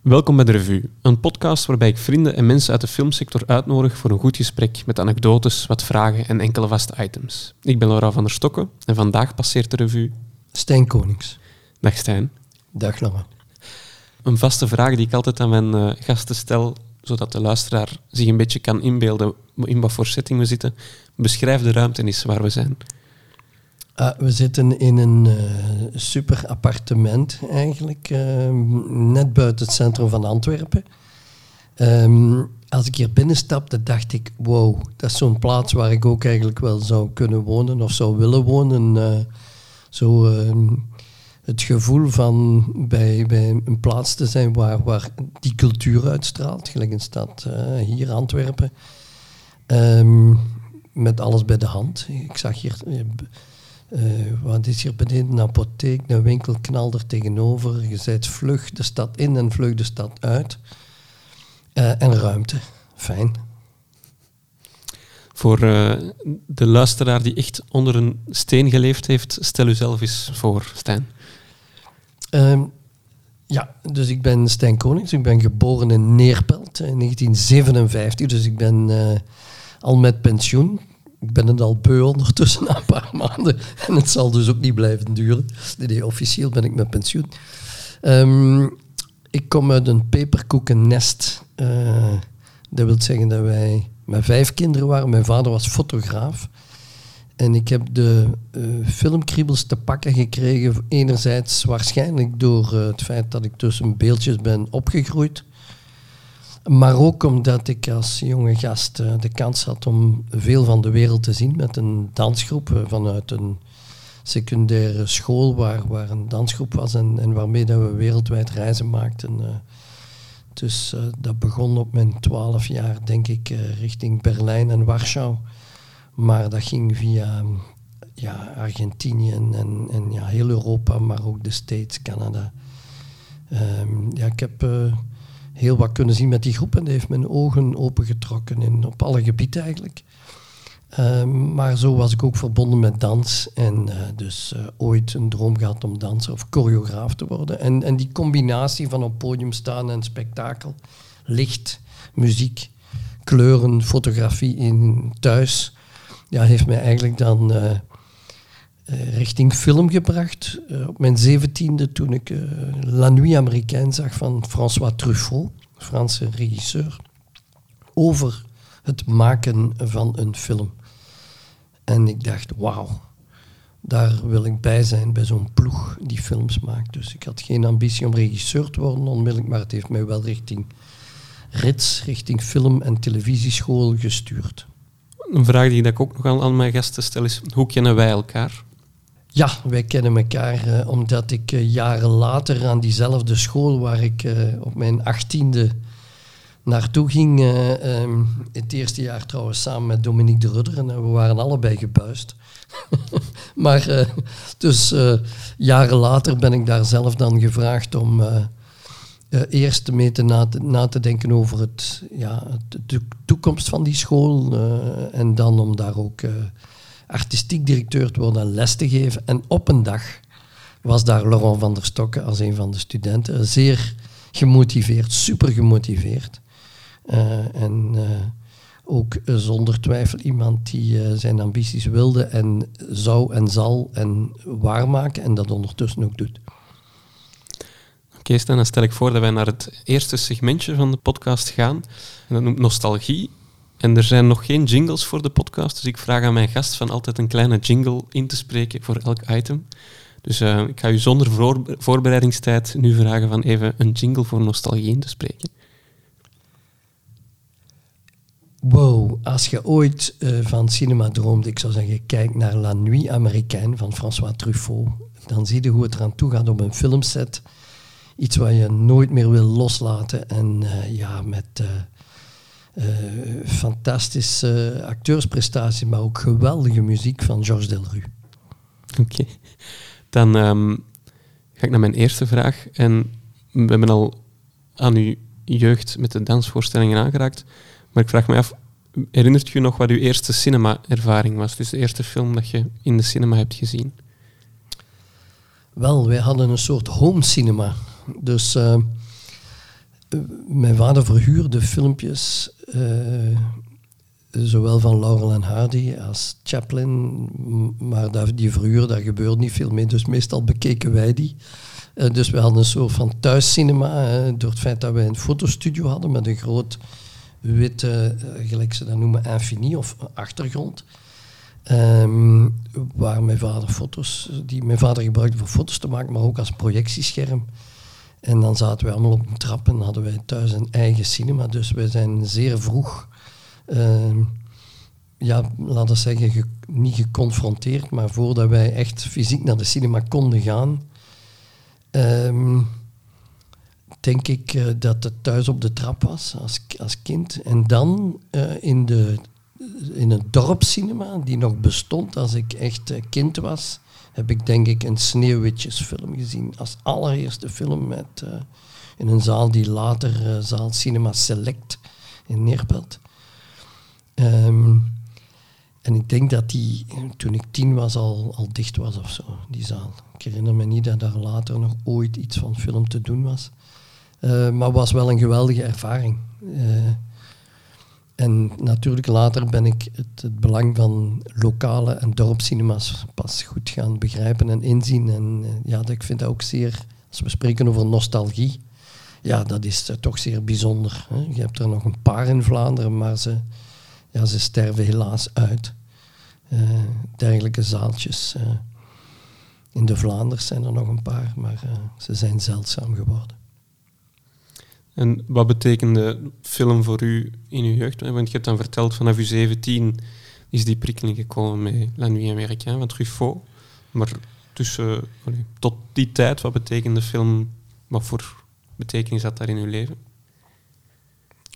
Welkom bij de Revue, een podcast waarbij ik vrienden en mensen uit de filmsector uitnodig voor een goed gesprek met anekdotes, wat vragen en enkele vaste items. Ik ben Laura van der Stokken en vandaag passeert de Revue... Stijn Konings. Dag Stijn. Dag Laura. Een vaste vraag die ik altijd aan mijn uh, gasten stel, zodat de luisteraar zich een beetje kan inbeelden in wat voor setting we zitten. Beschrijf de ruimte eens waar we zijn. Uh, we zitten in een uh, super appartement eigenlijk, uh, net buiten het centrum van Antwerpen. Um, als ik hier binnenstapte, dacht ik, wow, dat is zo'n plaats waar ik ook eigenlijk wel zou kunnen wonen of zou willen wonen. Eh, zo ehm, het gevoel van bij, bij een plaats te zijn waar, waar die cultuur uitstraalt, gelijk een stad hier, Antwerpen. Met alles bij de hand. Ik zag hier uh, wat is hier beneden? Een apotheek, een winkel knalder tegenover. Je zijt vlug de stad in en vlug de stad uit. Uh, en ruimte. Fijn. Voor uh, de luisteraar die echt onder een steen geleefd heeft, stel u zelf eens voor, Stijn. Um, ja, dus ik ben Stijn Konings. Ik ben geboren in Neerpelt in 1957. Dus ik ben al met pensioen ik ben het al beu ondertussen na een paar maanden. En het zal dus ook niet blijven duren. Nee, officieel ben ik met pensioen. Um, ik kom uit een peperkoekennest. Uh, dat wil zeggen dat wij met vijf kinderen waren. Mijn vader was fotograaf. En ik heb de uh, filmkriebels te pakken gekregen. Enerzijds waarschijnlijk door uh, het feit dat ik tussen beeldjes ben opgegroeid. Maar ook omdat ik als jonge gast uh, de kans had om veel van de wereld te zien met een dansgroep uh, vanuit een secundaire school waar, waar een dansgroep was en, waarmee dat we wereldwijd reizen maakten. Uh, dus dat begon op mijn twaalf jaar, denk ik, richting Berlijn en Warschau. Maar dat ging via ja, Argentinië en, en, ja, heel Europa, maar ook de States, Canada. Um, ja, ik heb heel wat kunnen zien met die groep en die heeft mijn ogen opengetrokken in, op alle gebieden eigenlijk. Um, maar zo was ik ook verbonden met dans en uh, dus uh, ooit een droom gehad om danser of choreograaf te worden. En, en die combinatie van op podium staan en spektakel, licht, muziek, kleuren, fotografie in thuis, ja, heeft mij eigenlijk dan uh, richting film gebracht. op mijn zeventiende toen ik La Nuit Américaine zag van François Truffaut. Franse regisseur, over het maken van een film. En ik dacht, wauw, daar wil ik bij zijn bij zo'n ploeg die films maakt. Dus ik had geen ambitie om regisseur te worden onmiddellijk, maar het heeft mij wel richting rits, richting film- en televisieschool gestuurd. Een vraag die ik ook nog aan mijn gasten stel is, hoe kennen wij elkaar? Ja, wij kennen elkaar uh, omdat ik uh, jaren later aan diezelfde school waar ik uh, op mijn achttiende naartoe ging, um, het eerste jaar trouwens samen met Dominique de Rudder, en we waren allebei gebuist. maar dus jaren later ben ik daar zelf dan gevraagd om eerst mee te na, te na, te denken over het, ja, de toekomst van die school en dan om daar ook artistiek directeur te worden en les te geven. En op een dag was daar Laurent van der Stokken als een van de studenten. Zeer gemotiveerd, super gemotiveerd. Uh, en uh, ook zonder twijfel iemand die zijn ambities wilde en zou en zal en waarmaken en dat ondertussen ook doet. Oké, okay, dan stel ik voor dat wij naar het eerste segmentje van de podcast gaan. En dat noemt nostalgie. En er zijn nog geen jingles voor de podcast, dus ik vraag aan mijn gast van altijd een kleine jingle in te spreken voor elk item. Dus uh, ik ga u zonder voor voorbereidingstijd nu vragen van even een jingle voor nostalgie in te spreken. Wow, als je ooit uh, van cinema droomt, ik zou zeggen, kijk naar La Nuit Américaine van François Truffaut. Dan zie je hoe het eraan toe gaat op een filmset. Iets wat je nooit meer wil loslaten. En uh, ja, met fantastische acteursprestatie, maar ook geweldige muziek van Georges Delru. Oké, okay. dan um, ga ik naar mijn eerste vraag. En we hebben al aan uw jeugd met de dansvoorstellingen aangeraakt. Maar ik vraag me af, herinnert je nog wat uw eerste cinema-ervaring was? Dus de eerste film dat je in de cinema hebt gezien? Wel, wij hadden een soort home cinema. Dus uh, mijn vader verhuurde filmpjes, eh, zowel van Laurel en Hardy als Chaplin, maar die verhuur, daar gebeurt niet veel mee, dus meestal bekeken wij die. Uh, dus we hadden een soort van thuiscinema, door het feit dat wij een fotostudio hadden met een groot witte, gelijk ze dat noemen, infini of achtergrond. Um, waar mijn vader foto's, die mijn vader gebruikte voor foto's te maken, maar ook als projectiescherm. En dan zaten we allemaal op een trap en hadden wij thuis een eigen cinema. Dus wij zijn zeer vroeg, uh, ja, laten we zeggen, niet geconfronteerd, maar voordat wij echt fysiek naar de cinema konden gaan, um, denk ik uh, dat het thuis op de trap was als, als kind. En dan uh, in, de, in het dorpscinema, die nog bestond als ik echt uh, kind was, heb ik denk ik een Sneeuwwitjesfilm gezien. Als allereerste film met, uh, in een zaal die later uh, zaal Cinema Select in Neerpelt. Um, en ik denk dat die toen ik tien was al, al dicht was of zo, die zaal. Ik herinner me niet dat daar later nog ooit iets van film te doen was. Uh, maar was wel een geweldige ervaring. En natuurlijk later ben ik het, het, belang van lokale en dorpscinema's pas goed gaan begrijpen en inzien. En uh, ja, ik vind dat ook zeer, als we spreken over nostalgie, ja, dat is uh, toch zeer bijzonder. Hè. Je hebt er nog een paar in Vlaanderen, maar ze, ja, ze sterven helaas uit. Uh, dergelijke zaaltjes. in de Vlaanders zijn er nog een paar, maar ze zijn zeldzaam geworden. En wat betekende film voor u in uw jeugd? Want je hebt dan verteld, vanaf uw 17 is die prikkeling gekomen met La Nuit Américaine van Truffaut. Maar tussen, tot die tijd, wat betekende film, wat voor betekenis had daar in uw leven?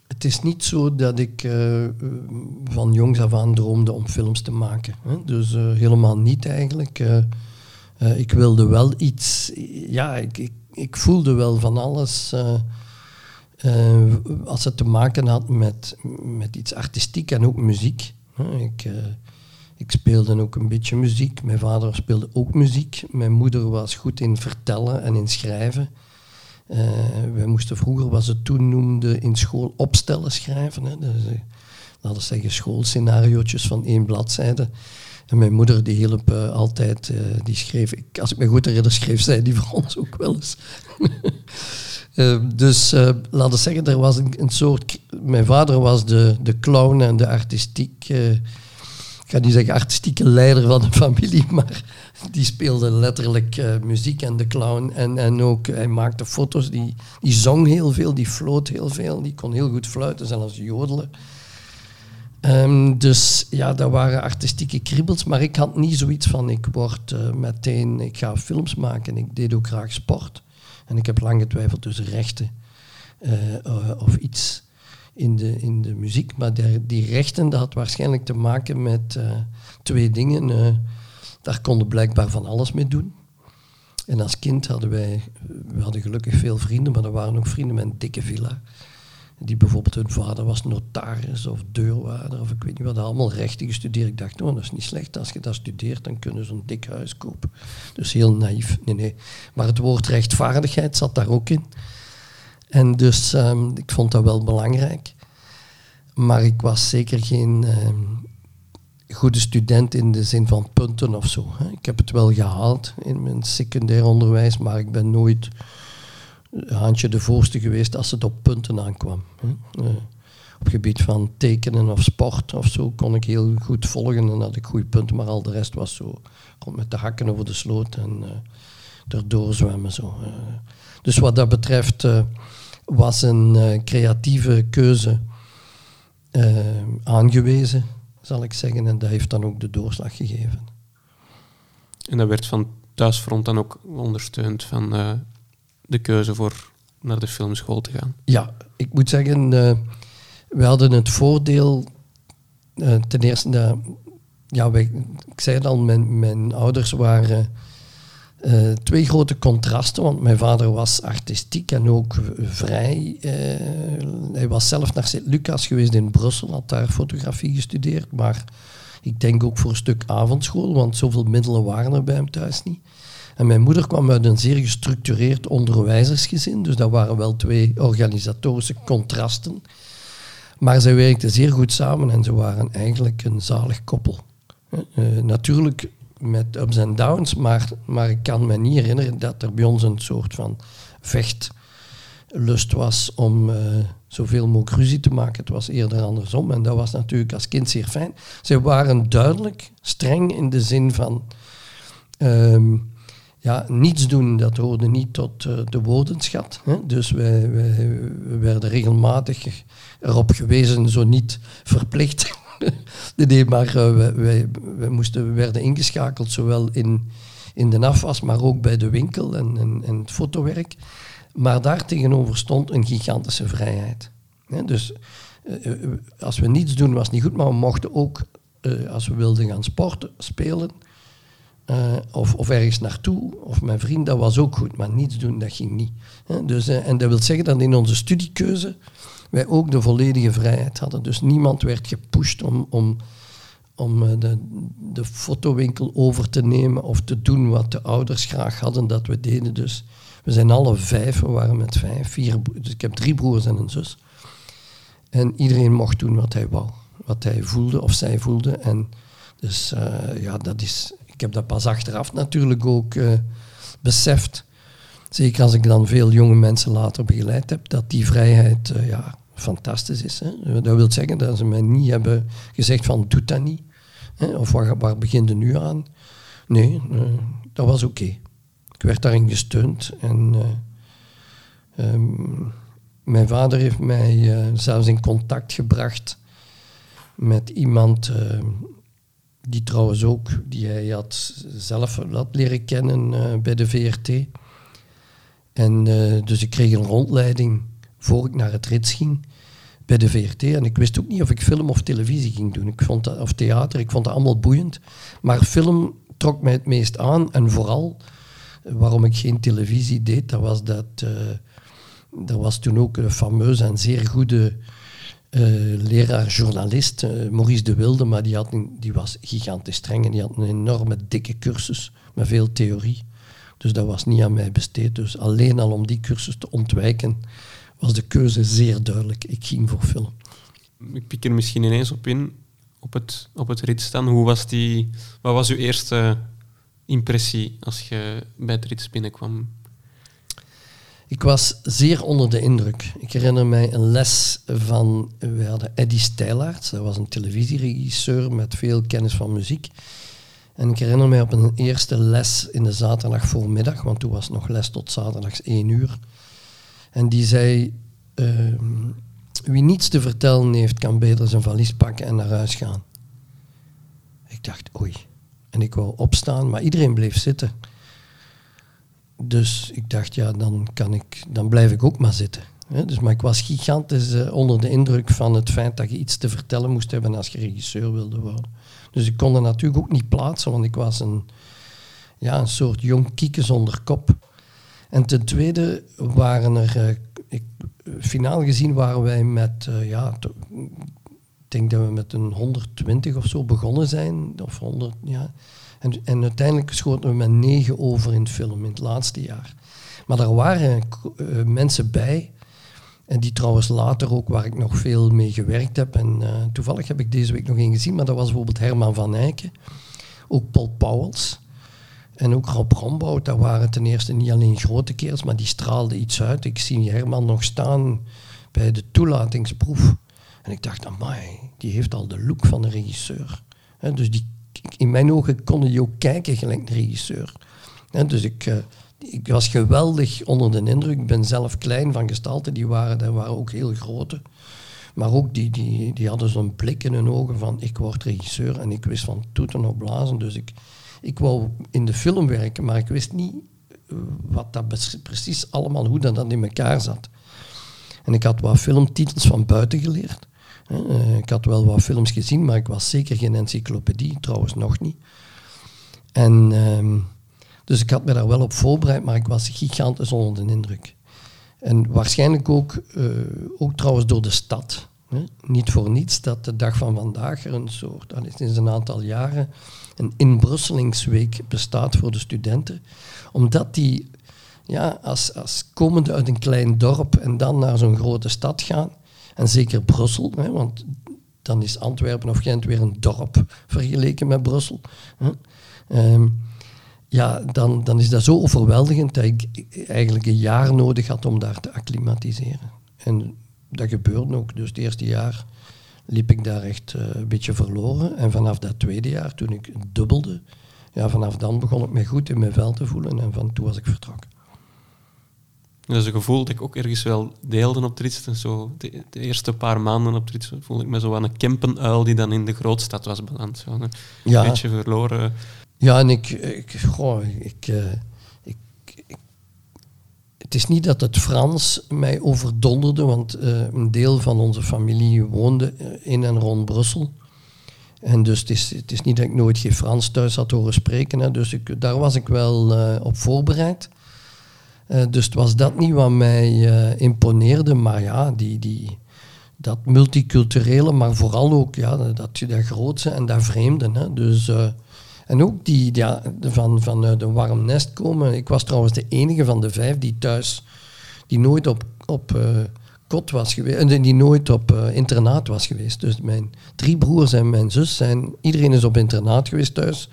Het is niet zo dat ik uh, van jongs af aan droomde om films te maken. Hè? Dus uh, helemaal niet eigenlijk. Uh, ik wilde wel iets... Ja, ik, ik, ik voelde wel van alles... Uh, als het te maken had met, met iets artistiek en ook muziek. Ik, uh, ik speelde ook een beetje muziek. Mijn vader speelde ook muziek. Mijn moeder was goed in vertellen en in schrijven. Uh, wij moesten vroeger, wat ze toen noemden, in school opstellen schrijven. Hè. Dus, laten we zeggen, schoolscenariootjes van één bladzijde. En mijn moeder die hielp altijd, die schreef, ik, als ik me goed herinner, schreef zij die voor ons ook wel eens. Uh, dus uh, laten we zeggen, er was een, een, soort. Mijn vader was de, de clown en de artistiek. Uh, ik ga niet zeggen artistieke leider van de familie, maar die speelde letterlijk muziek en de clown. En, en ook, hij maakte foto's, die, die zong heel veel, die floot heel veel, die kon heel goed fluiten, zelfs jodelen. Um, dus ja, dat waren artistieke kriebels, maar ik had niet zoiets van ik word meteen, ik ga films maken. Ik deed ook graag sport. En ik heb lang getwijfeld tussen rechten uh, of iets in de, in de muziek. Maar die, rechten, dat had waarschijnlijk te maken met uh, twee dingen. Daar konden blijkbaar van alles mee doen. En als kind hadden wij, we hadden gelukkig veel vrienden, maar er waren ook vrienden met een dikke villa die bijvoorbeeld hun vader was notaris of deurwaarder of ik weet niet wat, allemaal rechten gestudeerd. Ik dacht, oh, dat is niet slecht. Als je dat studeert, dan kunnen ze een dik huis kopen. Dus heel naïef. Nee, nee. Maar het woord rechtvaardigheid zat daar ook in. En dus um, ik vond dat wel belangrijk. Maar ik was zeker geen um, goede student in de zin van punten of zo. Hè. Ik heb het wel gehaald in mijn secundair onderwijs, maar ik ben nooit handje de voorste geweest als het op punten aankwam. Uh, op gebied van tekenen of sport of zo kon ik heel goed volgen en had ik goede punten, maar al de rest was zo rond met de hakken over de sloot en uh, erdoor zwemmen. Zo. Uh, dus wat dat betreft was een creatieve keuze aangewezen, zal ik zeggen, en dat heeft dan ook de doorslag gegeven. En dat werd van thuisfront dan ook ondersteund van de keuze voor naar de filmschool te gaan? Ja, ik moet zeggen, uh, we hadden het voordeel uh, ten eerste, uh, ja, ik zei het al, mijn, mijn ouders waren twee grote contrasten, want mijn vader was artistiek en ook vrij. hij was zelf naar Sint-Lucas geweest in Brussel, had daar fotografie gestudeerd, maar ik denk ook voor een stuk avondschool, want zoveel middelen waren er bij hem thuis niet. En mijn moeder kwam uit een zeer gestructureerd onderwijzersgezin, dus dat waren wel twee organisatorische contrasten. Maar zij werkten zeer goed samen en ze waren eigenlijk een zalig koppel. Uh, natuurlijk met ups en downs, maar, maar ik kan me niet herinneren dat er bij ons een soort van vechtlust was om uh, zoveel mogelijk ruzie te maken. Het was eerder andersom en dat was natuurlijk als kind zeer fijn. Ze waren duidelijk streng in de zin van um, ja, niets doen, dat hoorde niet tot uh, de woordenschat. Hè? Dus wij, wij, werden regelmatig erop gewezen, zo niet verplicht. nee, maar uh, wij, wij, moesten, werden ingeschakeld, zowel in, in de afwas, maar ook bij de winkel en, en, het fotowerk. Maar daar tegenover stond een gigantische vrijheid. Hè? Dus uh, als we niets doen was niet goed, maar we mochten ook, als we wilden gaan sporten, spelen, uh, of, of ergens naartoe, of mijn vriend, dat was ook goed, maar niets doen, dat ging niet. dus, uh, en dat wil zeggen dat in onze studiekeuze wij ook de volledige vrijheid hadden. Dus niemand werd gepusht om, om, om uh, de, de fotowinkel over te nemen of te doen wat de ouders graag hadden dat we deden. Dus we zijn alle vijf, we waren met vijf, vier, dus ik heb drie broers en een zus. En iedereen mocht doen wat hij wou, wat hij voelde of zij voelde. En dus ja, dat is ik heb dat pas achteraf natuurlijk ook uh, beseft. Zeker als ik dan veel jonge mensen later begeleid heb, dat die vrijheid uh, ja, fantastisch is. Hè. Dat wil zeggen dat ze mij niet hebben gezegd van doe dat niet. Hè. Of waar, waar begin nu aan? Nee, uh, dat was oké. Ik werd daarin gesteund. En um, mijn vader heeft mij zelfs in contact gebracht met iemand die trouwens ook, die hij had zelf had leren kennen uh, bij de VRT. En uh, dus ik kreeg een rondleiding voor ik naar het rits ging bij de VRT. En ik wist ook niet of ik film of televisie ging doen. Ik vond dat, of theater, ik vond dat allemaal boeiend. Maar film trok mij het meest aan. En vooral waarom ik geen televisie deed, dat was dat... Uh, er was toen ook een fameuze en zeer goede uh, leraar-journalist, uh, Maurice de Wilde, maar die, had die was gigantisch streng en die had een enorme dikke cursus met veel theorie. Dus dat was niet aan mij besteed. Dus alleen al om die cursus te ontwijken, was de keuze zeer duidelijk. Ik ging voor film. Ik pik er misschien ineens op in, op het, op het rit staan. Hoe was die, wat was uw eerste impressie als je bij het rits binnenkwam? Ik was zeer onder de indruk. Ik herinner mij een les van, we hadden Eddie Stijlaerts, dat was een televisieregisseur met veel kennis van muziek. En ik herinner mij op een eerste les in de zaterdag voormiddag, want toen was nog les tot zaterdags één uur. En die zei, ehm, wie niets te vertellen heeft, kan beter zijn valies pakken en naar huis gaan. Ik dacht, oei. En ik wou opstaan, maar iedereen bleef zitten. Dus ik dacht, ja, dan, kan ik, dan blijf ik ook maar zitten. dus, maar ik was gigantisch uh, onder de indruk van het feit dat je iets te vertellen moest hebben als je regisseur wilde worden. Dus ik kon er natuurlijk ook niet plaatsen, want ik was een, ja, een soort jong kieken zonder kop. En ten tweede waren er, uh, ik, finaal gezien waren wij met, uh, ja, ik denk dat we met een 120 of zo begonnen zijn, of 100, ja. En, en uiteindelijk schoten we met negen over in het film in het laatste jaar. Maar er waren uh, mensen bij, en die trouwens later ook, waar ik nog veel mee gewerkt heb. En uh, toevallig heb ik deze week nog één gezien, maar dat was bijvoorbeeld Herman van Eycken. Ook Paul Pauwels. En ook Rob Rombout, dat waren ten eerste niet alleen grote kerels, maar die straalden iets uit. Ik zie Herman nog staan bij de toelatingsproef. En ik dacht, amai, die heeft al de look van een regisseur. Dus die in mijn ogen kon je ook kijken gelijk de regisseur. dus ik, uh, ik was geweldig onder de indruk. Ik ben zelf klein van gestalte, die waren, die waren ook heel grote. Maar ook die, die, die hadden zo'n blik in hun ogen van ik word regisseur en ik wist van toeten op blazen. Dus ik, ik wou in de film werken, maar ik wist niet eh, wat dat precies allemaal, hoe dat, dat in elkaar zat. En ik had wat filmtitels van buiten geleerd. Uh, ik had wel wat films gezien, maar ik was zeker geen encyclopedie, trouwens nog niet. En, uh, dus ik had me daar wel op voorbereid, maar ik was gigantisch onder de indruk. En waarschijnlijk ook, uh, ook trouwens door de stad. Niet voor niets dat de dag van vandaag er een soort, al sinds een aantal jaren, een inbrusselingsweek bestaat voor de studenten. Omdat die, ja, als, als komende uit een klein dorp en dan naar zo'n grote stad gaan, en zeker Brussel, hè, want dan is Antwerpen of Gent weer een dorp vergeleken met Brussel. Hè. Ehm, ja, dan, dan is dat zo overweldigend dat ik eigenlijk een jaar nodig had om daar te acclimatiseren. En dat gebeurde ook. Dus het eerste jaar liep ik daar echt eh, een beetje verloren. En vanaf dat tweede jaar, toen ik dubbelde, ja, vanaf dan begon ik me goed in mijn vel te voelen en van toen was ik vertrokken. Dat is een gevoel dat ik ook ergens wel deelde op Tritsten. Zo de, de, eerste paar maanden op Tritsten voelde ik me zo aan een kempenuil die dan in de grootstad was beland. Zo, een Ja. beetje verloren. Ja, en ik, ik, goh, ik, eh, ik, ik- Het is niet dat het Frans mij overdonderde, want eh, een deel van onze familie woonde eh, in en rond Brussel. En dus het is, het is niet dat ik nooit geen Frans thuis had horen spreken. Hè, dus ik, daar was ik wel op voorbereid. Eh, dus het was dat niet wat mij eh, imponeerde, maar ja, die, die, dat multiculturele, maar vooral ook ja, dat, dat grootse en dat vreemde. Hè. Dus, eh, en ook die ja, van, vanuit een warm nest komen. Ik was trouwens de enige van de vijf die thuis, die nooit op, op kot was geweest, en die nooit op internaat was geweest. Dus mijn drie broers en mijn zus zijn, iedereen is op internaat geweest thuis.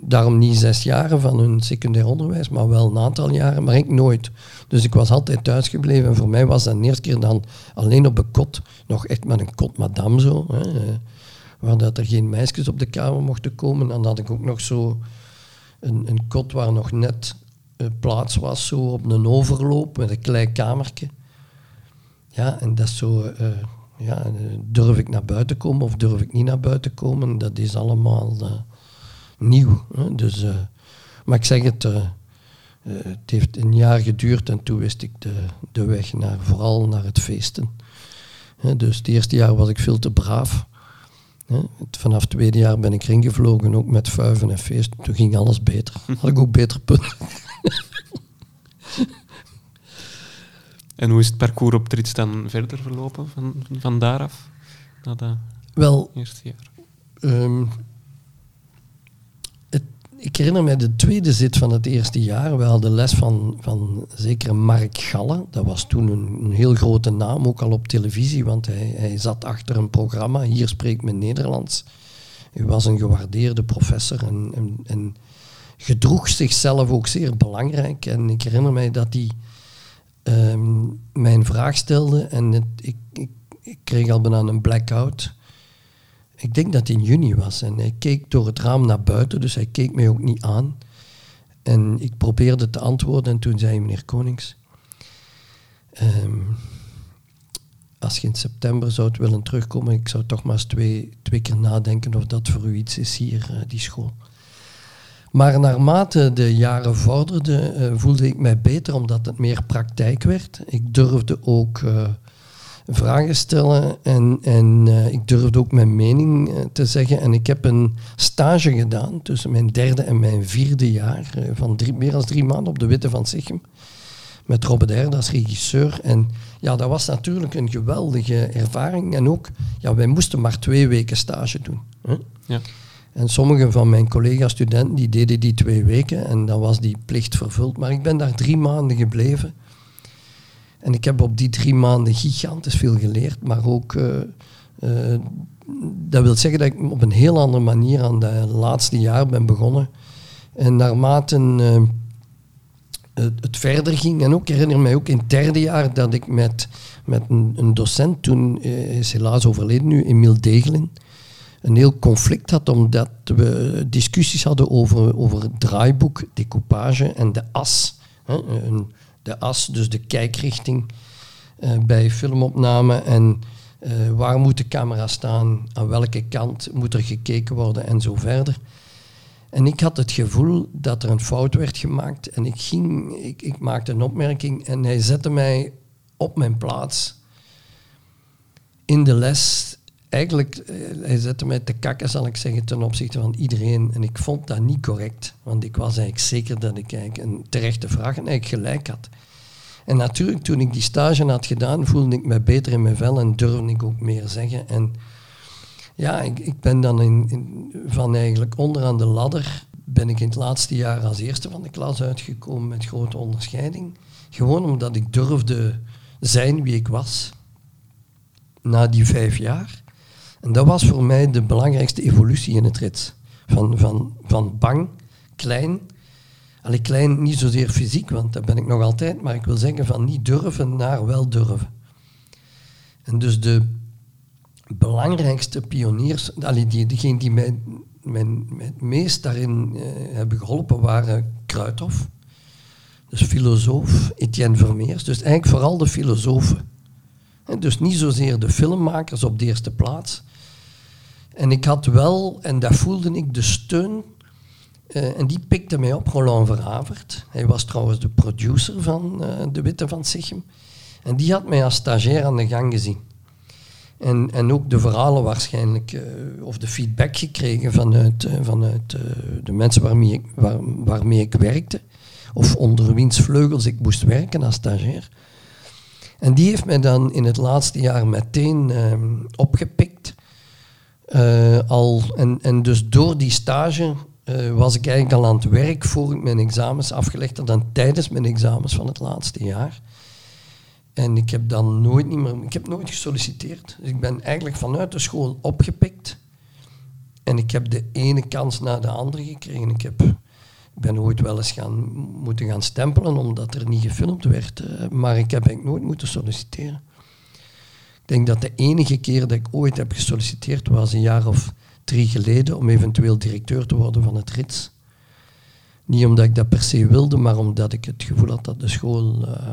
Daarom niet zes jaren van hun secundair onderwijs, maar wel een aantal jaren, maar ik nooit. Dus ik was altijd thuis gebleven en voor mij was dat de eerste keer dan alleen op een kot, nog echt met een kot madame zo, hè, eh, waar dat er geen meisjes op de kamer mochten komen. En had ik ook nog zo een, een kot waar nog net eh, plaats was, zo op een overloop met een klein kamertje. Ja, en dat is zo, eh, ja, durf ik naar buiten komen of durf ik niet naar buiten komen, dat is allemaal nieuw. Hè? Dus, eh, maar ik zeg het, eh, eh, het heeft een jaar geduurd en toen wist ik de, de weg naar, vooral naar het feesten. Hè, dus het eerste jaar was ik veel te braaf. Hè. Vanaf het tweede jaar ben ik erin gevlogen, ook met vuiven en feesten. Toen ging alles beter. Had ik ook beter punten. En hoe is het parcours op Trits dan verder verlopen van, van daaraf? Na dat Wel, eerste jaar. Ehm, ik herinner me de tweede zit van het eerste jaar. We hadden les van, van zekere Mark Galle. Dat was toen een, een heel grote naam, ook al op televisie, want hij, hij zat achter een programma. Hier spreekt men Nederlands. Hij was een gewaardeerde professor en, en, en gedroeg zichzelf ook zeer belangrijk. En ik herinner mij dat hij ehm, mij een vraag stelde en ik, ik, ik kreeg al bijna een blackout. Ik denk dat het in juni was en hij keek door het raam naar buiten, dus hij keek mij ook niet aan. En ik probeerde te antwoorden en toen zei hij, meneer Konings, ehm, als je in september zou willen terugkomen, ik zou toch maar eens twee, twee keer nadenken of dat voor u iets is hier, eh, die school. Maar naarmate de jaren vorderden, eh, voelde ik mij beter omdat het meer praktijk werd. Ik durfde ook eh, vragen stellen en, en eh, ik durfde ook mijn mening eh, te zeggen. En ik heb een stage gedaan tussen mijn derde en mijn vierde jaar, eh, van drie, meer dan drie maanden op de Witte van Sichem. Met Robert Herde als regisseur. En ja, dat was natuurlijk een geweldige ervaring. En ook, ja, wij moesten maar twee weken stage doen. Hè? Ja. En sommige van mijn collega-studenten die deden die twee weken en dan was die plicht vervuld. Maar ik ben daar drie maanden gebleven. En ik heb op die drie maanden gigantisch veel geleerd, maar ook... eh, eh, dat wil zeggen dat ik op een heel andere manier aan het laatste jaar ben begonnen. En naarmate eh, het, het verder ging, en ook herinner mij ook in het derde jaar dat ik met, met een, een docent, toen eh, is helaas overleden nu, Emiel Degelen, een heel conflict had, omdat we discussies hadden over, over het draaiboek, decoupage en de as. Hè, een- de as, dus de kijkrichting eh, bij filmopname en eh, waar moet de camera staan, aan welke kant moet er gekeken worden en zo verder. En ik had het gevoel dat er een fout werd gemaakt en ik, ging, ik, ik maakte een opmerking en hij zette mij op mijn plaats in de les. Eigenlijk, eh, hij zette mij te kakken, zal ik zeggen, ten opzichte van iedereen. En ik vond dat niet correct, want ik was eigenlijk zeker dat ik eigenlijk een terechte vraag en eigenlijk gelijk had. En natuurlijk, toen ik die stage had gedaan, voelde ik me beter in mijn vel en durfde ik ook meer zeggen. En ja, ik, ik ben dan in, van eigenlijk onderaan de ladder ben ik in het laatste jaar als eerste van de klas uitgekomen met grote onderscheiding. Gewoon omdat ik durfde zijn wie ik was na die vijf jaar. En dat was voor mij de belangrijkste evolutie in het rit. Van, van, van bang, klein. Allee, klein niet zozeer fysiek, want dat ben ik nog altijd, maar ik wil zeggen van niet durven naar wel durven. En dus de belangrijkste pioniers, allee, die, degene die mij, het meest daarin eh, hebben geholpen, waren Kruithof, dus filosoof, Etienne Vermeers, dus eigenlijk vooral de filosofen. Dus niet zozeer de filmmakers op de eerste plaats. En ik had wel, en dat voelde ik, de steun. Uh, en die pikte mij op, Roland Verhavert. Hij was trouwens de producer van uh, De Witte van Sichem. En die had mij als stagiair aan de gang gezien. En, en ook de verhalen waarschijnlijk, uh, of de feedback gekregen vanuit, vanuit de mensen waarmee ik, waar, waarmee ik werkte. Of onder wiens vleugels ik moest werken als stagiair. En die heeft mij dan in het laatste jaar meteen ehm, opgepikt. Al, en, en dus door die stage uh, was ik eigenlijk al aan het werk voor ik mijn examens afgelegd had en tijdens mijn examens van het laatste jaar. En ik heb dan nooit niet meer, ik heb nooit gesolliciteerd. Dus ik ben eigenlijk vanuit de school opgepikt. En ik heb de ene kans na de andere gekregen. Ik heb ik ben ooit wel eens gaan, moeten gaan stempelen omdat er niet gefilmd werd. Uh, maar ik heb eigenlijk nooit moeten solliciteren. Ik denk dat de enige keer dat ik ooit heb gesolliciteerd was een jaar of drie geleden om eventueel directeur te worden van het RITS. Niet omdat ik dat per se wilde, maar omdat ik het gevoel had dat de school uh,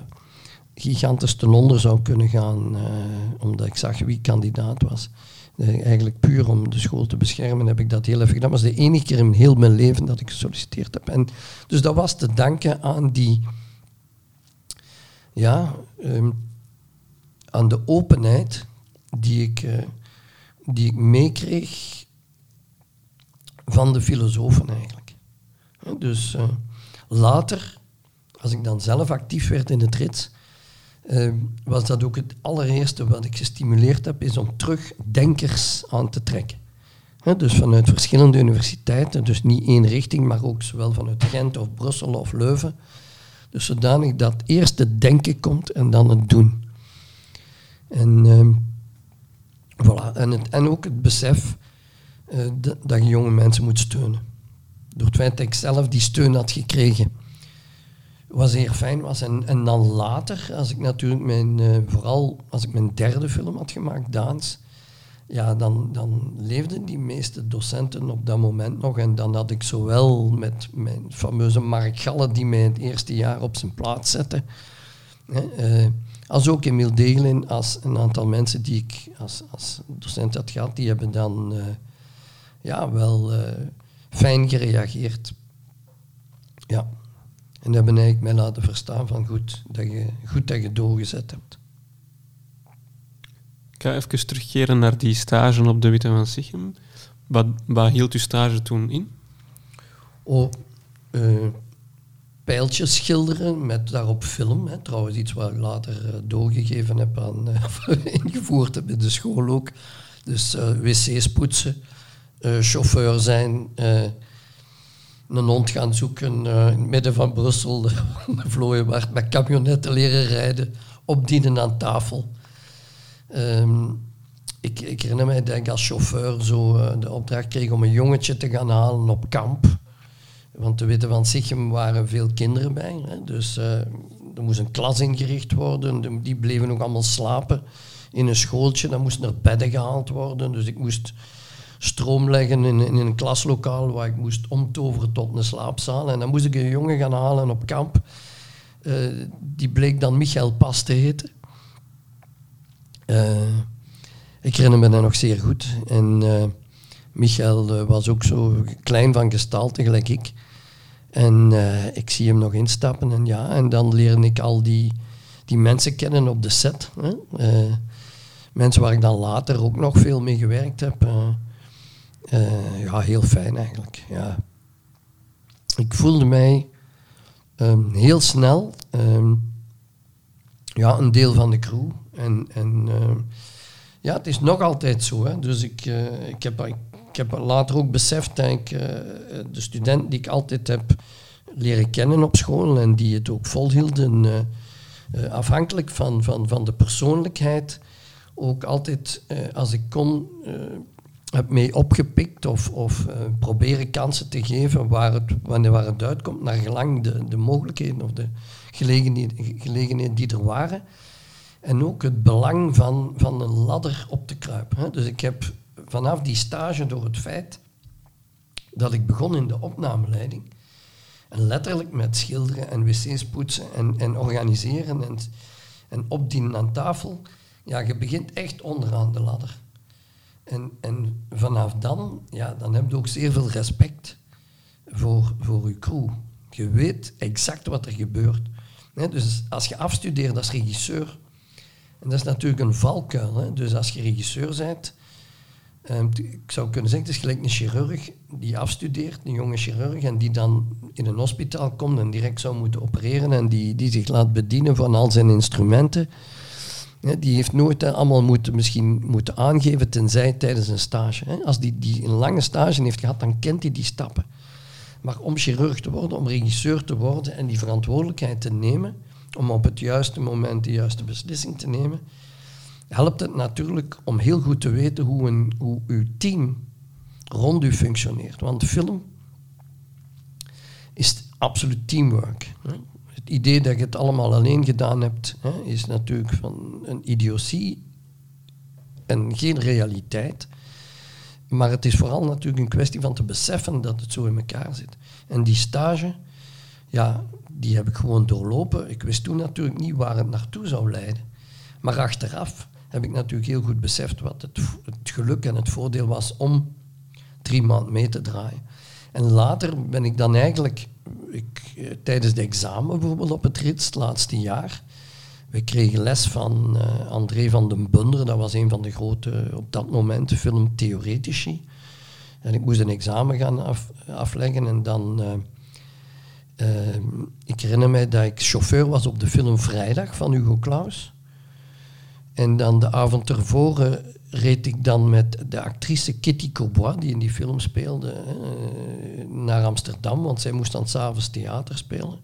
gigantisch ten onder zou kunnen gaan, uh, omdat ik zag wie kandidaat was. Eh, eigenlijk puur om de school te beschermen heb ik dat heel even gedaan. Dat was de enige keer in heel mijn leven dat ik gesolliciteerd heb. En dus dat was te danken aan die... Ja, um, aan de openheid die ik, die ik meekreeg van de filosofen eigenlijk. Dus uh, later, als ik dan zelf actief werd in het rits, uh, was dat ook het allereerste wat ik gestimuleerd heb, is om terug denkers aan te trekken. dus vanuit verschillende universiteiten, dus niet één richting, maar ook zowel vanuit Gent of Brussel of Leuven. Dus zodanig dat eerst het denken komt en dan het doen. En, uh, voilà. en, het, en ook het besef uh, dat je jonge mensen moet steunen. Door het feit dat ik zelf die steun had gekregen wat zeer fijn was. En, en dan later, als ik natuurlijk mijn, uh, vooral als ik mijn derde film had gemaakt, Daans, ja, dan, dan leefden die meeste docenten op dat moment nog. En dan had ik zowel met mijn fameuze Mark Galle, die mij het eerste jaar op zijn plaats zette, hè, uh, als ook Emil Degelin, als een aantal mensen die ik als, als docent had gehad, die hebben dan uh, ja, wel fijn gereageerd. Ja. En dat ben ik mij laten verstaan van goed dat je, goed dat je doorgezet hebt. Ik ga even terugkeren naar die stage op de Witte van Sichem. Wat, wat hield uw stage toen in? Oh, uh, pijltjes schilderen met daarop film. Hè. Trouwens, iets wat ik later uh, doorgegeven heb aan, uh, ingevoerd heb in de school ook. Dus wc's poetsen, chauffeur zijn, een hond gaan zoeken uh, in het midden van Brussel, de, Vlooienwaard, met camionetten leren rijden, opdienen aan tafel. Um, ik, ik, herinner mij dat ik als chauffeur zo de opdracht kreeg om een jongetje te gaan halen op kamp. Want de Witte van Sichem waren veel kinderen bij. Hè, dus er moest een klas ingericht worden. Die bleven ook allemaal slapen in een schooltje. Dan moesten er bedden gehaald worden. Dus ik moest stroom leggen in, in, een klaslokaal waar ik moest omtoveren tot een slaapzaal. En dan moest ik een jongen gaan halen op kamp. Uh, die bleek dan Michael Pas te heten. Uh, ik herinner me dat nog zeer goed. En uh, Michael was ook zo klein van gestalte, gelijk ik. En ik zie hem nog instappen. En, ja, en dan leer ik al die, die mensen kennen op de set. Hè? mensen waar ik dan later ook nog veel mee gewerkt heb. Uh, ja, heel fijn eigenlijk. Ja. Ik voelde mij um, heel snel um, ja, een deel van de crew. En, en uh, ja, het is nog altijd zo. Hè. Dus ik, uh, ik, heb, ik heb later ook beseft dat ik eh, de studenten die ik altijd heb leren kennen op school en die het ook volhielden, eh, eh, afhankelijk van, van, van de persoonlijkheid, ook altijd als ik kon heb mee opgepikt of, of proberen kansen te geven waar het, wanneer waar het uitkomt, naar gelang de, de mogelijkheden of de gelegenheden, gelegenheden die er waren. En ook het belang van, van een ladder op te kruipen. Hè. Dus ik heb vanaf die stage door het feit dat ik begon in de opnameleiding. En letterlijk met schilderen en wc's poetsen en, en organiseren en, en opdienen aan tafel. Ja, je begint echt onderaan de ladder. En, en vanaf dan, ja, dan heb je ook zeer veel respect voor, voor je crew. Je weet exact wat er gebeurt. dus als je afstudeert als regisseur, en dat is natuurlijk een valkuil. Hè? Dus als je regisseur bent, um, ik zou kunnen zeggen, het is gelijk een chirurg die afstudeert, een jonge chirurg, en die dan in een hospitaal komt en direct zou moeten opereren en die, die zich laat bedienen van al zijn instrumenten. Die heeft nooit allemaal moeten, misschien moeten aangeven, tenzij tijdens een stage. Hè? Als die, die een lange stage heeft gehad, dan kent hij die stappen. Maar om chirurg te worden, om regisseur te worden en die verantwoordelijkheid te nemen, om op het juiste moment de juiste beslissing te nemen, helpt het natuurlijk om heel goed te weten hoe, een, hoe uw team rond u functioneert. Want film is absoluut teamwork. Het idee dat je het allemaal alleen gedaan hebt, is natuurlijk van een idiotie en geen realiteit. Maar het is vooral natuurlijk een kwestie van te beseffen dat het zo in elkaar zit. En die stage, ja, die heb ik gewoon doorlopen. Ik wist toen natuurlijk niet waar het naartoe zou leiden. Maar achteraf heb ik natuurlijk heel goed beseft wat het, het geluk en het voordeel was om drie maanden mee te draaien. En later ben ik dan eigenlijk, ik, eh, tijdens de examen bijvoorbeeld op het RITS, het laatste jaar, we kregen les van uh, André van den Bunder, dat was een van de grote, op dat moment, filmtheoretici. En ik moest een examen gaan af, afleggen en dan... Ehm, ik herinner mij dat ik chauffeur was op de film Vrijdag van Hugo Claus. En dan de avond ervoor reed ik dan met de actrice Kitty Cobois, die in die film speelde, naar Amsterdam, want zij moest dan s'avonds theater spelen,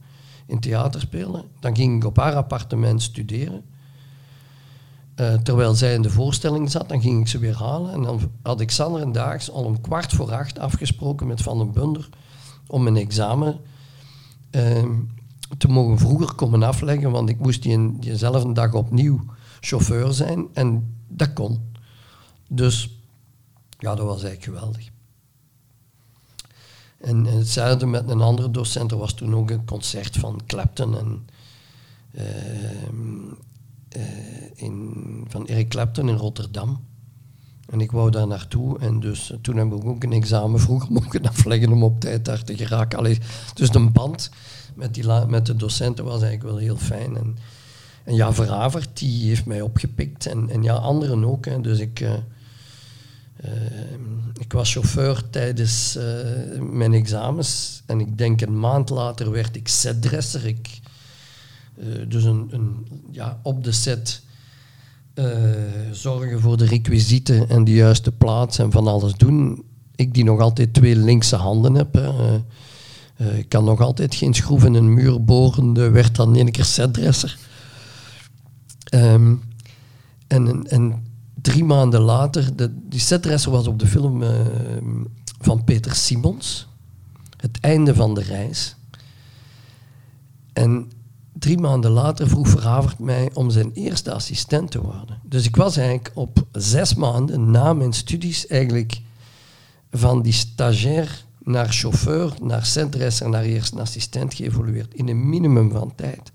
in theater spelen. Dan ging ik op haar appartement studeren. Uh, terwijl zij in de voorstelling zat, dan ging ik ze weer halen. En dan had ik Sander daags al om kwart voor acht afgesproken met Van den Bunder om een examen Ehm, te mogen vroeger komen afleggen, want ik moest die diezelfde dag opnieuw chauffeur zijn en dat kon. Dus ja, dat was eigenlijk geweldig. En, hetzelfde met een andere docent, er was toen ook een concert van Clapton en ehm, eh, in, van Eric Clapton in Rotterdam. En ik wou daar naartoe en dus toen heb ik ook een examen vroeger mogen afleggen om op tijd daar te geraken. Allee, dus de band met, die met de docenten was eigenlijk wel heel fijn. En, en ja, Veravert, die heeft mij opgepikt en, en ja, anderen ook. Hè. Dus ik, uh, ik was chauffeur tijdens uh, mijn examens en ik denk een maand later werd ik setdresser. Ik, dus een, een, ja, op de set zorgen voor de requisieten en de juiste plaats en van alles doen. Ik die nog altijd twee linkse handen heb. Ik kan nog altijd geen schroef in een muur boren, werd dan een keer setdresser. Um, en, en drie maanden later, de, die setdresser was op de film uh, van Peter Simons, Het einde van de reis. En drie maanden later vroeg Verhavert mij om zijn eerste assistent te worden. Dus ik was eigenlijk op zes maanden na mijn studies eigenlijk van die stagiair naar chauffeur, naar centresser, naar eerste assistent geëvolueerd in een minimum van tijd.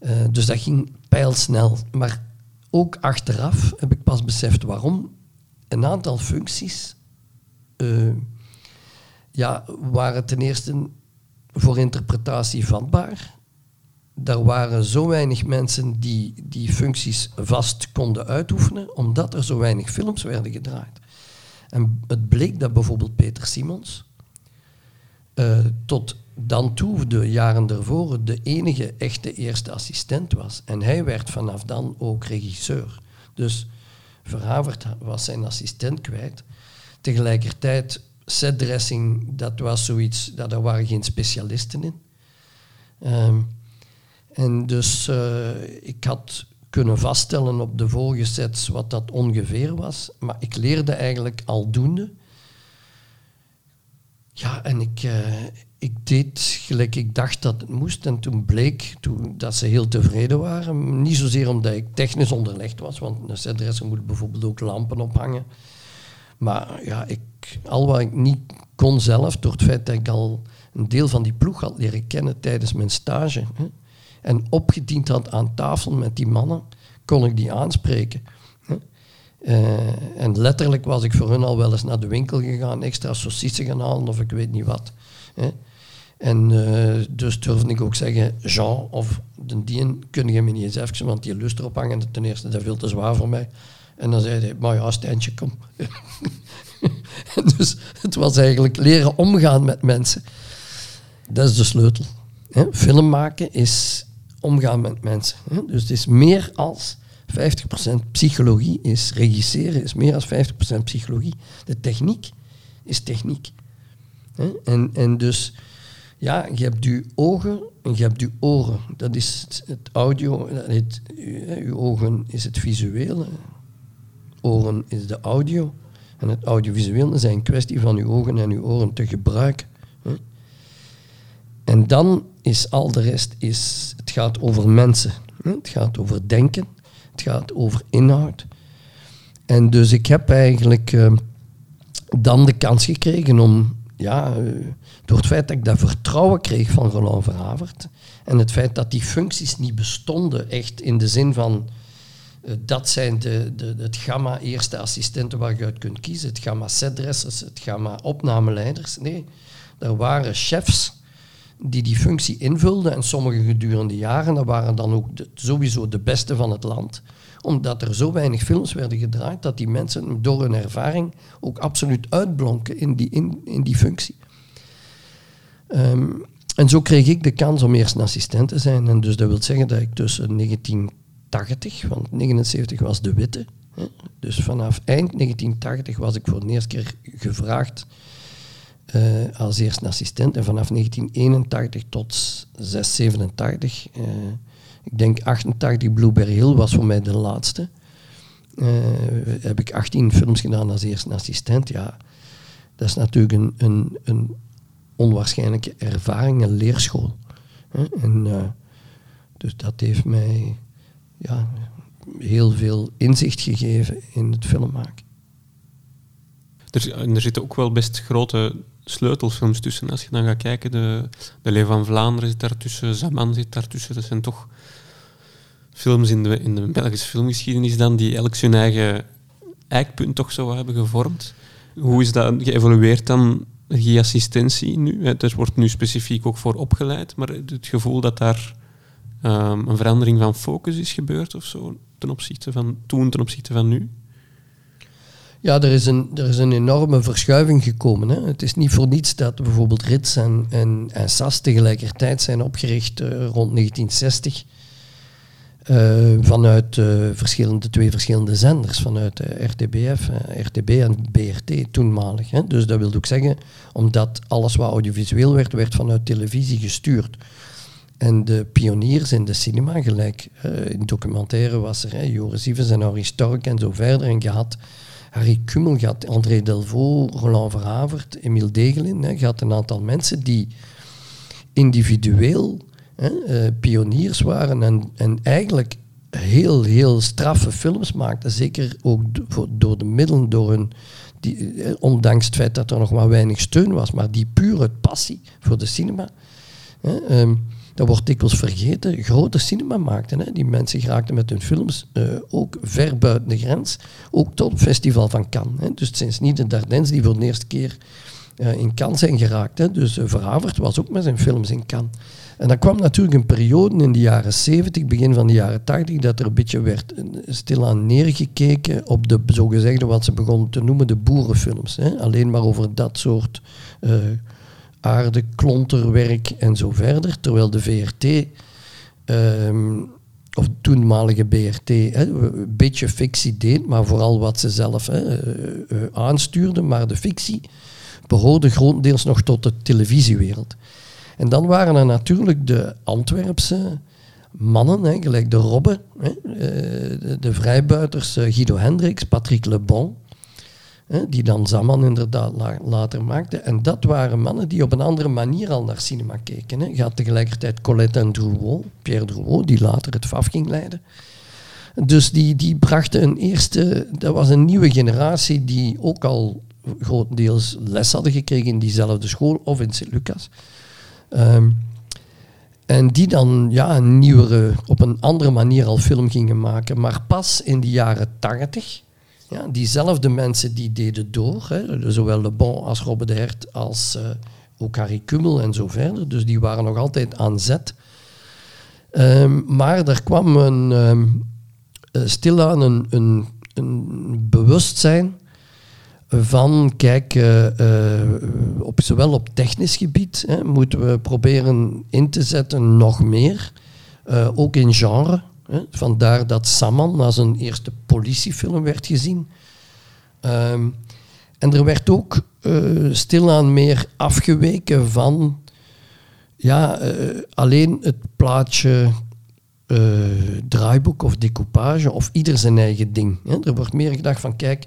Uh, dus dat ging pijlsnel. Maar ook achteraf heb ik pas beseft waarom een aantal functies uh, ja, waren ten eerste voor interpretatie vatbaar. Er waren zo weinig mensen die die functies vast konden uitoefenen, omdat er zo weinig films werden gedraaid. En het bleek dat bijvoorbeeld Peter Simons uh, tot dan toe, de jaren daarvoor, de enige echte eerste assistent was. En hij werd vanaf dan ook regisseur. Dus Verhavert was zijn assistent kwijt. Tegelijkertijd, setdressing, dat was zoiets, dat, daar waren geen specialisten in. Ehm, en dus uh, ik had kunnen vaststellen op de vorige sets wat dat ongeveer was, maar ik leerde eigenlijk aldoende. Ja, en ik, uh, ik deed gelijk ik dacht dat het moest. En toen bleek toen, dat ze heel tevreden waren. Niet zozeer omdat ik technisch onderlegd was, want een setdresser moet bijvoorbeeld ook lampen ophangen. Maar ja, ik, al wat ik niet kon zelf, door het feit dat ik al een deel van die ploeg had leren kennen tijdens mijn stage. Hè, en opgediend had aan tafel met die mannen, kon ik die aanspreken. Hè. Uh, en letterlijk was ik voor hun al wel eens naar de winkel gegaan, extra saucissen gaan halen of ik weet niet wat. Hè. En uh, dus durfde ik ook zeggen, Jean of de dien, kun je me niet eens even, want die lust erop hangen, ten eerste, dat is veel te zwaar voor mij. En dan zei hij, maar ja, Stijntje, kom. dus het was eigenlijk leren omgaan met mensen. Dat is de sleutel. Hè? Film maken is omgaan met mensen. Hè? Dus het is meer als 50% psychologie, is regisseren, is meer dan 50% psychologie. De techniek is techniek. Hè? En, en dus, ja, je hebt je ogen en je hebt je oren. Dat is het, audio, het, je ogen is het visuele, oren is de audio. En het audiovisueel is een kwestie van uw ogen en uw oren te gebruiken. En dan is al de rest, is, het gaat over mensen. Het gaat over denken, het gaat over inhoud. En dus ik heb eigenlijk uh, dan de kans gekregen om, ja, uh, door het feit dat ik dat vertrouwen kreeg van Roland Verhavert en het feit dat die functies niet bestonden, echt in de zin van uh, dat zijn de, de, het gamma eerste assistenten waar je uit kunt kiezen, het gamma setdressers, het gamma opnameleiders. Nee, er waren chefs die die functie invulden en sommige gedurende jaren, dat waren dan ook sowieso de beste van het land omdat er zo weinig films werden gedraaid dat die mensen door hun ervaring ook absoluut uitblonken in die, in, in die functie. Um, en zo kreeg ik de kans om eerst een assistent te zijn. En dus dat wil zeggen dat ik tussen 1980, want 79 was de witte, dus vanaf eind 1980 was ik voor de eerste keer gevraagd uh, als eerste assistent. En vanaf 1981 tot 687, uh, ik denk 88 Blueberry Hill was voor mij de laatste. Uh, heb ik 18 films gedaan als eerste assistent. Ja, dat is natuurlijk een, een, een onwaarschijnlijke ervaring, een leerschool. En, dus dat heeft mij ja, heel veel inzicht gegeven in het filmmaken. Er, er zitten ook wel best grote sleutelfilms tussen. Als je dan gaat kijken, de, de Leeuw van Vlaanderen zit daartussen, Zaman zit daartussen. Dat zijn toch films in de, in de Belgische filmgeschiedenis dan die elk zijn eigen eikpunt toch zo hebben gevormd. Hoe is dat geëvolueerd dan, die assistentie nu? Er wordt nu specifiek ook voor opgeleid, maar het gevoel dat daar um, een verandering van focus is gebeurd of zo, ten opzichte van toen, ten opzichte van nu? Ja, er is een, er is een enorme verschuiving gekomen. Hè. Het is niet voor niets dat bijvoorbeeld RITS en, en, en SAS tegelijkertijd zijn opgericht uh, rond 1960. Uh, eh, vanuit uh, verschillende, twee verschillende zenders, vanuit RTBF, RTB en BRT toenmalig. Hè. Dus dat wil ook zeggen, omdat alles wat audiovisueel werd, werd vanuit televisie gestuurd. En de pioniers in de cinema, gelijk in documentaire was er Joris Ivens en Henri Stork en zo verder. En je had Harry Kummel, gaat André Delvaux, Roland Verhavert, Emile Degelin. Je had een aantal mensen die individueel uh, pioniers waren en, en eigenlijk heel, heel straffe films maakten. Zeker ook door de middelen, door hun, die, eh, ondanks het feit dat er nog maar weinig steun was, maar die pure passie voor de cinema. Hè, um, dat wordt dikwijls vergeten, grote cinema maakten. Hè. Die mensen geraakten met hun films uh, ook ver buiten de grens, ook tot het festival van Cannes. Hè. Dus is niet de Dardens die voor de eerste keer in Cannes zijn geraakt. Hè. Dus Verhavert was ook met zijn films in Cannes. En dan kwam natuurlijk een periode in de jaren 70, begin van de jaren 80, dat er een beetje werd stilaan neergekeken op de zogezegde, wat ze begonnen te noemen, de boerenfilms. Hè. Alleen maar over dat soort aarde, klonterwerk en zo verder. Terwijl de VRT, um, ehm, of toenmalige BRT, hè, een beetje fictie deed, maar vooral wat ze zelf hè, uh, aanstuurde. Maar de fictie behoorde grotendeels nog tot de televisiewereld. En dan waren er natuurlijk de Antwerpse mannen, hè, gelijk de Robben, hè, de, de, vrijbuiters Guido Hendricks, Patrick Lebon, die dan Zaman inderdaad later maakte. En dat waren mannen die op een andere manier al naar cinema keken. Hè. Je had tegelijkertijd Colette en Drouot, Pierre Drouot, die later het FAF ging leiden. Dus die, die brachten een eerste... Dat was een nieuwe generatie die ook al grotendeels les hadden gekregen in diezelfde school of in Sint-Lucas. Um, en die dan ja, een nieuwere, op een andere manier al film gingen maken. Maar pas in de jaren tachtig ja, diezelfde mensen die deden door, hè, zowel Le Bon als Robbe de Hert als uh, ook Harry Kummel en zo verder. Dus die waren nog altijd aan zet. Um, maar er kwam een, um, stilaan een, een, een, bewustzijn van, kijk, uh, uh, op, zowel op technisch gebied hè, moeten we proberen in te zetten nog meer, ook in genre. Vandaar dat Saman als een eerste politiefilm werd gezien. Ehm, en er werd ook stilaan meer afgeweken van ja, eh, alleen het plaatje draaiboek of decoupage of ieder zijn eigen ding. Hè. Er wordt meer gedacht van kijk,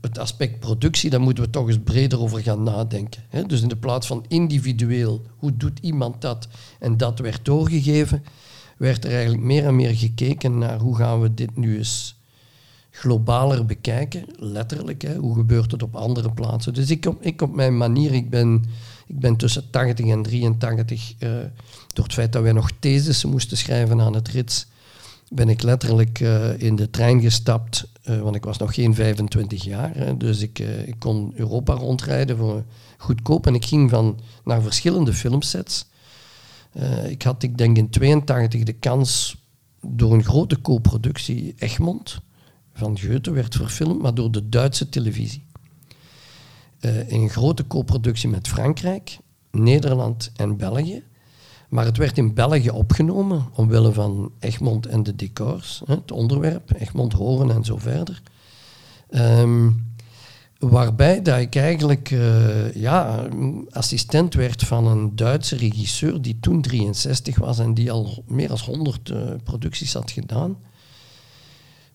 het aspect productie, daar moeten we toch eens breder over gaan nadenken. Hè. Dus in de plaats van individueel, hoe doet iemand dat en dat werd doorgegeven, werd er eigenlijk meer en meer gekeken naar hoe gaan we dit nu eens globaler bekijken, letterlijk. Hè, hoe gebeurt het op andere plaatsen? Dus ik op, ik op mijn manier, ik ben, ik ben tussen 80 en 83, uh, eh, door het feit dat wij nog theses moesten schrijven aan het rits, ben ik letterlijk uh, in de trein gestapt, uh, want ik was nog geen 25 jaar. Hè, dus ik, ik kon Europa rondrijden voor goedkoop en ik ging van naar verschillende filmsets. Ik had, ik denk in 82 de kans door een grote co-productie, Egmond van Goethe werd verfilmd, maar door de Duitse televisie. Uh, een grote co-productie met Frankrijk, Nederland en België. Maar het werd in België opgenomen omwille van Egmond en de decors, het onderwerp, Egmond horen en zo verder. Um, Waarbij dat ik eigenlijk uh, ja, assistent werd van een Duitse regisseur die toen 63 was en die al meer dan 100 uh, producties had gedaan.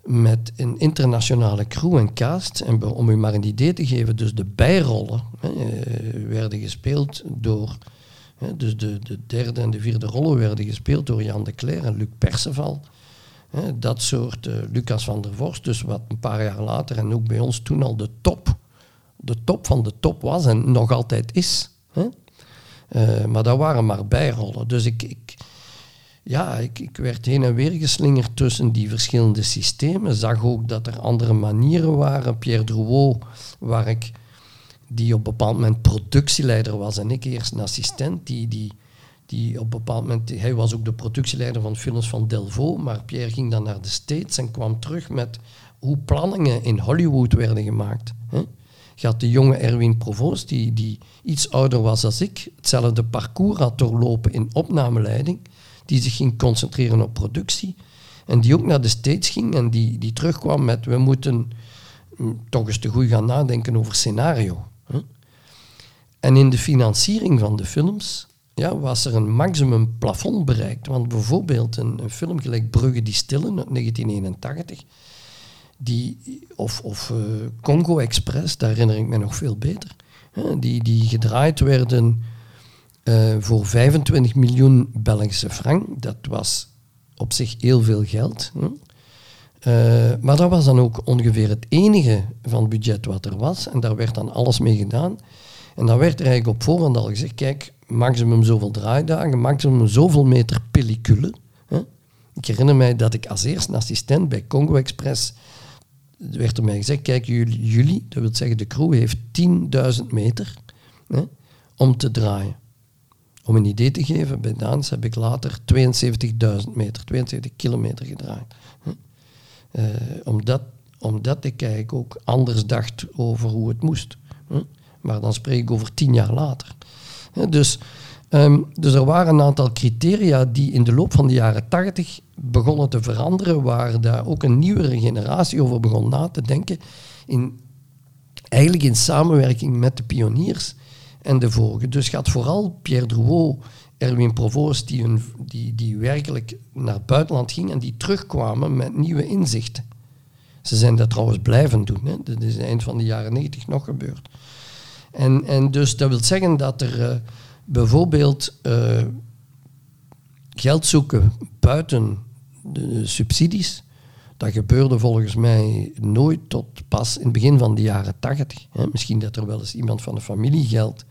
Met een internationale crew en cast. En om u maar een idee te geven, dus de bijrollen hè, uh, werden gespeeld door. Dus de, de derde en de vierde rollen werden gespeeld door Jan de Cler en Luc Perceval. Dat soort uh, Lucas van der Vorst, dus wat een paar jaar later en ook bij ons toen al de top, de top van de top was en nog altijd is. Hè. Uh, maar dat waren maar bijrollen. Dus ik, ik ja, ik, ik, werd heen en weer geslingerd tussen die verschillende systemen. Zag ook dat er andere manieren waren. Pierre Drouot, waar ik, die op een bepaald moment productieleider was en ik eerst een assistent, die, die die op een bepaald moment, hij was ook de productieleider van films van Delvaux, maar Pierre ging dan naar de States en kwam terug met hoe planningen in Hollywood werden gemaakt. Hè. Had de jonge Erwin Provoost, die, die iets ouder was dan ik, hetzelfde parcours had doorlopen in opnameleiding, die zich ging concentreren op productie en die ook naar de States ging en die, die terugkwam met we moeten mm, toch eens te goed gaan nadenken over scenario. En in de financiering van de films ja, was er een maximum plafond bereikt. Want bijvoorbeeld een, film gelijk Brugge die Stillen uit 1981, die, of, of uh, Congo Express, daar herinner ik me nog veel beter, hè, die, die gedraaid werden uh, voor 25 miljoen Belgische frank. Dat was op zich heel veel geld. Uh, maar dat was dan ook ongeveer het enige van het budget wat er was. En daar werd dan alles mee gedaan. En dan werd er eigenlijk op voorhand al gezegd, kijk, maximum zoveel draaidagen, maximum zoveel meter pellicule. Ik herinner mij dat ik als eerste assistent bij Congo Express werd er mij gezegd, kijk jullie, jullie dat wil zeggen de crew heeft 10.000 meter hè, om te draaien. Om een idee te geven, bij Daans heb ik later 72.000 meter, 72 kilometer gedraaid. Uh, omdat, omdat ik eigenlijk ook anders dacht over hoe het moest. Hè. Maar dan spreek ik over tien jaar later. Dus, um, dus er waren een aantal criteria die in de loop van de jaren 80 begonnen te veranderen, waar daar ook een nieuwere generatie over begon na te denken, in, eigenlijk in samenwerking met de pioniers en de vorige. Dus gaat vooral Pierre Drouot, Erwin Provoost, die, een, die, die werkelijk naar het buitenland gingen en die terugkwamen met nieuwe inzichten. Ze zijn dat trouwens blijven doen. Hè. Dat is eind van de jaren negentig nog gebeurd. En, en dus dat wil zeggen dat er uh, bijvoorbeeld uh, geld zoeken buiten de subsidies, dat gebeurde volgens mij nooit tot pas in het begin van de jaren tachtig. Misschien dat er wel eens iemand van de familie geld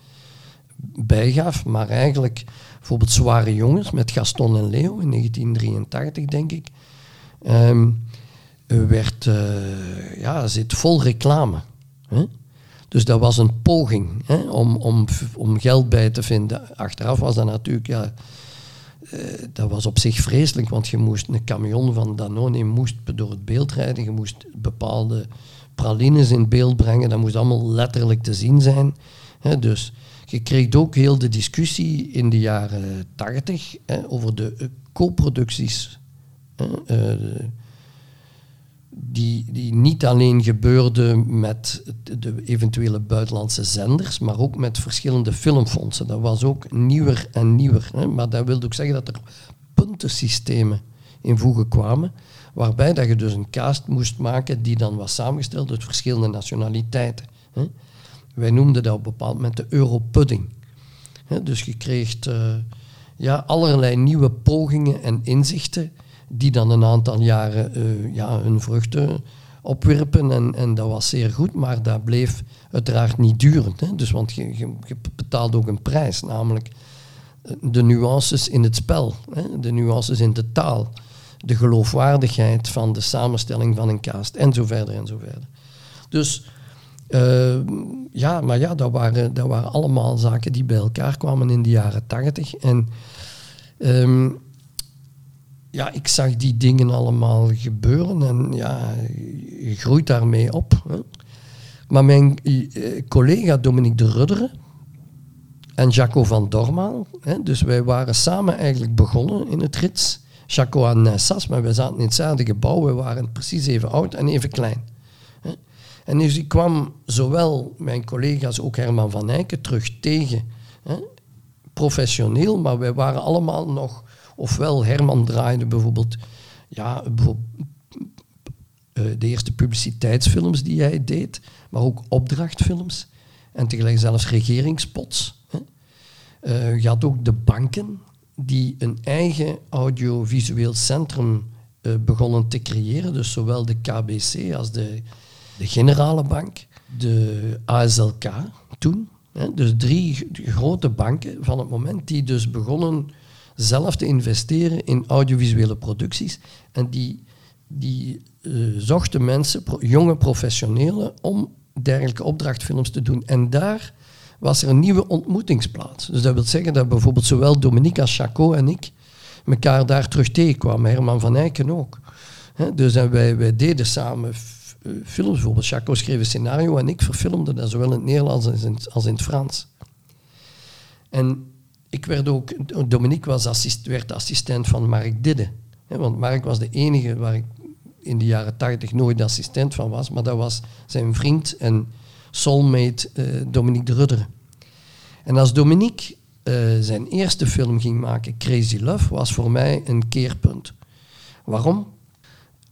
bijgaf, maar eigenlijk bijvoorbeeld Zware Jongens met Gaston en Leo in 1983, denk ik, um, werd, uh, ja, zit vol reclame. Hè? Dus dat was een poging hè, om, om, om geld bij te vinden. Achteraf was dat natuurlijk, ja, uh, dat was op zich vreselijk, want je moest een camion van Danone moest door het beeld rijden, je moest bepaalde pralines in beeld brengen, dat moest allemaal letterlijk te zien zijn. Hè, dus je kreeg ook heel de discussie in de jaren tachtig over de co-producties. Uh, die, die niet alleen gebeurde met de eventuele buitenlandse zenders, maar ook met verschillende filmfondsen. Dat was ook nieuwer en nieuwer. Hè. Maar dat wilde ook zeggen dat er puntensystemen in voegen kwamen, waarbij dat je dus een cast moest maken die dan was samengesteld uit verschillende nationaliteiten. Hè. Wij noemden dat op een bepaald moment de Europudding. Dus je kreeg uh, ja, allerlei nieuwe pogingen en inzichten die dan een aantal jaren uh, ja, hun vruchten opwerpen. En, en dat was zeer goed, maar dat bleef uiteraard niet durend. Hè. Dus, want je, je, betaalt ook een prijs, namelijk eh, de nuances in het spel, hè, de nuances in de taal, de geloofwaardigheid van de samenstelling van een cast en zo verder en zo verder. Dus uh, ja, maar ja, dat waren, dat waren allemaal zaken die bij elkaar kwamen in de jaren tachtig. En um, ja, ik zag die dingen allemaal gebeuren en ja, je groeit daarmee op. Hè. Maar mijn eh, collega Dominique de Rudderen en Jaco van Dormaal, hè, dus wij waren samen eigenlijk begonnen in het rits. Jaco aan Nessas, maar wij zaten in hetzelfde gebouw, we waren precies even oud en even klein. Hè. En dus ik kwam zowel mijn collega's, ook Herman van Eycken, terug tegen. Hè, professioneel, maar wij waren allemaal nog Ofwel Herman draaide bijvoorbeeld, ja, bijvoorbeeld uh, de eerste publiciteitsfilms die hij deed, maar ook opdrachtfilms en tegelijk zelfs regeringspots. Hè. Uh, je had ook de banken die een eigen audiovisueel centrum uh, begonnen te creëren, dus zowel de KBC als de, de Generale Bank, de ASLK toen. Dus drie grote banken van het moment die dus begonnen zelf te investeren in audiovisuele producties. En die, die uh, zochten mensen, jonge professionelen, om dergelijke opdrachtfilms te doen. En daar was er een nieuwe ontmoetingsplaats. Dus dat wil zeggen dat bijvoorbeeld zowel Dominique als Chaco en ik elkaar daar terug tegenkwamen. Herman van Eycken ook. Dus en wij, wij deden samen eh, films. Bijvoorbeeld Chaco schreef een scenario en ik verfilmde dat zowel in het Nederlands als in het Frans. En ik werd ook, Dominique was assist, werd assistent van Mark Didde. want Mark was de enige waar ik in de jaren tachtig nooit assistent van was, maar dat was zijn vriend en soulmate uh, Dominique de Rudderen. En als Dominique uh, zijn eerste film ging maken, Crazy Love, was voor mij een keerpunt. Waarom?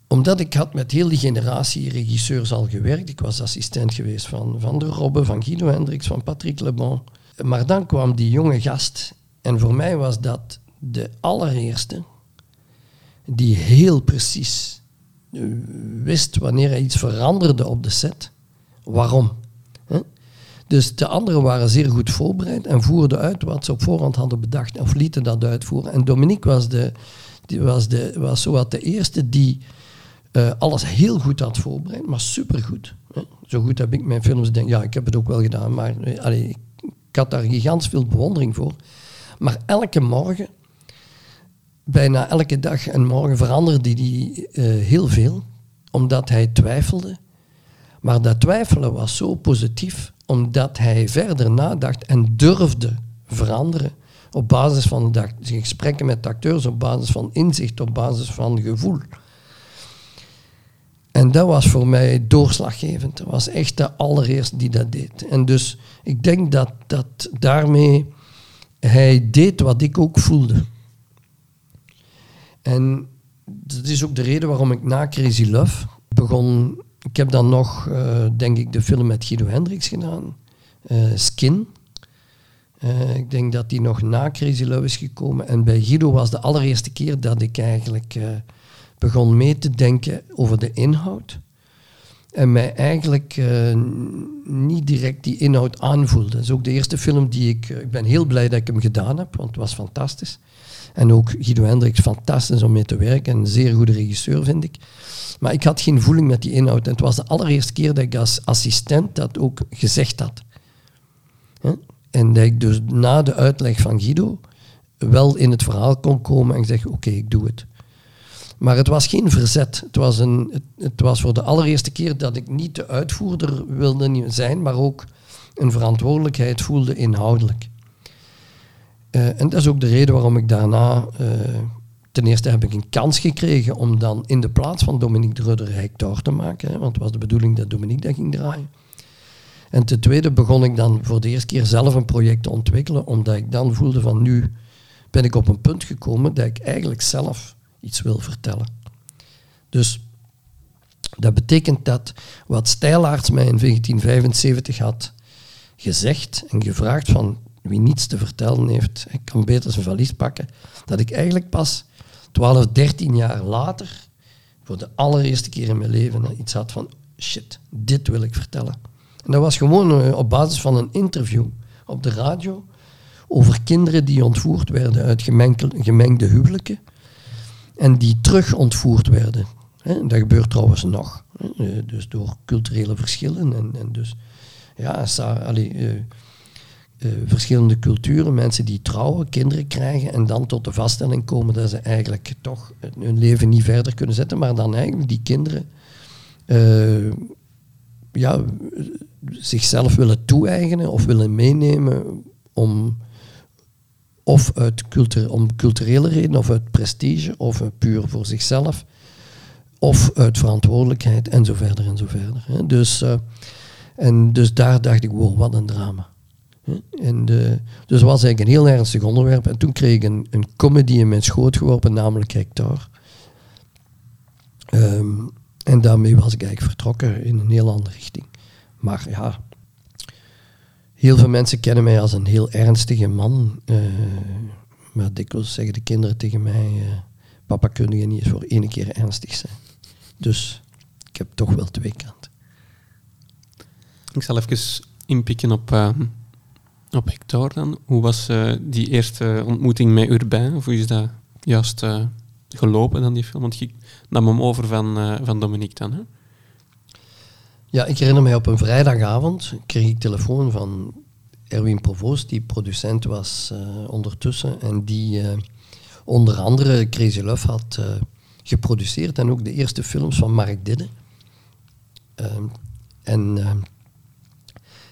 Omdat ik had met heel die generatie regisseurs al gewerkt. Ik was assistent geweest van Van der Robbe, van Guido Hendricks, van Patrick Lebon. Maar dan kwam die jonge gast. En voor mij was dat de allereerste die heel precies eh, wist wanneer hij iets veranderde op de set. Waarom? Dus de anderen waren zeer goed voorbereid en voerden uit wat ze op voorhand hadden bedacht of lieten dat uitvoeren. En Dominique was, de, die was, de, was zowat de eerste die uh, alles heel goed had voorbereid, maar supergoed. Hè? Zo goed heb ik mijn films denk ja, ik heb het ook wel gedaan, maar uh, allee, ik had daar gigantisch veel bewondering voor. Maar elke morgen, bijna elke dag en morgen veranderde hij uh, heel veel, omdat hij twijfelde. Maar dat twijfelen was zo positief, omdat hij verder nadacht en durfde veranderen, op basis van de, gesprekken met de acteurs, op basis van inzicht, op basis van gevoel. En dat was voor mij doorslaggevend. Dat was echt de allereerste die dat deed. En dus ik denk dat, dat daarmee hij deed wat ik ook voelde. En dat is ook de reden waarom ik na Crazy Love begon. Ik heb dan nog, eh, denk ik, de film met Guido Hendricks gedaan. eh, Skin. Eh, ik denk dat die nog na Crazy Love is gekomen. En bij Guido was de allereerste keer dat ik eigenlijk begon mee te denken over de inhoud. En mij eigenlijk eh, niet direct die inhoud aanvoelde. Dat is ook de eerste film die ik... eh, ik ben heel blij dat ik hem gedaan heb, want het was fantastisch. En ook Guido Hendricks, fantastisch om mee te werken. Een zeer goede regisseur, vind ik. Maar ik had geen voeling met die inhoud. En het was de allereerste keer dat ik als assistent dat ook gezegd had. En dat ik dus na de uitleg van Guido wel in het verhaal kon komen en zeggen, oké, ik doe het. Maar het was geen verzet. Het was, een, het, het was voor de allereerste keer dat ik niet de uitvoerder wilde zijn, maar ook een verantwoordelijkheid voelde inhoudelijk. Eh, en dat is ook de reden waarom ik daarna... eh, ten eerste heb ik een kans gekregen om dan in de plaats van Dominique de Rudder Hector te maken. Want het was de bedoeling dat Dominique dat ging draaien. En ten tweede begon ik dan voor de eerste keer zelf een project te ontwikkelen, omdat ik dan voelde van nu ben ik op een punt gekomen dat ik eigenlijk zelf iets wil vertellen. Dus dat betekent dat wat Stijlaarts mij in 1975 had gezegd en gevraagd van wie niets te vertellen heeft, hij kan beter zijn valies pakken, dat ik eigenlijk pas 12, 13 jaar later voor de allereerste keer in mijn leven iets had van shit, dit wil ik vertellen. En dat was gewoon eh, op basis van een interview op de radio over kinderen die ontvoerd werden uit gemengde huwelijken en die terug ontvoerd werden. Dat gebeurt trouwens nog. Eh, dus door culturele verschillen en, en dus ja, eh, eh, verschillende culturen, mensen die trouwen, kinderen krijgen en dan tot de vaststelling komen dat ze eigenlijk toch hun leven niet verder kunnen zetten, maar dan eigenlijk die kinderen ja, zichzelf willen toe-eigenen of willen meenemen om of uit om culturele redenen, of uit prestige, of puur voor zichzelf, of uit verantwoordelijkheid en zo verder en zo verder. Hè. Dus, eh, en dus daar dacht ik, wow, wat een drama. En de, dus het was eigenlijk een heel ernstig onderwerp. En toen kreeg ik een, een comedy in mijn schoot geworpen, namelijk Hector. Ehm, en daarmee was ik eigenlijk vertrokken in een heel andere richting. Maar ja, heel veel mensen kennen mij als een heel ernstige man. eh, maar dikwijls zeggen de kinderen tegen mij, eh, papa kun je niet eens voor één keer ernstig zijn. Dus ik heb toch wel twee kanten. Ik zal even inpikken op, eh, op Hector dan. Hoe was die eerste ontmoeting met Urbain? Of hoe is dat juist gelopen dan die film? Want je nam hem over van, van Dominique dan, hè? Ja, ik herinner mij op een vrijdagavond kreeg ik telefoon van Erwin Provoost, die producent was eh, ondertussen en die eh, onder andere Crazy Love had eh, geproduceerd en ook de eerste films van Mark Didde. Ehm, en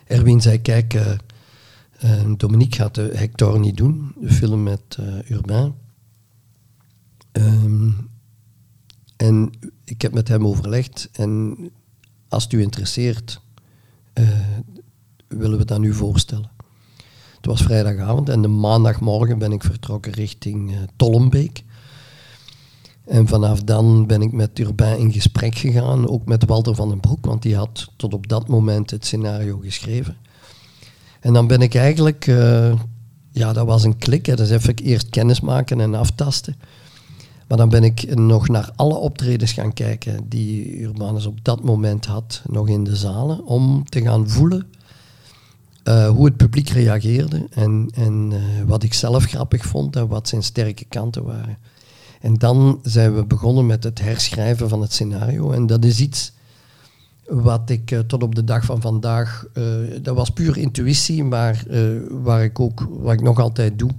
Erwin zei, kijk, Dominique gaat de Hector niet doen, de film met Urbain. Ehm, en ik heb met hem overlegd en als het u interesseert, eh, willen we dat nu voorstellen. Het was vrijdagavond en de maandagmorgen ben ik vertrokken richting eh, Tollenbeek. En vanaf dan ben ik met Urbain in gesprek gegaan, ook met Walter van den Broek, want die had tot op dat moment het scenario geschreven. En dan ben ik eigenlijk, eh, ja, dat was een klik, hè, dus even eerst kennis maken en aftasten. Maar dan ben ik nog naar alle optredens gaan kijken die Urbanus op dat moment had, nog in de zalen, om te gaan voelen eh, hoe het publiek reageerde en, en eh, wat ik zelf grappig vond en wat zijn sterke kanten waren. En dan zijn we begonnen met het herschrijven van het scenario. En dat is iets wat ik eh, tot op de dag van vandaag, dat was puur intuïtie, maar waar ik ook, wat ik nog altijd doe.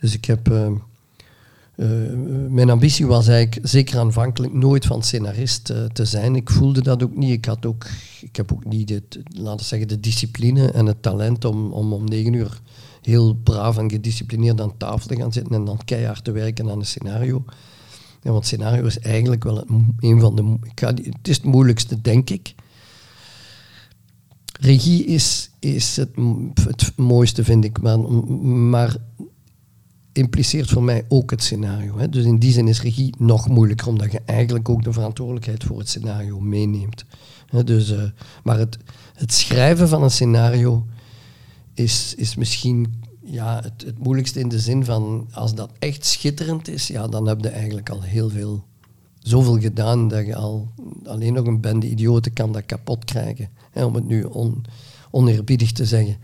Dus ik heb, eh, mijn ambitie was eigenlijk zeker aanvankelijk nooit van scenarist eh, te zijn. Ik voelde dat ook niet. Ik, had ook, ik heb ook niet, het, laten zeggen, de discipline en het talent om om, om negen uur heel braaf en gedisciplineerd aan tafel te gaan zitten en dan keihard te werken aan een scenario. Ja, want scenario is eigenlijk wel een van de... Ik ga, het is het moeilijkste, denk ik. Regie is, is het, mooiste, vind ik. Maar impliceert voor mij ook het scenario. Hè. Dus in die zin is regie nog moeilijker, omdat je eigenlijk ook de verantwoordelijkheid voor het scenario meeneemt. Dus, uh, maar het, het schrijven van een scenario is, is misschien ja, het, het moeilijkste in de zin van als dat echt schitterend is, ja, dan heb je eigenlijk al heel veel, zoveel gedaan dat je al alleen nog een bende idioten kan dat kapot krijgen. Hè, om het nu on, oneerbiedig te zeggen.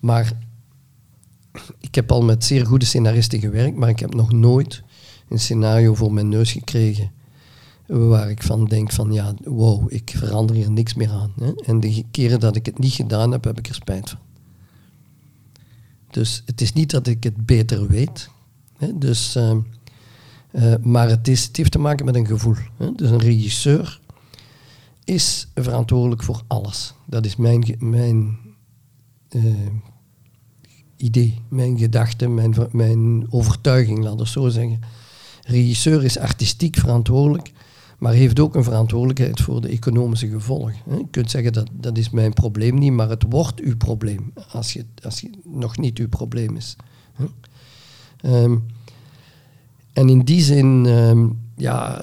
Maar ik heb al met zeer goede scenaristen gewerkt, maar ik heb nog nooit een scenario voor mijn neus gekregen waar ik van denk van ja, wow, ik verander hier niks meer aan. Hè. En de keren dat ik het niet gedaan heb, heb ik er spijt van. Dus het is niet dat ik het beter weet. Hè. Dus, uh, uh, maar het, is, het heeft te maken met een gevoel. Hè. Dus een regisseur is verantwoordelijk voor alles. Dat is mijn, mijn uh, idee, mijn gedachte, mijn, mijn overtuiging, laat ik zo zeggen. Regisseur is artistiek verantwoordelijk, maar heeft ook een verantwoordelijkheid voor de economische gevolgen. Je kunt zeggen dat dat is mijn probleem niet, maar het wordt uw probleem als je, als je nog niet uw probleem is. Um, en in die zin, um, ja,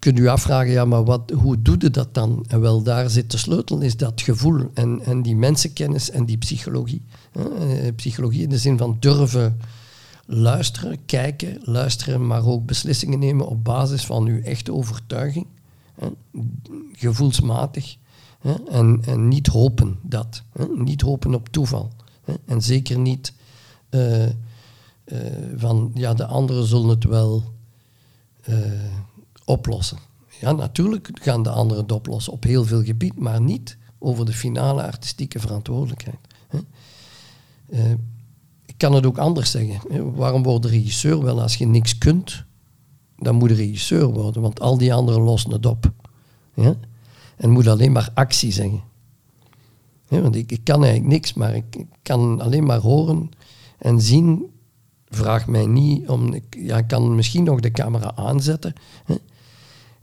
kunt u afvragen, ja, maar wat, hoe doe je dat dan? En wel, daar zit de sleutel, is dat gevoel en, en die mensenkennis en die psychologie. Hè? Psychologie in de zin van durven luisteren, kijken, luisteren, maar ook beslissingen nemen op basis van uw echte overtuiging. Gevoelsmatig. Hè? En, en niet hopen dat. Niet hopen op toeval. En zeker niet uh, uh, van, ja, de anderen zullen het wel... oplossen. Ja, natuurlijk gaan de anderen het oplossen op heel veel gebied, maar niet over de finale artistieke verantwoordelijkheid. Uh, ik kan het ook anders zeggen. Waarom wordt de regisseur? Wel, als je niks kunt, dan moet de regisseur worden, want al die anderen lossen het op. Ja? En moet alleen maar actie zeggen. Want ik, kan eigenlijk niks, maar ik, kan alleen maar horen en zien. Vraag mij niet om. Ik, ja, kan misschien nog de camera aanzetten. Hè?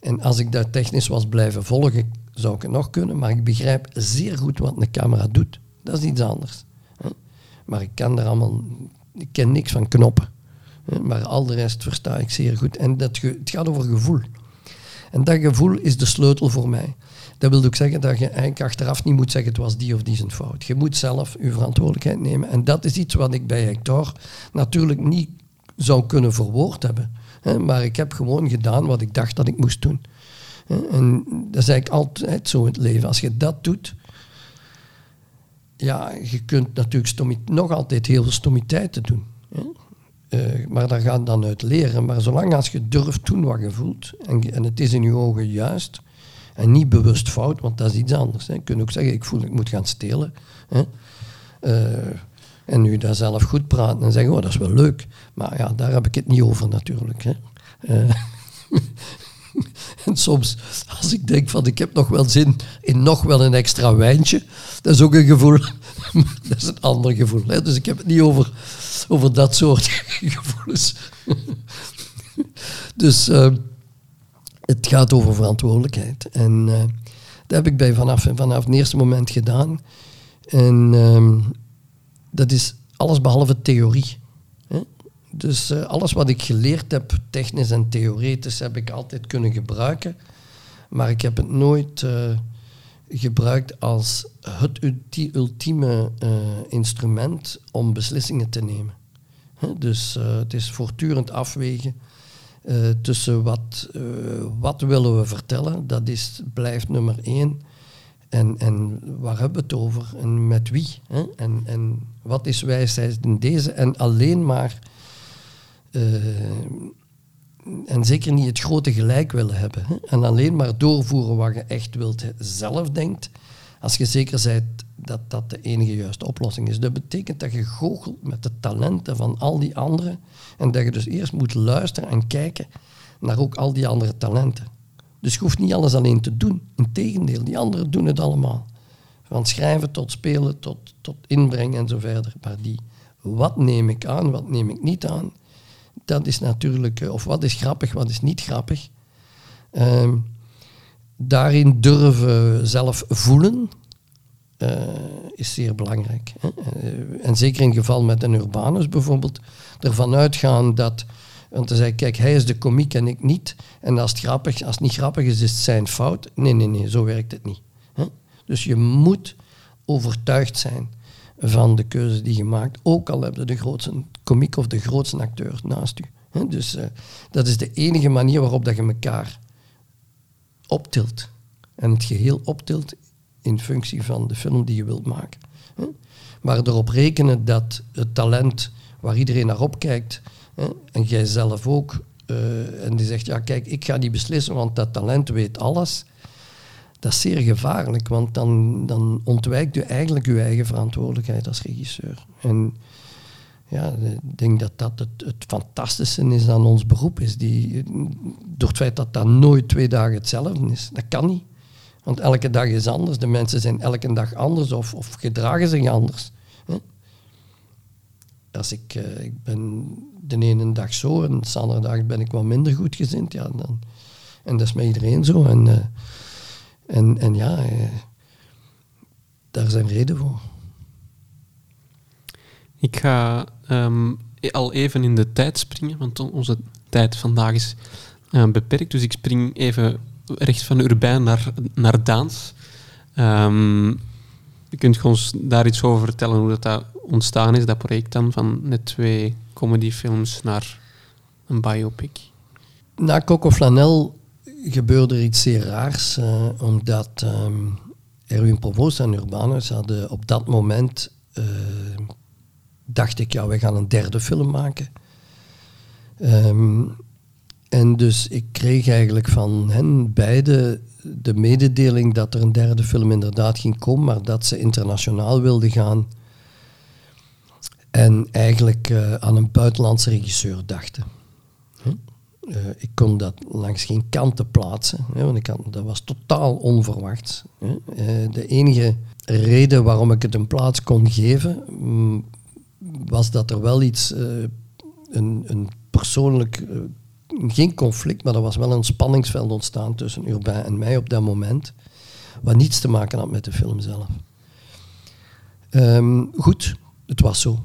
En als ik dat technisch was blijven volgen, zou ik het nog kunnen. Maar ik begrijp zeer goed wat een camera doet. Dat is iets anders. Maar ik kan er allemaal... Ik ken niks van knoppen. Maar al de rest versta ik zeer goed. En dat het gaat over gevoel. En dat gevoel is de sleutel voor mij. Dat wil ook zeggen dat je eigenlijk achteraf niet moet zeggen het was die of die zijn fout. Je moet zelf je verantwoordelijkheid nemen. En dat is iets wat ik bij Hector natuurlijk niet zou kunnen verwoord hebben maar ik heb gewoon gedaan wat ik dacht dat ik moest doen. En dat is eigenlijk altijd zo in het leven. Als je dat doet, ja, je kunt natuurlijk nog altijd heel veel stommiteiten doen. Uh, maar daar gaat dan uit leren. Maar zolang als je durft doen wat je voelt, en, en het is in je ogen juist, en niet bewust fout, want dat is iets anders. Hè. Je kunt ook zeggen, ik voel ik moet gaan stelen. Hè. Uh, en nu daar zelf goed praten en zeggen, oh, dat is wel leuk. Maar ja, daar heb ik het niet over natuurlijk. Hè. Uh, en soms, als ik denk van, ik heb nog wel zin in nog wel een extra wijntje, dat is ook een gevoel. dat is een ander gevoel. Hè. Dus ik heb het niet over, over dat soort gevoelens. dus uh, het gaat over verantwoordelijkheid. En uh, dat heb ik bij vanaf, vanaf het eerste moment gedaan. En... Uh, dat is alles behalve theorie. Dus uh, alles wat ik geleerd heb, technisch en theoretisch, heb ik altijd kunnen gebruiken. Maar ik heb het nooit uh, gebruikt als het ultieme uh, instrument om beslissingen te nemen. Dus het is voortdurend afwegen tussen wat, wat willen we vertellen, dat is, blijft nummer één. En, en waar hebben we het over? En met wie? Hè? En, en wat is wijsheid in deze? En alleen maar, en zeker niet het grote gelijk willen hebben. Hè? En alleen maar doorvoeren wat je echt wilt zelf denkt, als je zeker bent dat dat de enige juiste oplossing is. Dat betekent dat je goochelt met de talenten van al die anderen en dat je dus eerst moet luisteren en kijken naar ook al die andere talenten. Dus je hoeft niet alles alleen te doen. Integendeel, die anderen doen het allemaal. Van schrijven tot spelen, tot, tot inbrengen en zo verder. Maar die, wat neem ik aan, wat neem ik niet aan, dat is natuurlijk, eh, of wat is grappig, wat is niet grappig. Ehm, daarin durven zelf voelen uh, is zeer belangrijk. Uh, en zeker in geval met een urbanus bijvoorbeeld, ervan uitgaan dat, want dan zei kijk, hij is de komiek en ik niet. En als het, grappig, als het niet grappig is, is het zijn fout. Nee, nee, nee, zo werkt het niet. Hè. Dus je moet overtuigd zijn van de keuze die je maakt, ook al heb je de grootste komiek of de grootste acteur naast u. Dus uh, dat is de enige manier waarop dat je elkaar optilt. En het geheel optilt in functie van de film die je wilt maken. Maar erop rekenen dat het talent waar iedereen naar opkijkt, en jij zelf ook, uh, en die zegt, ja kijk, ik ga niet beslissen, want dat talent weet alles. Dat is zeer gevaarlijk, want dan, dan ontwijkt u eigenlijk uw eigen verantwoordelijkheid als regisseur. En ja, ik denk dat dat het, het fantastische is aan ons beroep. Is die, door het feit dat dat nooit twee dagen hetzelfde is. Dat kan niet. Want elke dag is anders. De mensen zijn elke dag anders of, of gedragen zich anders. Als ik, uh, ik ben de ene dag zo en de andere dag ben ik wat minder goed gezind. Ja, dan, en dat is met iedereen zo. En, uh, en, en ja, uh, daar zijn reden voor. Ik ga um, al even in de tijd springen, want onze tijd vandaag is uh, beperkt. Dus ik spring even recht van Urbijn naar, naar Daans. Um, je kunt ons daar iets over vertellen, hoe dat, dat ontstaan is, dat project dan, van net twee comedyfilms naar een biopic? Na Coco Flanel gebeurde er iets zeer raars, uh, omdat um, Erwin Provoost en Urbanus hadden op dat moment uh, dacht ik, ja, we gaan een derde film maken. Um, en dus ik kreeg eigenlijk van hen beide de mededeling dat er een derde film inderdaad ging komen, maar dat ze internationaal wilden gaan. En eigenlijk uh, aan een buitenlandse regisseur dachten. Huh? Uh, ik kon dat langs geen kanten plaatsen, hè, want ik had, dat was totaal onverwachts. Uh, de enige reden waarom ik het een plaats kon geven, mm, was dat er wel iets, een, een persoonlijk geen conflict, maar er was wel een spanningsveld ontstaan tussen Urbain en mij op dat moment, wat niets te maken had met de film zelf. Um, goed, het was zo.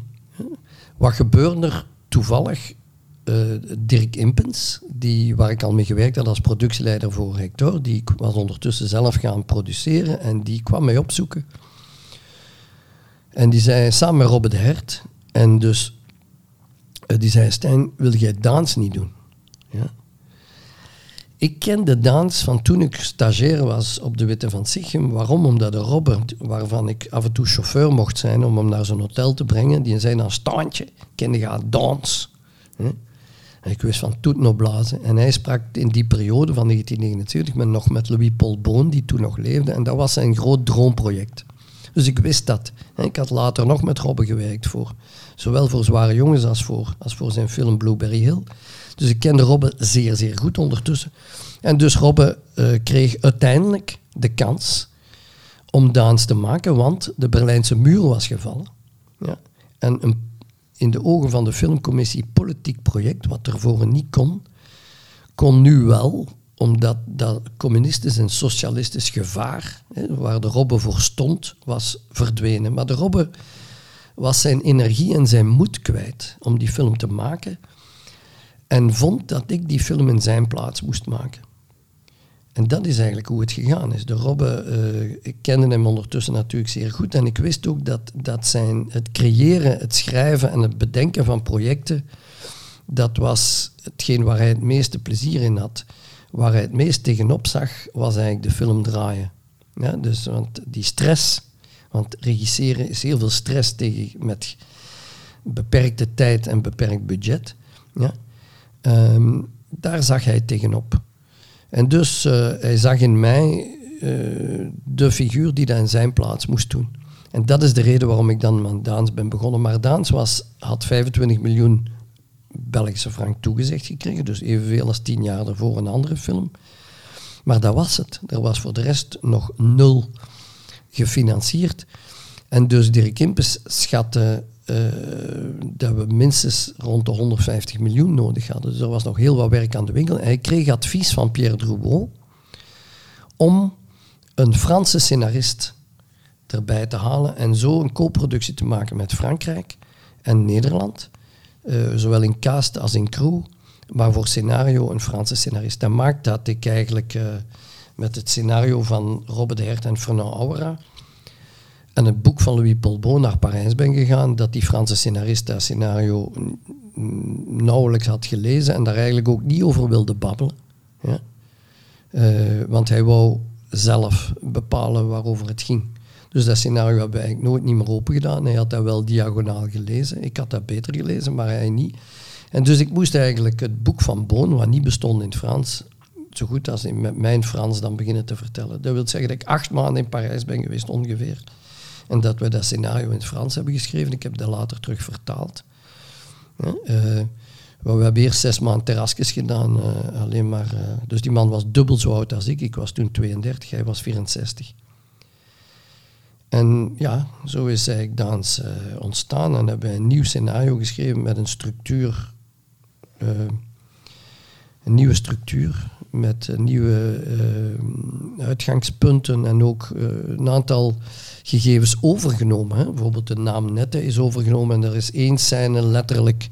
Wat gebeurde er toevallig? Uh, Dirk Impens, die, waar ik al mee gewerkt had als productieleider voor Hector, die was ondertussen zelf gaan produceren en die kwam mij opzoeken. En die zei samen met Robert Hert, en dus uh, die zei, Stijn, wil jij dans niet doen? Ja. Ik ken de dans van toen ik stagiair was op de Witte van Sichem. Waarom? Omdat de Robert, waarvan ik af en toe chauffeur mocht zijn om hem naar zijn hotel te brengen, die zei dan standje, kende je dans. Ik wist van toet nog blazen. En hij sprak in die periode van 1979 met, nog met Louis Paul Boon, die toen nog leefde. En dat was zijn groot droomproject. Dus ik wist dat. Ik had later nog met Robbe gewerkt voor. Zowel voor Zware Jongens als voor, als voor zijn film Blueberry Hill. Dus ik kende Robbe zeer, zeer goed ondertussen. En dus Robbe uh, kreeg uiteindelijk de kans om dans te maken, want de Berlijnse muur was gevallen. Ja. En een, in de ogen van de filmcommissie politiek project, wat ervoor niet kon, kon nu wel, omdat dat communistisch en socialistisch gevaar, hè, waar de Robbe voor stond, was verdwenen. Maar de Robbe was zijn energie en zijn moed kwijt om die film te maken en vond dat ik die film in zijn plaats moest maken. En dat is eigenlijk hoe het gegaan is. De Robbe, uh, ik kende hem ondertussen natuurlijk zeer goed en ik wist ook dat, dat zijn, het creëren, het schrijven en het bedenken van projecten, dat was hetgeen waar hij het meeste plezier in had. Waar hij het meest tegenop zag, was eigenlijk de film draaien. Ja, dus, want die stress, want regisseren is heel veel stress tegen, met beperkte tijd en beperkt budget. Ja. Um, daar zag hij tegenop. En dus uh, hij zag in mij uh, de figuur die dat in zijn plaats moest doen. En dat is de reden waarom ik dan met Daans ben begonnen. Maar Daans was, had 25 miljoen Belgische frank toegezegd gekregen, dus evenveel als tien jaar ervoor een andere film. Maar dat was het. Er was voor de rest nog nul gefinancierd. En dus Dirk Impes schatte dat we minstens rond de 150 miljoen nodig hadden. Dus er was nog heel wat werk aan de winkel. En hij kreeg advies van Pierre Drouot om een Franse scenarist erbij te halen en zo een co-productie te maken met Frankrijk en Nederland. Uh, zowel in cast als in crew, maar voor scenario een Franse scenarist. Dat maakt dat ik eigenlijk uh, met het scenario van Robbe de Hert en Fernand Aura en het boek van Louis Polbo naar Parijs ben gegaan, dat die Franse scenarist dat scenario nauwelijks had gelezen en daar eigenlijk ook niet over wilde babbelen. Ja? Uh, want hij wou zelf bepalen waarover het ging. Dus dat scenario hebben we eigenlijk nooit niet meer open gedaan. Hij had dat wel diagonaal gelezen. Ik had dat beter gelezen, maar hij niet. En dus ik moest eigenlijk het boek van Boon, wat niet bestond in het Frans, zo goed als in met mijn Frans dan beginnen te vertellen. Dat wil zeggen dat ik acht maanden in Parijs ben geweest ongeveer. En dat we dat scenario in het Frans hebben geschreven. Ik heb dat later terug vertaald. Uh, we hebben eerst zes maanden terrasjes gedaan. Uh, alleen maar, uh, dus die man was dubbel zo oud als ik. Ik was toen 32, hij was 64. En ja, zo is eigenlijk dans uh, ontstaan. En hebben we een nieuw scenario geschreven met een structuur. een nieuwe structuur met nieuwe uitgangspunten en ook een aantal gegevens overgenomen. Bijvoorbeeld de naam Nette is overgenomen en er is één scène letterlijk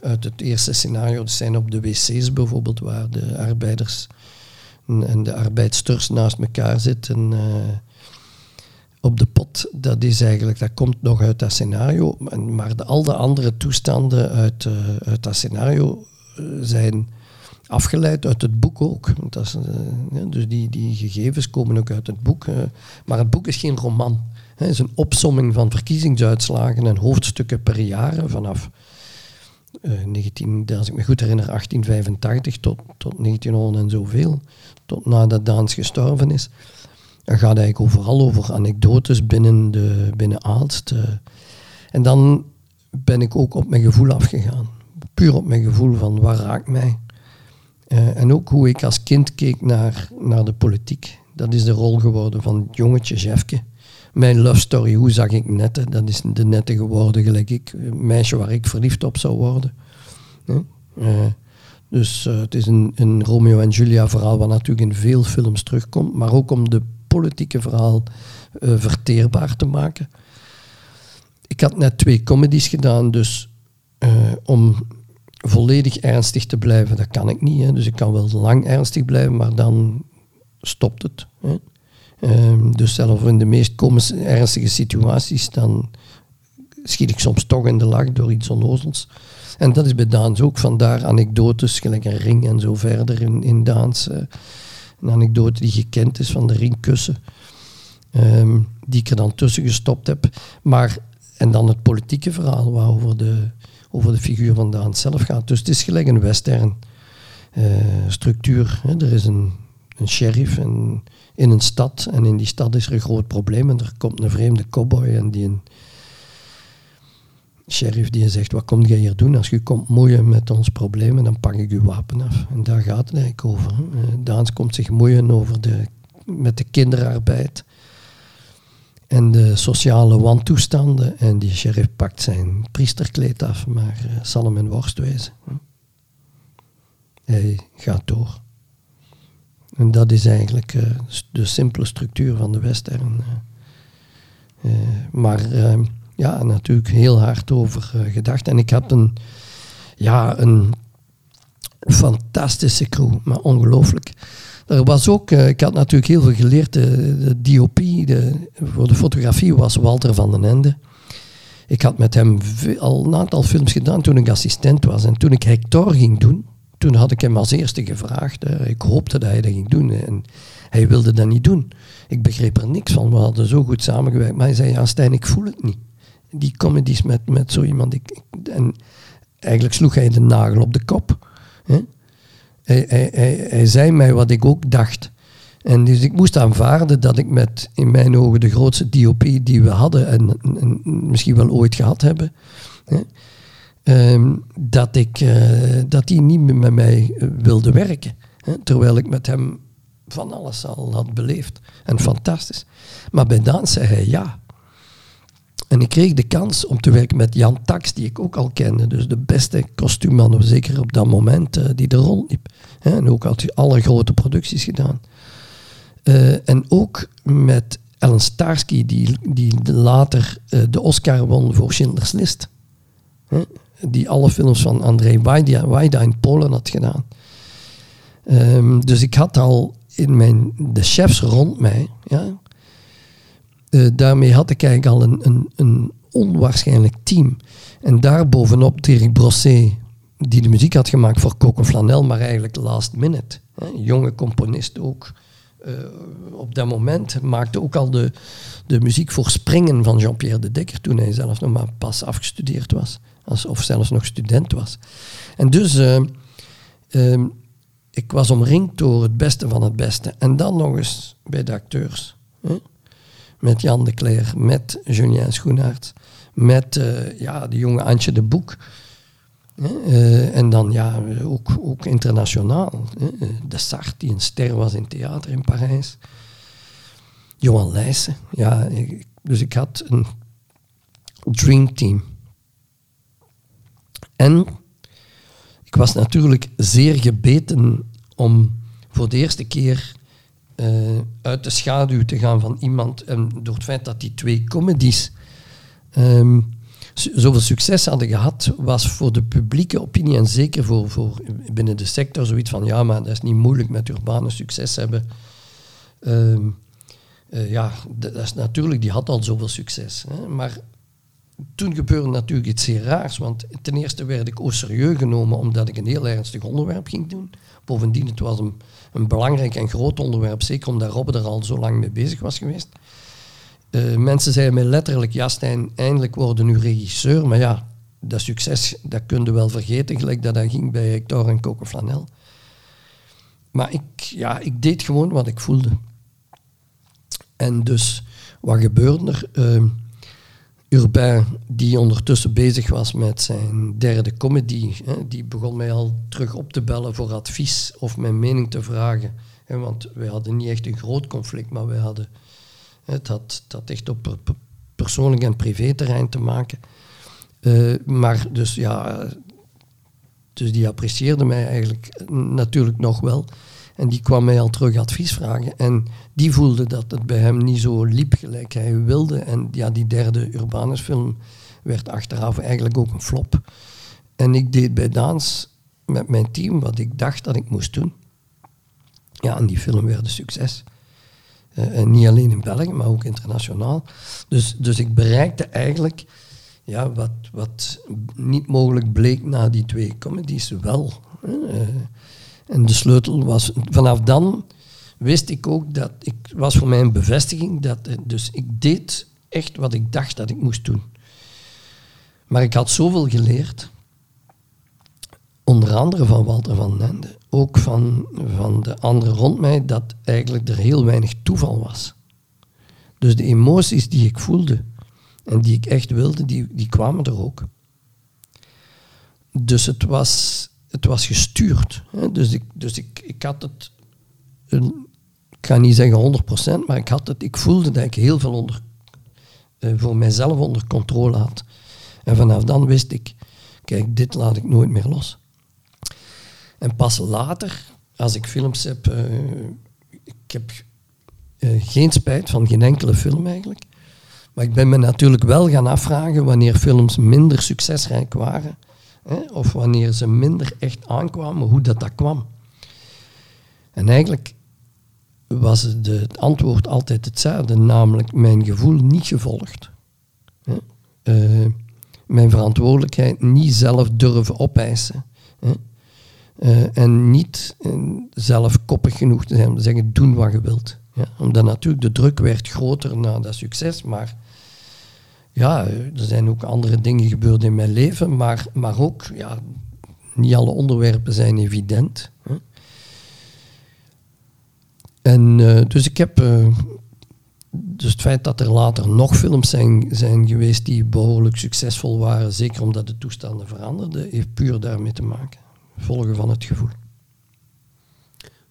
uit het eerste scenario. Dat zijn op de wc's bijvoorbeeld, waar de arbeiders en de arbeidsters naast elkaar zitten. Op de pot, dat is eigenlijk, dat komt nog uit dat scenario. Maar de, al de andere toestanden uit, uit dat scenario zijn afgeleid uit het boek ook. Dat is, uh, dus die, die gegevens komen ook uit het boek. Uh, maar het boek is geen roman. Het is een opsomming van verkiezingsuitslagen en hoofdstukken per jaar vanaf uh, 19, als ik me goed herinner, 1885 tot, tot 1900 en zoveel, tot nadat Daans gestorven is. Dan gaat eigenlijk overal over anekdotes binnen, de, binnen Aalst. en dan ben ik ook op mijn gevoel afgegaan. Puur op mijn gevoel van waar raakt mij. Uh, en ook hoe ik als kind keek naar, naar de politiek. Dat is de rol geworden van jongetje Jefke. Mijn love story, hoe zag ik Nette? Dat is de Nette geworden, gelijk ik. Een meisje waar ik verliefd op zou worden. Uh, dus uh, het is een, een, Romeo en Julia verhaal wat natuurlijk in veel films terugkomt. Maar ook om de politieke verhaal verteerbaar te maken. Ik had net twee comedies gedaan, dus om volledig ernstig te blijven, dat kan ik niet. Hè. Dus ik kan wel lang ernstig blijven, maar dan stopt het. Hè. Um, dus zelfs in de meest ernstige situaties, dan schiet ik soms toch in de lach door iets onnozels. En dat is bij Daans ook, vandaar anekdotes, gelijk een ring en zo verder in, in Daans. Uh, een anekdote die gekend is van de ringkussen, um, die ik er dan tussen gestopt heb. Maar, en dan het politieke verhaal waarover de over de figuur van Daan zelf gaat. Dus het is gelijk een western uh, structuur. Hè. Er is een, een sheriff in een stad en in die stad is er een groot probleem en er komt een vreemde cowboy en die een sheriff die zegt, wat kom jij hier doen? Als je komt moeien met ons problemen, dan pak ik je wapen af. En daar gaat het eigenlijk over. Uh, Daans komt zich moeien over de, met de kinderarbeid en de sociale wantoestanden. En die sheriff pakt zijn priesterkleed af, maar uh, zal hem een worst wezen. Hij gaat door. En dat is eigenlijk uh, de simpele structuur van de western. Uh, maar ja, natuurlijk heel hard over gedacht. En ik heb een, ja, een fantastische crew, maar ongelooflijk. Er was ook, uh, ik had natuurlijk heel veel geleerd. De, de DOP de, voor de fotografie was Walter van den Ende. Ik had met hem al een aantal films gedaan toen ik assistent was. En toen ik Hector ging doen, toen had ik hem als eerste gevraagd. Uh, ik hoopte dat hij dat ging doen. En hij wilde dat niet doen. Ik begreep er niks van. We hadden zo goed samengewerkt. Maar hij zei, ja Stijn, ik voel het niet. Die comedies met, met zo iemand. Ik, en eigenlijk sloeg hij de nagel op de kop. Hè? Hij, hij, hij, hij zei mij wat ik ook dacht. En dus ik moest aanvaarden dat ik met in mijn ogen de grootste DOP die we hadden en, en misschien wel ooit gehad hebben, hè, um, dat, ik, uh, dat die niet meer met mij wilde werken. Hè, terwijl ik met hem van alles al had beleefd. En fantastisch. Maar bij dans zei hij ja. En ik kreeg de kans om te werken met Jan Tax, die ik ook al kende. Dus de beste kostuumman, zeker op dat moment, uh, die er rondliep. En ook had hij alle grote producties gedaan. Uh, en ook met Ellen Starsky, die, die later uh, de Oscar won voor Schindler's List. Die alle films van André Wajda in Polen had gedaan. Um, dus ik had al in mijn, de chefs rond mij, ja, uh, daarmee had ik eigenlijk al een, een, een onwaarschijnlijk team. En daarbovenop Dirk Brosset, die de muziek had gemaakt voor Coco Flanel, maar eigenlijk last minute. Jonge componist ook. Uh, op dat moment maakte ook al de, de muziek voor Springen van Jean-Pierre de Dekker, toen hij zelf nog maar pas afgestudeerd was, als, of zelfs nog student was. En dus, uh, ik was omringd door het beste van het beste. En dan nog eens bij de acteurs. Met Jan de Cler, met Julien Schoenaert, met uh, ja, de jonge Antje de Boek. Uh, en dan ja, ook, ook internationaal. Hè? De Sart, die een ster was in theater in Parijs. Johan Leijsen. Ja, dus ik had een dream team. En ik was natuurlijk zeer gebeten om voor de eerste keer uh, uit de schaduw te gaan van iemand. En door het feit dat die twee comedies um, zoveel succes hadden gehad, was voor de publieke opinie en zeker voor, voor binnen de sector zoiets van ja, maar dat is niet moeilijk met urbane succes hebben. Um, uh, ja, dat is natuurlijk, die had al zoveel succes. Hè, maar toen gebeurde natuurlijk iets zeer raars, want ten eerste werd ik au serieus genomen omdat ik een heel ernstig onderwerp ging doen. Bovendien, het was een, een belangrijk en groot onderwerp, zeker omdat Robbe er al zo lang mee bezig was geweest. Uh, mensen zeiden mij letterlijk, ja Stijn, eindelijk worden nu regisseur, maar ja, dat succes, dat kun je wel vergeten, gelijk dat dat ging bij Hector en Coco Flanel. Maar ik, ja, ik deed gewoon wat ik voelde. En dus, wat gebeurde er? Uh, Urbain, die ondertussen bezig was met zijn derde comedy, hè, die begon mij al terug op te bellen voor advies of mijn mening te vragen. Hè, want wij hadden niet echt een groot conflict, maar wij hadden, het had, had echt op persoonlijk en privéterrein te maken. Uh, maar dus ja, dus die apprecieerde mij eigenlijk natuurlijk nog wel. En die kwam mij al terug advies vragen. En die voelde dat het bij hem niet zo liep gelijk hij wilde. En ja, die derde Urbanus-film werd achteraf eigenlijk ook een flop. En ik deed bij Daans met mijn team wat ik dacht dat ik moest doen. Ja, en die film werd een succes. Uh, en niet alleen in België, maar ook internationaal. Dus, dus ik bereikte eigenlijk ja, wat, wat niet mogelijk bleek na die twee comedies wel. Uh, en de sleutel was, vanaf dan wist ik ook dat, ik was voor mij een bevestiging, dat, dus ik deed echt wat ik dacht dat ik moest doen. Maar ik had zoveel geleerd, onder andere van Walter van Nende, ook van, van de anderen rond mij, dat eigenlijk er heel weinig toeval was. Dus de emoties die ik voelde en die ik echt wilde, die, die kwamen er ook. Dus het was het was gestuurd. Hè. Dus, ik, dus ik, ik had het, ik ga niet zeggen 100%, maar ik, had het, ik voelde dat ik heel veel onder, uh, voor mijzelf onder controle had. En vanaf dan wist ik, kijk, dit laat ik nooit meer los. En pas later, als ik films heb, uh, ik heb uh, geen spijt van geen enkele film eigenlijk. Maar ik ben me natuurlijk wel gaan afvragen wanneer films minder succesrijk waren Hè, of wanneer ze minder echt aankwamen, hoe dat, dat kwam. En eigenlijk was de, het antwoord altijd hetzelfde, namelijk mijn gevoel niet gevolgd. Uh, mijn verantwoordelijkheid niet zelf durven opeisen. Uh, en niet uh, zelf koppig genoeg te zijn om te zeggen, doen wat je wilt. Ja, omdat natuurlijk de druk werd groter na dat succes, maar ja, er zijn ook andere dingen gebeurd in mijn leven, maar, maar ook, ja, niet alle onderwerpen zijn evident. Hè. En uh, dus ik heb, uh, dus het feit dat er later nog films zijn, zijn geweest die behoorlijk succesvol waren, zeker omdat de toestanden veranderden, heeft puur daarmee te maken. Volgen van het gevoel.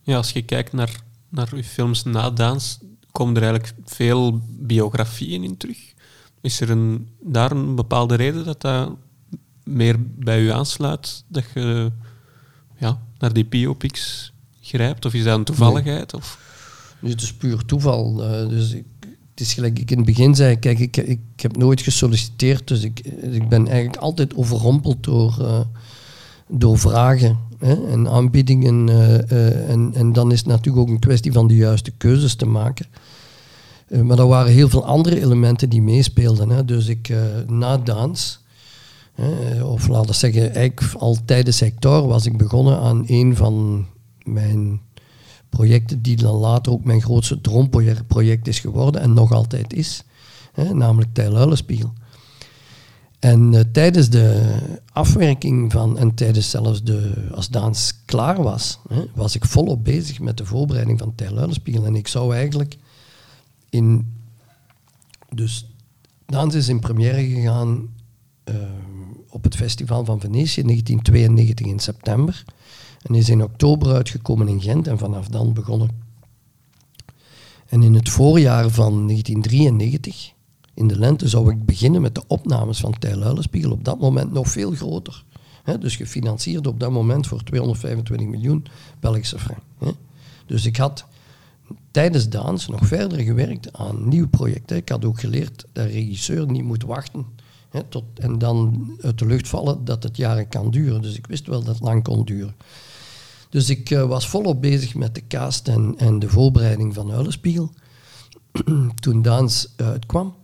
Ja, als je kijkt naar naar uw films na Daans, komen er eigenlijk veel biografieën in terug? Is er een, daar een bepaalde reden dat dat meer bij u aansluit, dat je ja, naar die biopics grijpt? Of is dat een toevalligheid? Of? Dus het is puur toeval. Uh, dus ik, het is gelijk ik in het begin zei, kijk, ik, ik heb nooit gesolliciteerd, dus ik, ik ben eigenlijk altijd overrompeld door, uh, door vragen en aanbiedingen. En, en dan is het natuurlijk ook een kwestie van de juiste keuzes te maken. maar er waren heel veel andere elementen die meespeelden. Hè. Dus ik, na dans, of laten we zeggen, eigenlijk al tijdens sector was ik begonnen aan een van mijn projecten die dan later ook mijn grootste droomproject is geworden en nog altijd is, hè, namelijk Tijl En uh, tijdens de afwerking van, en tijdens zelfs de, als Daans klaar was, hè, was ik volop bezig met de voorbereiding van Tijl En ik zou eigenlijk in, dus Daans is in première gegaan uh, op het Festival van Venetië in 1992 in september. En is in oktober uitgekomen in Gent en vanaf dan begonnen. En in het voorjaar van 1993, in de lente, zou ik beginnen met de opnames van Tijl Uilenspiegel. Op dat moment nog veel groter. dus gefinancierd op dat moment voor 225 miljoen Belgische frank. Dus ik had tijdens Daans nog verder gewerkt aan nieuw projecten. Ik had ook geleerd dat regisseur niet moet wachten tot, en dan uit de lucht vallen dat het jaren kan duren. Dus ik wist wel dat het lang kon duren. Dus ik uh, was volop bezig met de cast en, en de voorbereiding van Huilenspiegel toen Daans uitkwam.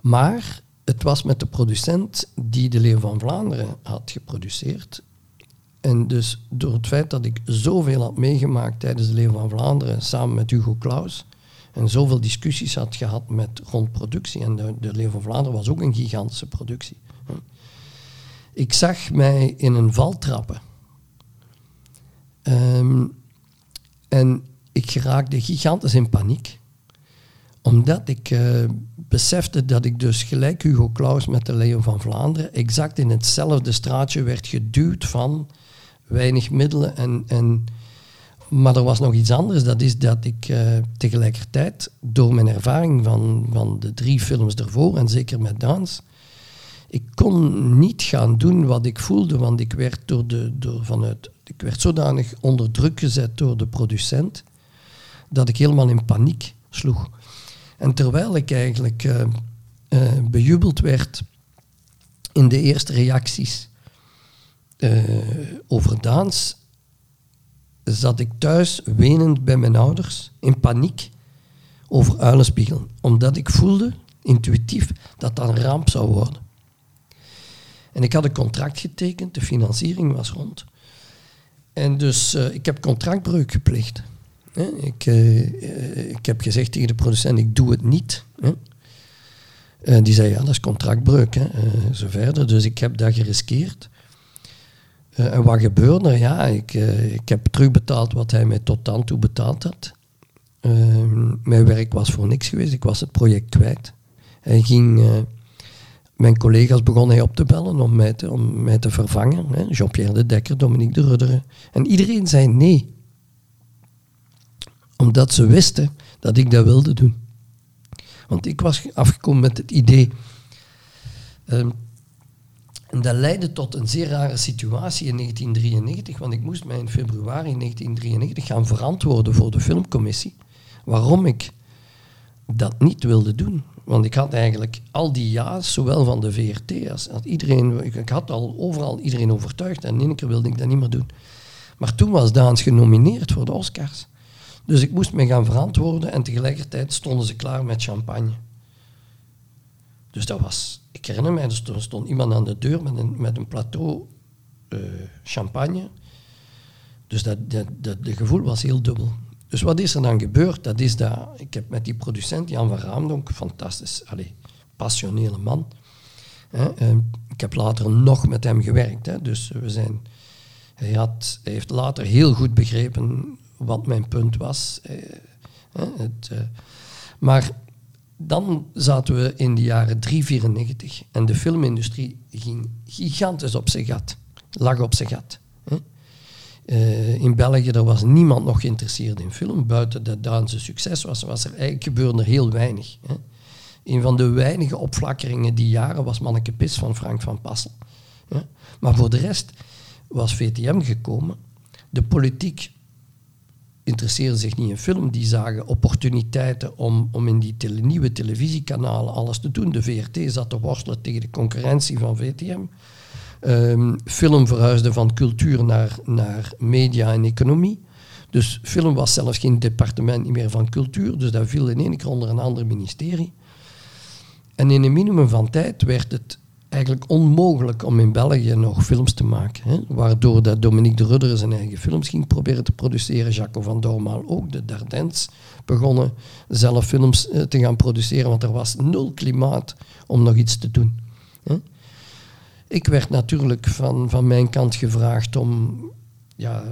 Maar het was met de producent die de Leeuw van Vlaanderen had geproduceerd. En dus door het feit dat ik zoveel had meegemaakt tijdens de Leeuw van Vlaanderen samen met Hugo Claus en zoveel discussies had gehad met rond productie. En de, de Leeuw van Vlaanderen was ook een gigantische productie. Ik zag mij in een val trappen. Ehm, en ik geraakte gigantisch in paniek. Omdat ik uh, besefte dat ik dus gelijk Hugo Claus met de Leeuw van Vlaanderen exact in hetzelfde straatje werd geduwd van weinig middelen en, en maar er was nog iets anders. Dat is dat ik uh, tegelijkertijd, door mijn ervaring van, van de drie films ervoor, en zeker met dans, ik kon niet gaan doen wat ik voelde, want ik werd, door de, door vanuit, ik werd zodanig onder druk gezet door de producent, dat ik helemaal in paniek sloeg. En terwijl ik eigenlijk uh, uh, bejubeld werd in de eerste reacties over dans, zat ik thuis wenend bij mijn ouders in paniek over uilenspiegel. Omdat ik voelde, intuïtief, dat dat een ramp zou worden. En ik had een contract getekend, de financiering was rond. En dus uh, ik heb contractbreuk gepleegd. Ik, uh, ik heb gezegd tegen de producent, ik doe het niet. En die zei, ja, dat is contractbreuk. Hè. zo verder. Dus ik heb dat geriskeerd. En wat gebeurde? Ja, ik, ik heb terugbetaald wat hij mij tot dan toe betaald had. Uh, mijn werk was voor niks geweest, ik was het project kwijt. Hij ging, mijn collega's begonnen hij op te bellen om mij te, om mij te vervangen. Jean-Pierre de Dekker, Dominique de Rudderen. En iedereen zei nee. Omdat ze wisten dat ik dat wilde doen. Want ik was afgekomen met het idee ehm, en dat leidde tot een zeer rare situatie in 1993, want ik moest mij in februari 1993 gaan verantwoorden voor de filmcommissie. Waarom ik dat niet wilde doen. Want ik had eigenlijk al die ja's, zowel van de VRT als, iedereen, ik had al overal iedereen overtuigd en in één keer wilde ik dat niet meer doen. Maar toen was Daans genomineerd voor de Oscars. Dus ik moest me gaan verantwoorden en tegelijkertijd stonden ze klaar met champagne. Dus dat was, ik herinner mij, er stond iemand aan de deur met een, met een plateau uh, champagne. Dus dat, dat, dat, gevoel was heel dubbel. Dus wat is er dan gebeurd? Dat is dat, ik heb met die producent, Jan van Raamdonk, fantastisch, allez, passionele man. Hè, uh, ik heb later nog met hem gewerkt. Hè, dus we zijn, hij, had, heeft later heel goed begrepen wat mijn punt was. Uh, het, maar dan zaten we in de jaren 394 en de filmindustrie ging gigantisch op zijn gat, lag op zijn gat. Eh, in België er was niemand nog geïnteresseerd in film. Buiten dat Daanse succes was, er eigenlijk gebeurde heel weinig. Hè. Een van de weinige opflakkeringen die jaren was Manneke Pis van Frank van Passel. Maar voor de rest was VTM gekomen. De politiek interesseerde zich niet in film. Die zagen opportuniteiten om, om in die nieuwe televisiekanalen alles te doen. De VRT zat te worstelen tegen de concurrentie van VTM. Um, film verhuisde van cultuur naar, naar media en economie. Dus film was zelfs geen departement meer van cultuur, dus dat viel in één keer onder een ander ministerie. En in een minimum van tijd werd het eigenlijk onmogelijk om in België nog films te maken. Hè? Waardoor dat Dominique de Rudder zijn eigen films ging proberen te produceren. Jaco van Dormaal ook, de Dardens, begonnen zelf films eh, te gaan produceren, want er was nul klimaat om nog iets te doen. Hè? Ik werd natuurlijk van, van mijn kant gevraagd om, ja,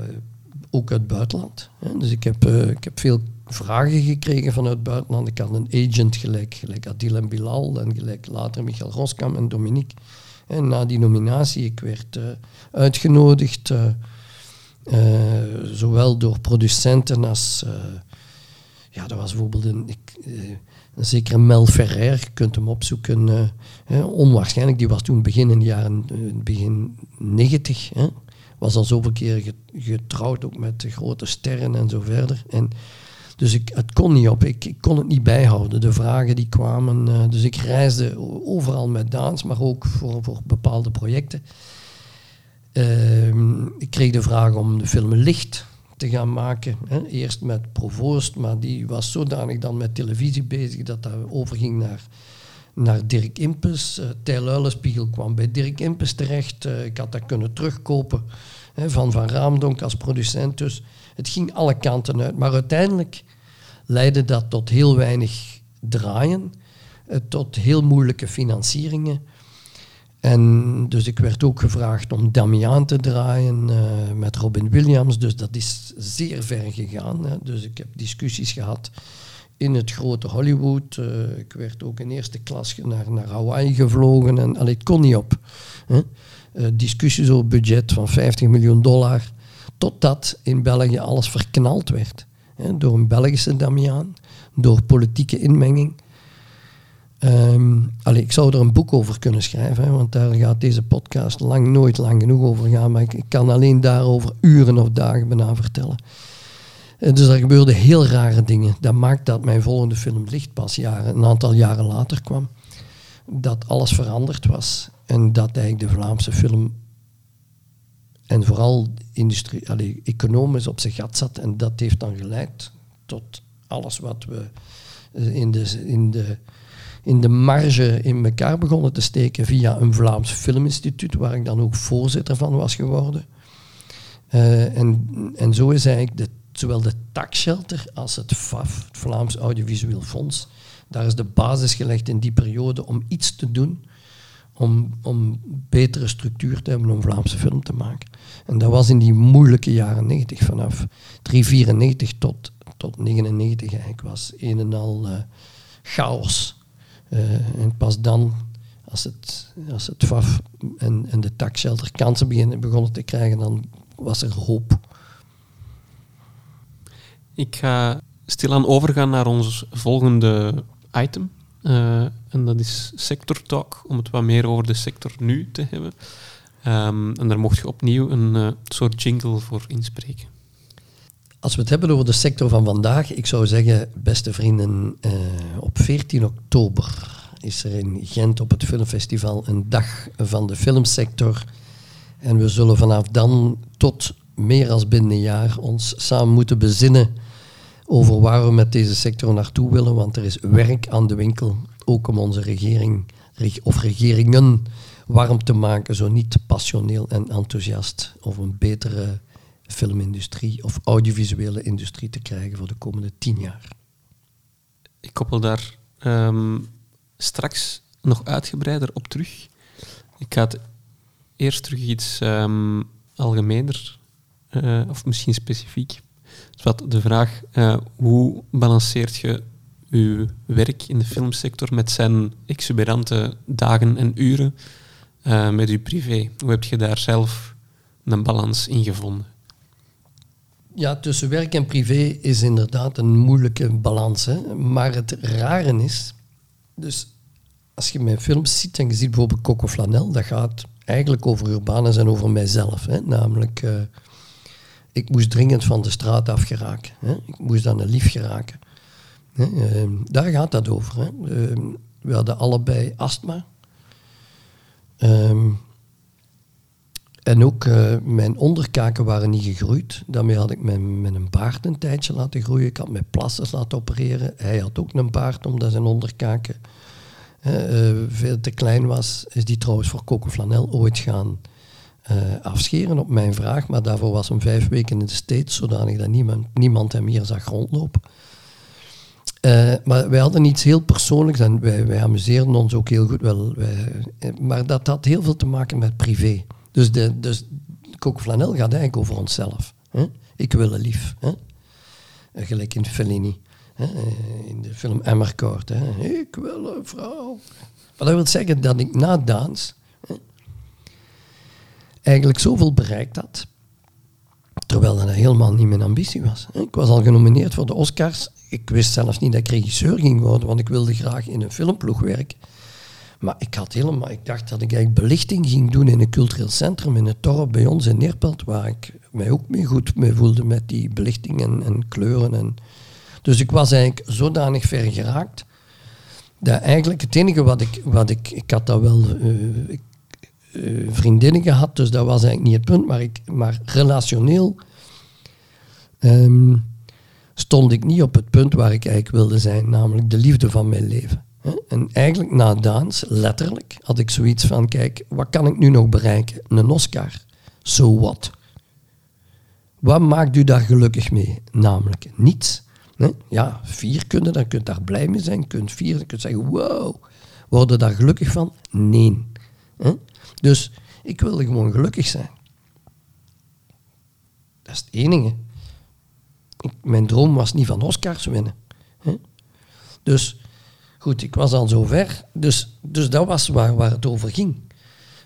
ook uit het buitenland. Dus ik heb, uh, ik heb veel vragen gekregen vanuit het buitenland. Ik had een agent gelijk, gelijk Adil en Bilal en gelijk later Michael Roskam en Dominique. En na die nominatie, ik werd uh, uitgenodigd, uh, zowel door producenten als... ja, dat was bijvoorbeeld een, een zekere Mel Ferrer, je kunt hem opzoeken. onwaarschijnlijk, die was toen begin in de jaren begin 90. Hè, was al zoveel keer getrouwd, ook met grote sterren en zo verder. En dus ik, het kon niet op. Ik, kon het niet bijhouden. De vragen die kwamen. Uh, dus ik reisde overal met dans, maar ook voor, voor bepaalde projecten. Uh, ik kreeg de vraag om de film Licht te gaan maken. Hè. Eerst met Provoost, maar die was zodanig dan met televisie bezig dat dat overging naar, naar Dirk Impes. Uh, Tijl kwam bij Dirk Impes terecht. Uh, ik had dat kunnen terugkopen hè, van Van Raamdonk als producent. Dus het ging alle kanten uit. Maar uiteindelijk leidde dat tot heel weinig draaien, eh, tot heel moeilijke financieringen. En dus ik werd ook gevraagd om Damiaan te draaien uh, met Robin Williams. Dus dat is zeer ver gegaan. Hè. Dus ik heb discussies gehad in het grote Hollywood. Uh, ik werd ook in eerste klas naar, naar Hawaii gevlogen. En allee, het kon niet op. Hè. Uh, discussies over budget van 50 miljoen dollar. Totdat in België alles verknald werd. Hè, door een Belgische Damiaan, door politieke inmenging. Um, ik zou er een boek over kunnen schrijven, want daar gaat deze podcast lang nooit lang genoeg over gaan. Maar ik, kan alleen daarover uren of dagen bijna vertellen. Uh, dus er gebeurden heel rare dingen. Dat maakt dat mijn volgende film Licht pas jaren, een aantal jaren later kwam. Dat alles veranderd was. En dat eigenlijk de Vlaamse film en vooral industrie, allez, economisch op zijn gat zat. En dat heeft dan geleid tot alles wat we eh, in de, in de, in de marge in elkaar begonnen te steken via een Vlaams Filminstituut, waar ik dan ook voorzitter van was geworden. Uh, en, en zo is eigenlijk de, zowel de takshelter als het FAF, het Vlaams Audiovisueel Fonds, daar is de basis gelegd in die periode om iets te doen om, om betere structuur te hebben om Vlaamse film te maken. En dat was in die moeilijke jaren 90, vanaf 394 tot, tot 99 eigenlijk, was een en al uh, chaos. Uh, en pas dan, als het, als het FAF en, en de taxshelter kansen begonnen te krijgen, dan was er hoop. Ik ga stilaan overgaan naar ons volgende item. Uh, en dat is Sector Talk, om het wat meer over de sector nu te hebben. Um, en daar mocht je opnieuw een uh, soort jingle voor inspreken. Als we het hebben over de sector van vandaag, ik zou zeggen, beste vrienden, uh, op 14 oktober is er in Gent op het filmfestival een dag van de filmsector. En we zullen vanaf dan tot meer dan binnen een jaar ons samen moeten bezinnen over waar we met deze sector naartoe willen, want er is werk aan de winkel, ook om onze regering of regeringen warm te maken, zo niet passioneel en enthousiast over een betere filmindustrie of audiovisuele industrie te krijgen voor de komende tien jaar. Ik koppel daar um, straks nog uitgebreider op terug. Ik ga het eerst terug iets um, algemener uh, of misschien specifiek dus wat de vraag, uh, hoe balanceert je je werk in de filmsector met zijn exuberante dagen en uren uh, met je privé? Hoe heb je daar zelf een balans in gevonden? Ja, tussen werk en privé is inderdaad een moeilijke balans. Hè? Maar het rare is, dus als je mijn films ziet en je ziet bijvoorbeeld Coco Flanel, dat gaat eigenlijk over Urbanus en over mijzelf. Hè? Namelijk, uh, ik moest dringend van de straat af geraken. Hè? Ik moest aan een lief geraken. Hè? Uh, daar gaat dat over. Hè? Uh, we hadden allebei astma. Um, en ook uh, mijn onderkaken waren niet gegroeid. Daarmee had ik mijn, mijn baard een tijdje laten groeien. Ik had mijn plasters laten opereren. Hij had ook een baard omdat zijn onderkaken uh, veel te klein was. Is die trouwens voor Coco ooit gaan uh, afscheren op mijn vraag. Maar daarvoor was hem vijf weken in de States, zodanig dat niemand, niemand hem hier zag rondlopen. maar wij hadden iets heel persoonlijks en wij, wij amuseerden ons ook heel goed. Wel, wij, maar dat had heel veel te maken met privé. Dus, de, dus Coco Flanel gaat eigenlijk over onszelf. Hè? Ik wil een lief. Hè? Eh, gelijk in Fellini. Hè? Eh, in de film Emmercourt. Ik wil een vrouw. Maar dat wil zeggen dat ik na dans eigenlijk zoveel bereikt had. Terwijl dat helemaal niet mijn ambitie was. Ik was al genomineerd voor de Oscars. Ik wist zelfs niet dat ik regisseur ging worden, want ik wilde graag in een filmploeg werken. Maar ik had helemaal, ik dacht dat ik eigenlijk belichting ging doen in een cultureel centrum in het dorp bij ons in Neerpelt, waar ik mij ook mee goed mee voelde met die belichting en, en kleuren. En dus ik was eigenlijk zodanig ver geraakt, dat eigenlijk het enige wat ik, wat ik, ik had dat wel ik, uh, vriendinnen gehad, dus dat was eigenlijk niet het punt, maar, ik, maar relationeel um, stond ik niet op het punt waar ik eigenlijk wilde zijn, namelijk de liefde van mijn leven. En eigenlijk na dans, letterlijk, had ik zoiets van, kijk, wat kan ik nu nog bereiken? Een Oscar. So what? Wat maakt u daar gelukkig mee? Namelijk niets. Ja, vier kunnen, dan kunt daar blij mee zijn. Kunt vier, dan kunt zeggen, wow. Worden daar gelukkig van? Nee. Dus ik wilde gewoon gelukkig zijn. Dat is het enige. Mijn droom was niet van Oscars winnen. Dus Goed, ik was al zover, dus, dus dat was waar, waar het over ging.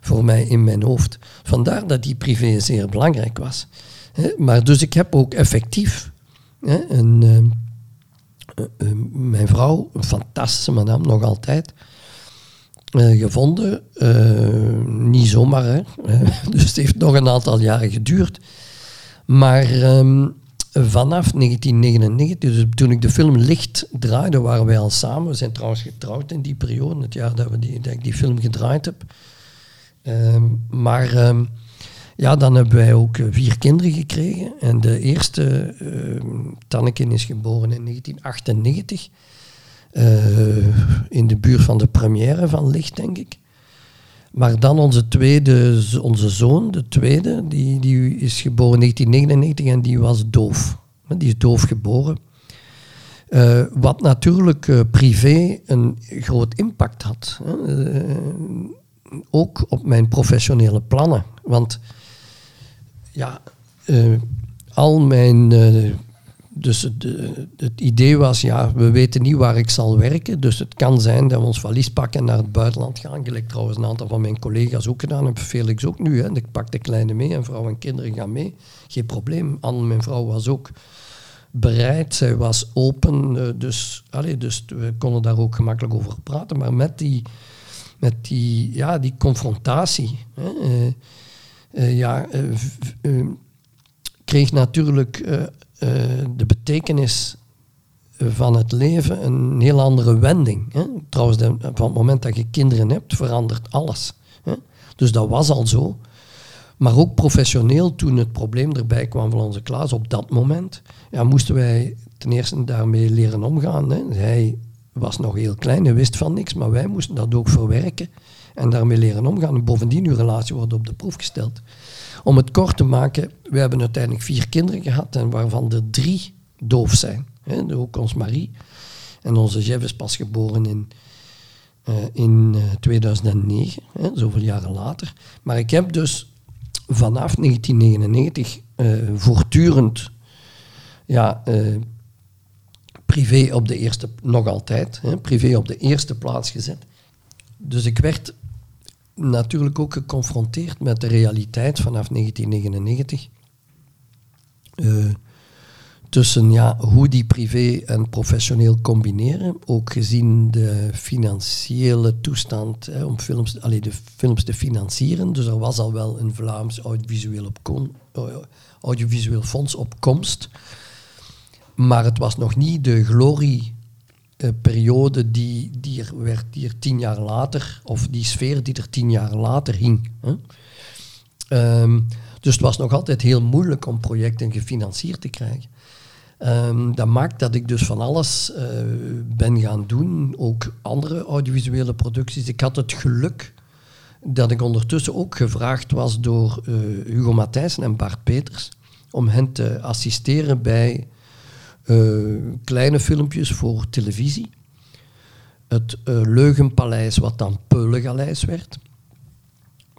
Voor mij in mijn hoofd. Vandaar dat die privé zeer belangrijk was. maar dus ik heb ook effectief een, uh, uh, mijn vrouw, een fantastische madame, nog altijd, uh, gevonden. niet zomaar, hè. dus het heeft nog een aantal jaren geduurd. Maar ehm, vanaf 1999, dus toen ik de film Licht draaide, waren wij al samen. We zijn trouwens getrouwd in die periode, het jaar dat, we die, ik die film gedraaid heb. Um, maar um, ja, dan hebben wij ook eh, vier kinderen gekregen. En de eerste, uh, Tanneken, is geboren in 1998. Uh, eh, in de buurt van de première van Licht, denk ik. Maar dan onze tweede, onze zoon, de tweede, die, die is geboren in 1999 en die was doof. Die is doof geboren. Uh, wat natuurlijk uh, privé een groot impact had. Uh, ook op mijn professionele plannen. Want ja, al mijn dus het, het, idee was, ja, we weten niet waar ik zal werken. Dus het kan zijn dat we ons valies pakken en naar het buitenland gaan. Gelijk trouwens een aantal van mijn collega's ook gedaan hebben. Felix ook nu. Hè. Ik pak de kleine mee en vrouw en kinderen gaan mee. Geen probleem. Anne, mijn vrouw, was ook bereid. Zij was open. Eh, dus, allez, dus we konden daar ook gemakkelijk over praten. Maar met die, met die, ja, die confrontatie... Hè, uh, ja, kreeg natuurlijk uh, de betekenis van het leven een heel andere wending. Hè? Trouwens, van het moment dat je kinderen hebt, verandert alles. Hè? Dus dat was al zo. Maar ook professioneel, toen het probleem erbij kwam van onze klas, op dat moment, ja, moesten wij ten eerste daarmee leren omgaan. Hè? Hij was nog heel klein, hij wist van niks, maar wij moesten dat ook verwerken en daarmee leren omgaan. En bovendien, uw relatie wordt op de proef gesteld. Om het kort te maken, we hebben uiteindelijk vier kinderen gehad en waarvan er drie doof zijn. He, ook ons Marie. En onze Jeff is pas geboren in, uh, in uh, 2009, he, zoveel jaren later. Maar ik heb dus vanaf 1999 uh, voortdurend ja, privé op de eerste, nog altijd, hè, privé op de eerste plaats gezet. Dus ik werd natuurlijk ook geconfronteerd met de realiteit vanaf 1999. Uh, tussen ja, hoe die privé en professioneel combineren. Ook gezien de financiële toestand om films, allee, de films te financieren. Dus er was al wel een Vlaams audiovisueel, eh, audiovisueel fonds op komst. Maar het was nog niet de glorieperiode die, die, er werd, die er tien jaar later, of die sfeer die er tien jaar later hing. Hè. Ehm, dus het was nog altijd heel moeilijk om projecten gefinancierd te krijgen. Um, dat maakt dat ik dus van alles uh, ben gaan doen, ook andere audiovisuele producties. Ik had het geluk dat ik ondertussen ook gevraagd was door uh, Hugo Matthijssen en Bart Peters om hen te assisteren bij uh, kleine filmpjes voor televisie. Het Leugenpaleis, wat dan Peulengaleis werd.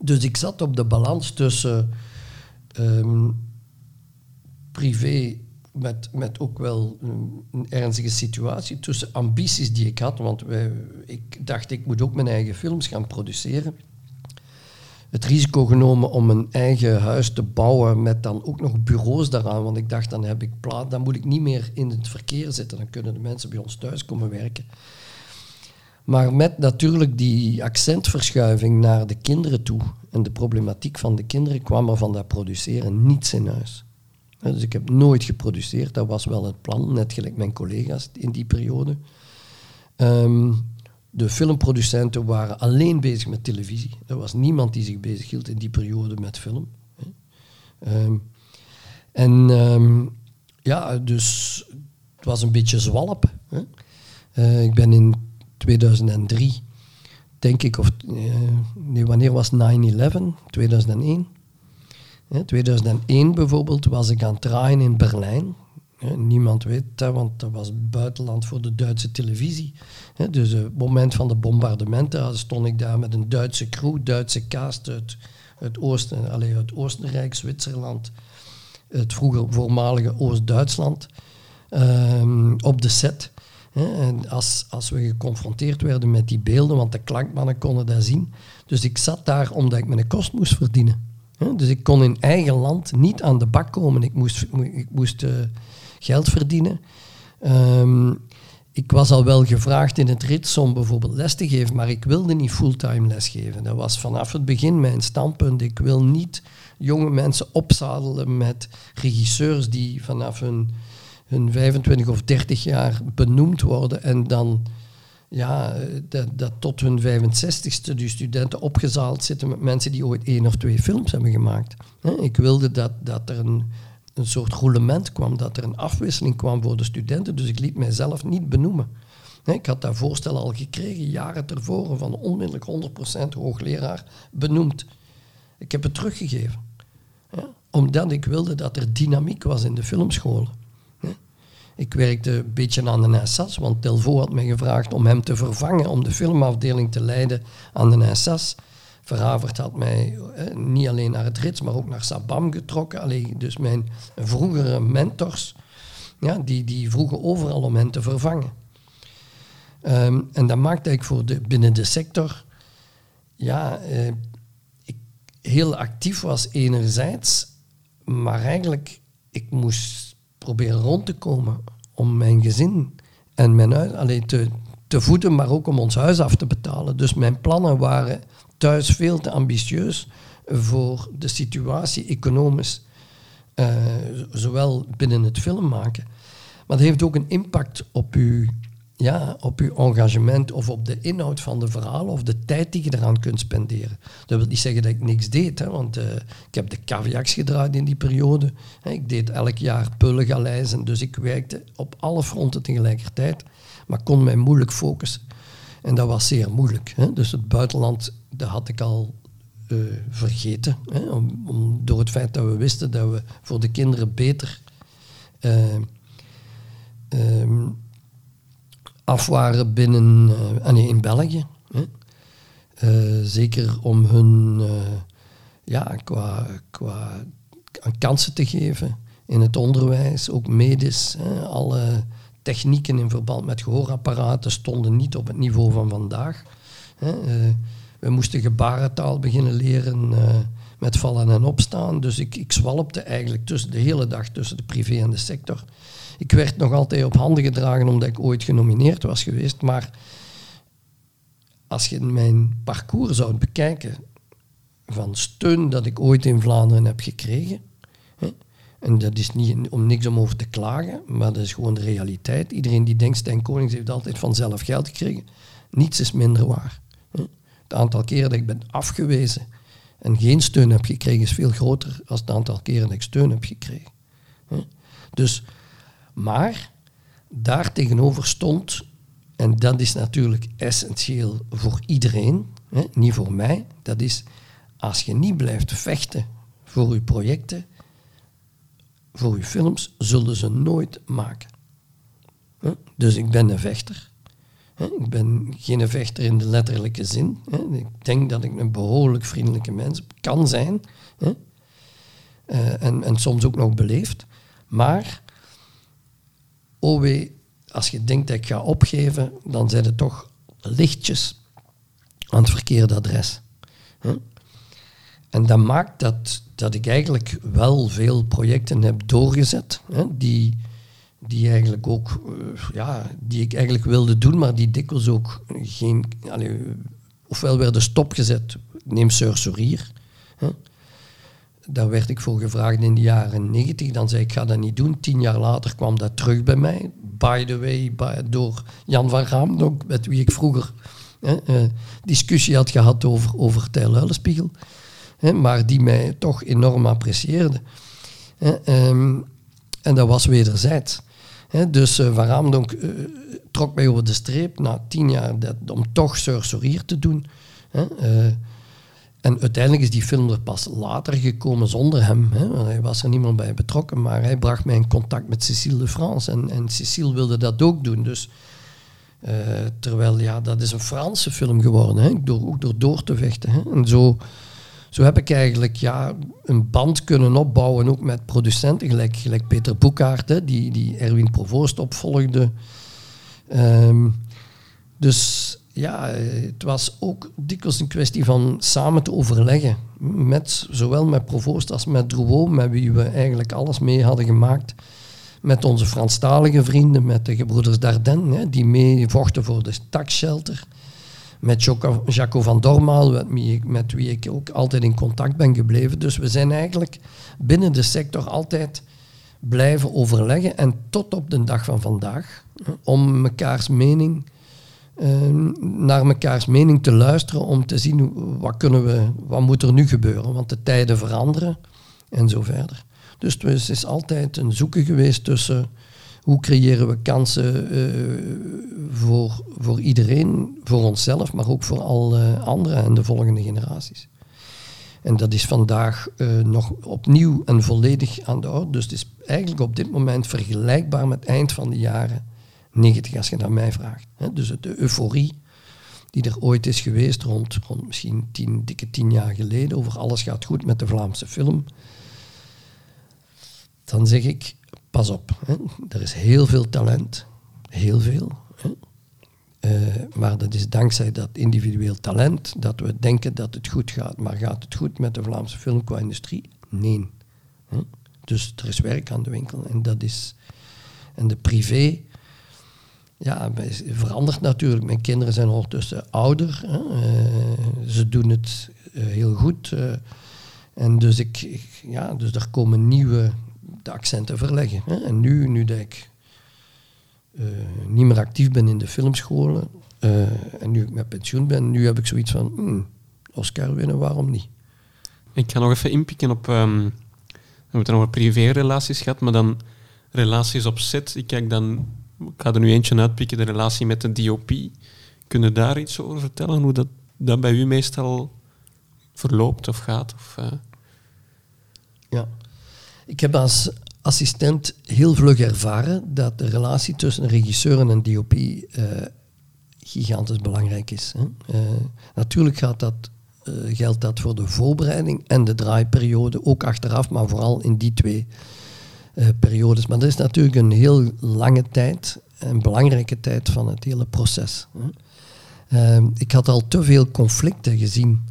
Dus ik zat op de balans tussen um, privé met, met ook wel een, ernstige situatie tussen ambities die ik had, want wij, ik dacht ik moet ook mijn eigen films gaan produceren. Het risico genomen om een eigen huis te bouwen met dan ook nog bureaus daaraan, want ik dacht dan heb ik plaats, dan moet ik niet meer in het verkeer zitten, dan kunnen de mensen bij ons thuis komen werken. Maar met natuurlijk die accentverschuiving naar de kinderen toe en de problematiek van de kinderen kwam er van dat produceren niets in huis. Dus ik heb nooit geproduceerd, dat was wel het plan, net gelijk mijn collega's in die periode. Um, de filmproducenten waren alleen bezig met televisie. Er was niemand die zich bezig hield in die periode met film. Um, en um, ja, dus het was een beetje zwalp. Uh, ik ben in 2003, denk ik, of uh, nee, wanneer was 9-11? 2001. In 2001 bijvoorbeeld was ik aan het draaien in Berlijn. Niemand weet want dat was buitenland voor de Duitse televisie. Dus het moment van de bombardementen stond ik daar met een Duitse crew, Duitse cast uit, uit, Oosten, allez, uit Oostenrijk, Zwitserland, het vroeger voormalige Oost-Duitsland, um, op de set. En als, als we geconfronteerd werden met die beelden, want de klankmannen konden dat zien. Dus ik zat daar omdat ik mijn kost moest verdienen. Dus ik kon in eigen land niet aan de bak komen. Ik moest, ik moest uh, geld verdienen. Um, ik was al wel gevraagd in het rits om bijvoorbeeld les te geven, maar ik wilde niet fulltime lesgeven. Dat was vanaf het begin mijn standpunt. Ik wil niet jonge mensen opzadelen met regisseurs die vanaf hun, hun 25 of 30 jaar benoemd worden en dan ja, dat, tot hun 65ste die studenten opgezaald zitten met mensen die ooit één of twee films hebben gemaakt. Ik wilde dat, dat er een, een soort roulement kwam, dat er een afwisseling kwam voor de studenten, dus ik liet mijzelf niet benoemen. Ik had dat voorstel al gekregen, jaren tevoren, van onmiddellijk 100% hoogleraar benoemd. Ik heb het teruggegeven. Omdat ik wilde dat er dynamiek was in de filmscholen. Ik werkte een beetje aan de NSS, want Delvaux had mij gevraagd om hem te vervangen, om de filmafdeling te leiden aan de NSS. Verhavert had mij eh, niet alleen naar het Rits, maar ook naar Sabam getrokken. Allee, dus mijn vroegere mentors, ja, die, die vroegen overal om hen te vervangen. Um, en dat maakte ik voor de, binnen de sector ja, eh, ik heel actief was enerzijds, maar eigenlijk ik moest proberen rond te komen om mijn gezin en mijn huis alleen te, te voeden, maar ook om ons huis af te betalen. Dus mijn plannen waren thuis veel te ambitieus voor de situatie economisch, uh, zowel binnen het film maken. Maar het heeft ook een impact op uw ja, op uw engagement of op de inhoud van de verhalen of de tijd die je eraan kunt spenderen. Dat wil niet zeggen dat ik niks deed, hè, want uh, ik heb de caviacs gedraaid in die periode. Ik deed elk jaar pullengaleizen, dus ik werkte op alle fronten tegelijkertijd, maar kon mij moeilijk focussen. En dat was zeer moeilijk. Hè. Dus het buitenland, dat had ik al uh, vergeten. Hè, om, om, door het feit dat we wisten dat we voor de kinderen beter... Uh, af waren binnen, uh, in België. Hè. Zeker om hun ja, qua, qua kansen te geven in het onderwijs, ook medisch. Hè. Alle technieken in verband met gehoorapparaten stonden niet op het niveau van vandaag. Hè. We moesten gebarentaal beginnen leren met vallen en opstaan. Dus ik, ik zwalpte eigenlijk tussen de hele dag tussen de privé en de sector. Ik werd nog altijd op handen gedragen omdat ik ooit genomineerd was geweest. Maar als je mijn parcours zou bekijken van steun dat ik ooit in Vlaanderen heb gekregen. Hè, en dat is niet om niks om over te klagen, maar dat is gewoon de realiteit. Iedereen die denkt, Stijn Konings heeft altijd vanzelf geld gekregen. Niets is minder waar. Hè. Het aantal keren dat ik ben afgewezen en geen steun heb gekregen is veel groter dan het aantal keren dat ik steun heb gekregen. Dus, maar daar tegenover stond, en dat is natuurlijk essentieel voor iedereen, niet voor mij, dat is als je niet blijft vechten voor je projecten, voor je films, zullen ze nooit maken. Dus ik ben een vechter. Ik ben geen vechter in de letterlijke zin. Ik denk dat ik een behoorlijk vriendelijke mens kan zijn. Eh, en, en soms ook nog beleefd. Maar, oh als je denkt dat ik ga opgeven, dan zijn het toch lichtjes aan het verkeerde adres. En dat maakt dat, dat ik eigenlijk wel veel projecten heb doorgezet, die, die, eigenlijk ook, uh, ja, die ik eigenlijk wilde doen, maar die dikwijls ook geen... Allez, ofwel werden stopgezet, neem Sursorier. Daar werd ik voor gevraagd in de jaren 90. Dan zei ik, ga dat niet doen. Tien jaar later kwam dat terug bij mij. By the way, door Jan van Raam, met wie ik vroeger hè, uh, discussie had gehad over, over Tijl maar die mij toch enorm apprecieerde. Ehm, en dat was wederzijds. Dus uh, Van Raamdonk uh, trok mij over de streep na tien jaar dat, om toch Sursorier te doen. Uh, en uiteindelijk is die film er pas later gekomen zonder hem. Hè. Hij was er niemand bij betrokken, maar hij bracht mij in contact met Cécile de France. En, en Cécile wilde dat ook doen. Dus, terwijl, ja, dat is een Franse film geworden. Hè. Door, ook door door te vechten. En zo zo heb ik eigenlijk ja, een band kunnen opbouwen, ook met producenten, gelijk, gelijk Peter Boekhaart, die, die Erwin Provoost opvolgde. Um, dus ja, het was ook dikwijls een kwestie van samen te overleggen. Met, zowel met Provoost als met Drouot, met wie we eigenlijk alles mee hadden gemaakt. Met onze Franstalige vrienden, met de gebroeders Dardenne, die mee vochten voor de taxshelter met Jaco van Dormaal, met wie, ik, ook altijd in contact ben gebleven. Dus we zijn eigenlijk binnen de sector altijd blijven overleggen en tot op de dag van vandaag om mekaars mening ehm, naar mekaars mening te luisteren om te zien wat kunnen we, wat moet er nu gebeuren, want de tijden veranderen en zo verder. Dus het is altijd een zoeken geweest tussen hoe creëren we kansen uh, voor, voor iedereen, voor onszelf, maar ook voor alle anderen en de volgende generaties. En dat is vandaag uh, nog opnieuw en volledig aan de orde. Dus het is eigenlijk op dit moment vergelijkbaar met eind van de jaren 90, als je naar mij vraagt. dus de euforie die er ooit is geweest, rond, rond misschien tien, dikke tien jaar geleden, over alles gaat goed met de Vlaamse film. Dan zeg ik, pas op, hè. er is heel veel talent, heel veel. Uh, maar dat is dankzij dat individueel talent dat we denken dat het goed gaat. Maar gaat het goed met de Vlaamse film qua industrie? Nee. Hè. Dus er is werk aan de winkel. En dat is. En de privé. Ja, verandert natuurlijk. Mijn kinderen zijn ondertussen ouder. Hè. Uh, ze doen het uh, heel goed. en dus, ik, ik, ja, dus er komen nieuwe de accenten verleggen. Hè. En nu, nu dat ik uh, niet meer actief ben in de filmscholen uh, en nu ik met pensioen ben, nu heb ik zoiets van, hmm, Oscar winnen, waarom niet? Ik ga nog even inpikken op, um, we hebben over privé-relaties gehad, maar dan relaties op set. Ik kijk dan, ik ga er nu eentje uitpikken, de relatie met de DOP. Kunnen daar iets over vertellen, hoe dat, dat bij u meestal verloopt of gaat? Of, uh... Ja. Ik heb als assistent heel vlug ervaren dat de relatie tussen regisseur en een DOP uh, gigantisch belangrijk is. Hè. Uh, natuurlijk gaat dat, uh, geldt dat voor de voorbereiding en de draaiperiode, ook achteraf, maar vooral in die twee periodes. Maar dat is natuurlijk een heel lange tijd, een belangrijke tijd van het hele proces. Hè. ik had al te veel conflicten gezien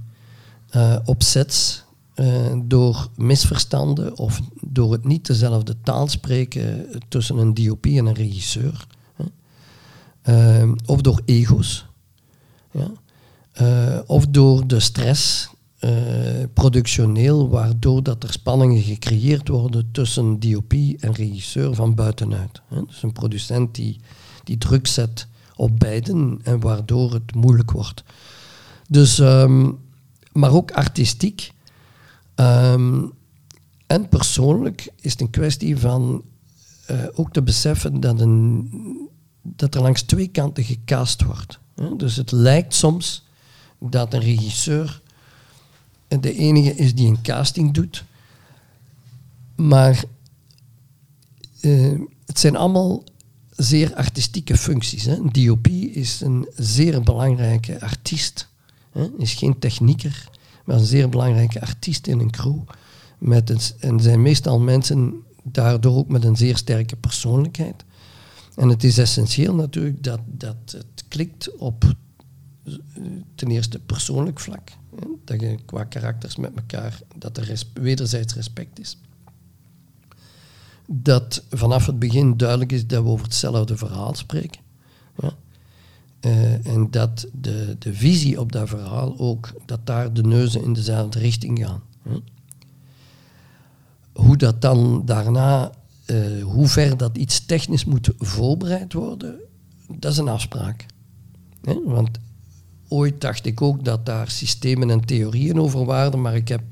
op sets eh, door misverstanden of door het niet dezelfde taal spreken tussen een DOP en een regisseur. Hè. Eh, of door ego's. Ja. Eh, of door de stress eh, productioneel, waardoor dat er spanningen gecreëerd worden tussen DOP en regisseur van buitenuit. Dus een producent die, die druk zet op beiden en waardoor het moeilijk wordt. Dus, ehm, maar ook artistiek. Ehm, en persoonlijk is het een kwestie van uh, ook te beseffen dat, een, dat er langs twee kanten gecast wordt. Hè. Dus het lijkt soms dat een regisseur de enige is die een casting doet. Maar uh, het zijn allemaal zeer artistieke functies. Hè. DOP is een zeer belangrijke artiest. Hè. Is geen technieker, maar een zeer belangrijke artiest in een crew. Met een, en zijn meestal mensen daardoor ook met een zeer sterke persoonlijkheid. En het is essentieel natuurlijk dat, dat het klikt op ten eerste persoonlijk vlak. Hè, dat je qua karakters met elkaar, dat er wederzijds respect is. Dat vanaf het begin duidelijk is dat we over hetzelfde verhaal spreken. Ja. Uh, en dat de, de visie op dat verhaal ook, dat daar de neuzen in dezelfde richting gaan. Hè. Hoe dat dan daarna, uh, hoe ver dat iets technisch moet voorbereid worden, dat is een afspraak. Want ooit dacht ik ook dat daar systemen en theorieën over waren, maar ik heb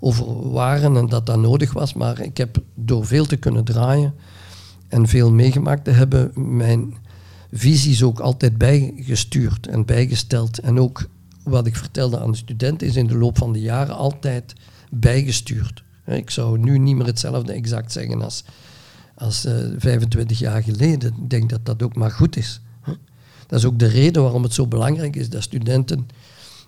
over waren en dat dat nodig was, maar ik heb door veel te kunnen draaien en veel meegemaakt te hebben, mijn visies ook altijd bijgestuurd en bijgesteld. En ook wat ik vertelde aan de studenten is in de loop van de jaren altijd bijgestuurd. Ik zou nu niet meer hetzelfde exact zeggen als, als uh, eh, 25 jaar geleden. Ik denk dat dat ook maar goed is. Dat is ook de reden waarom het zo belangrijk is dat studenten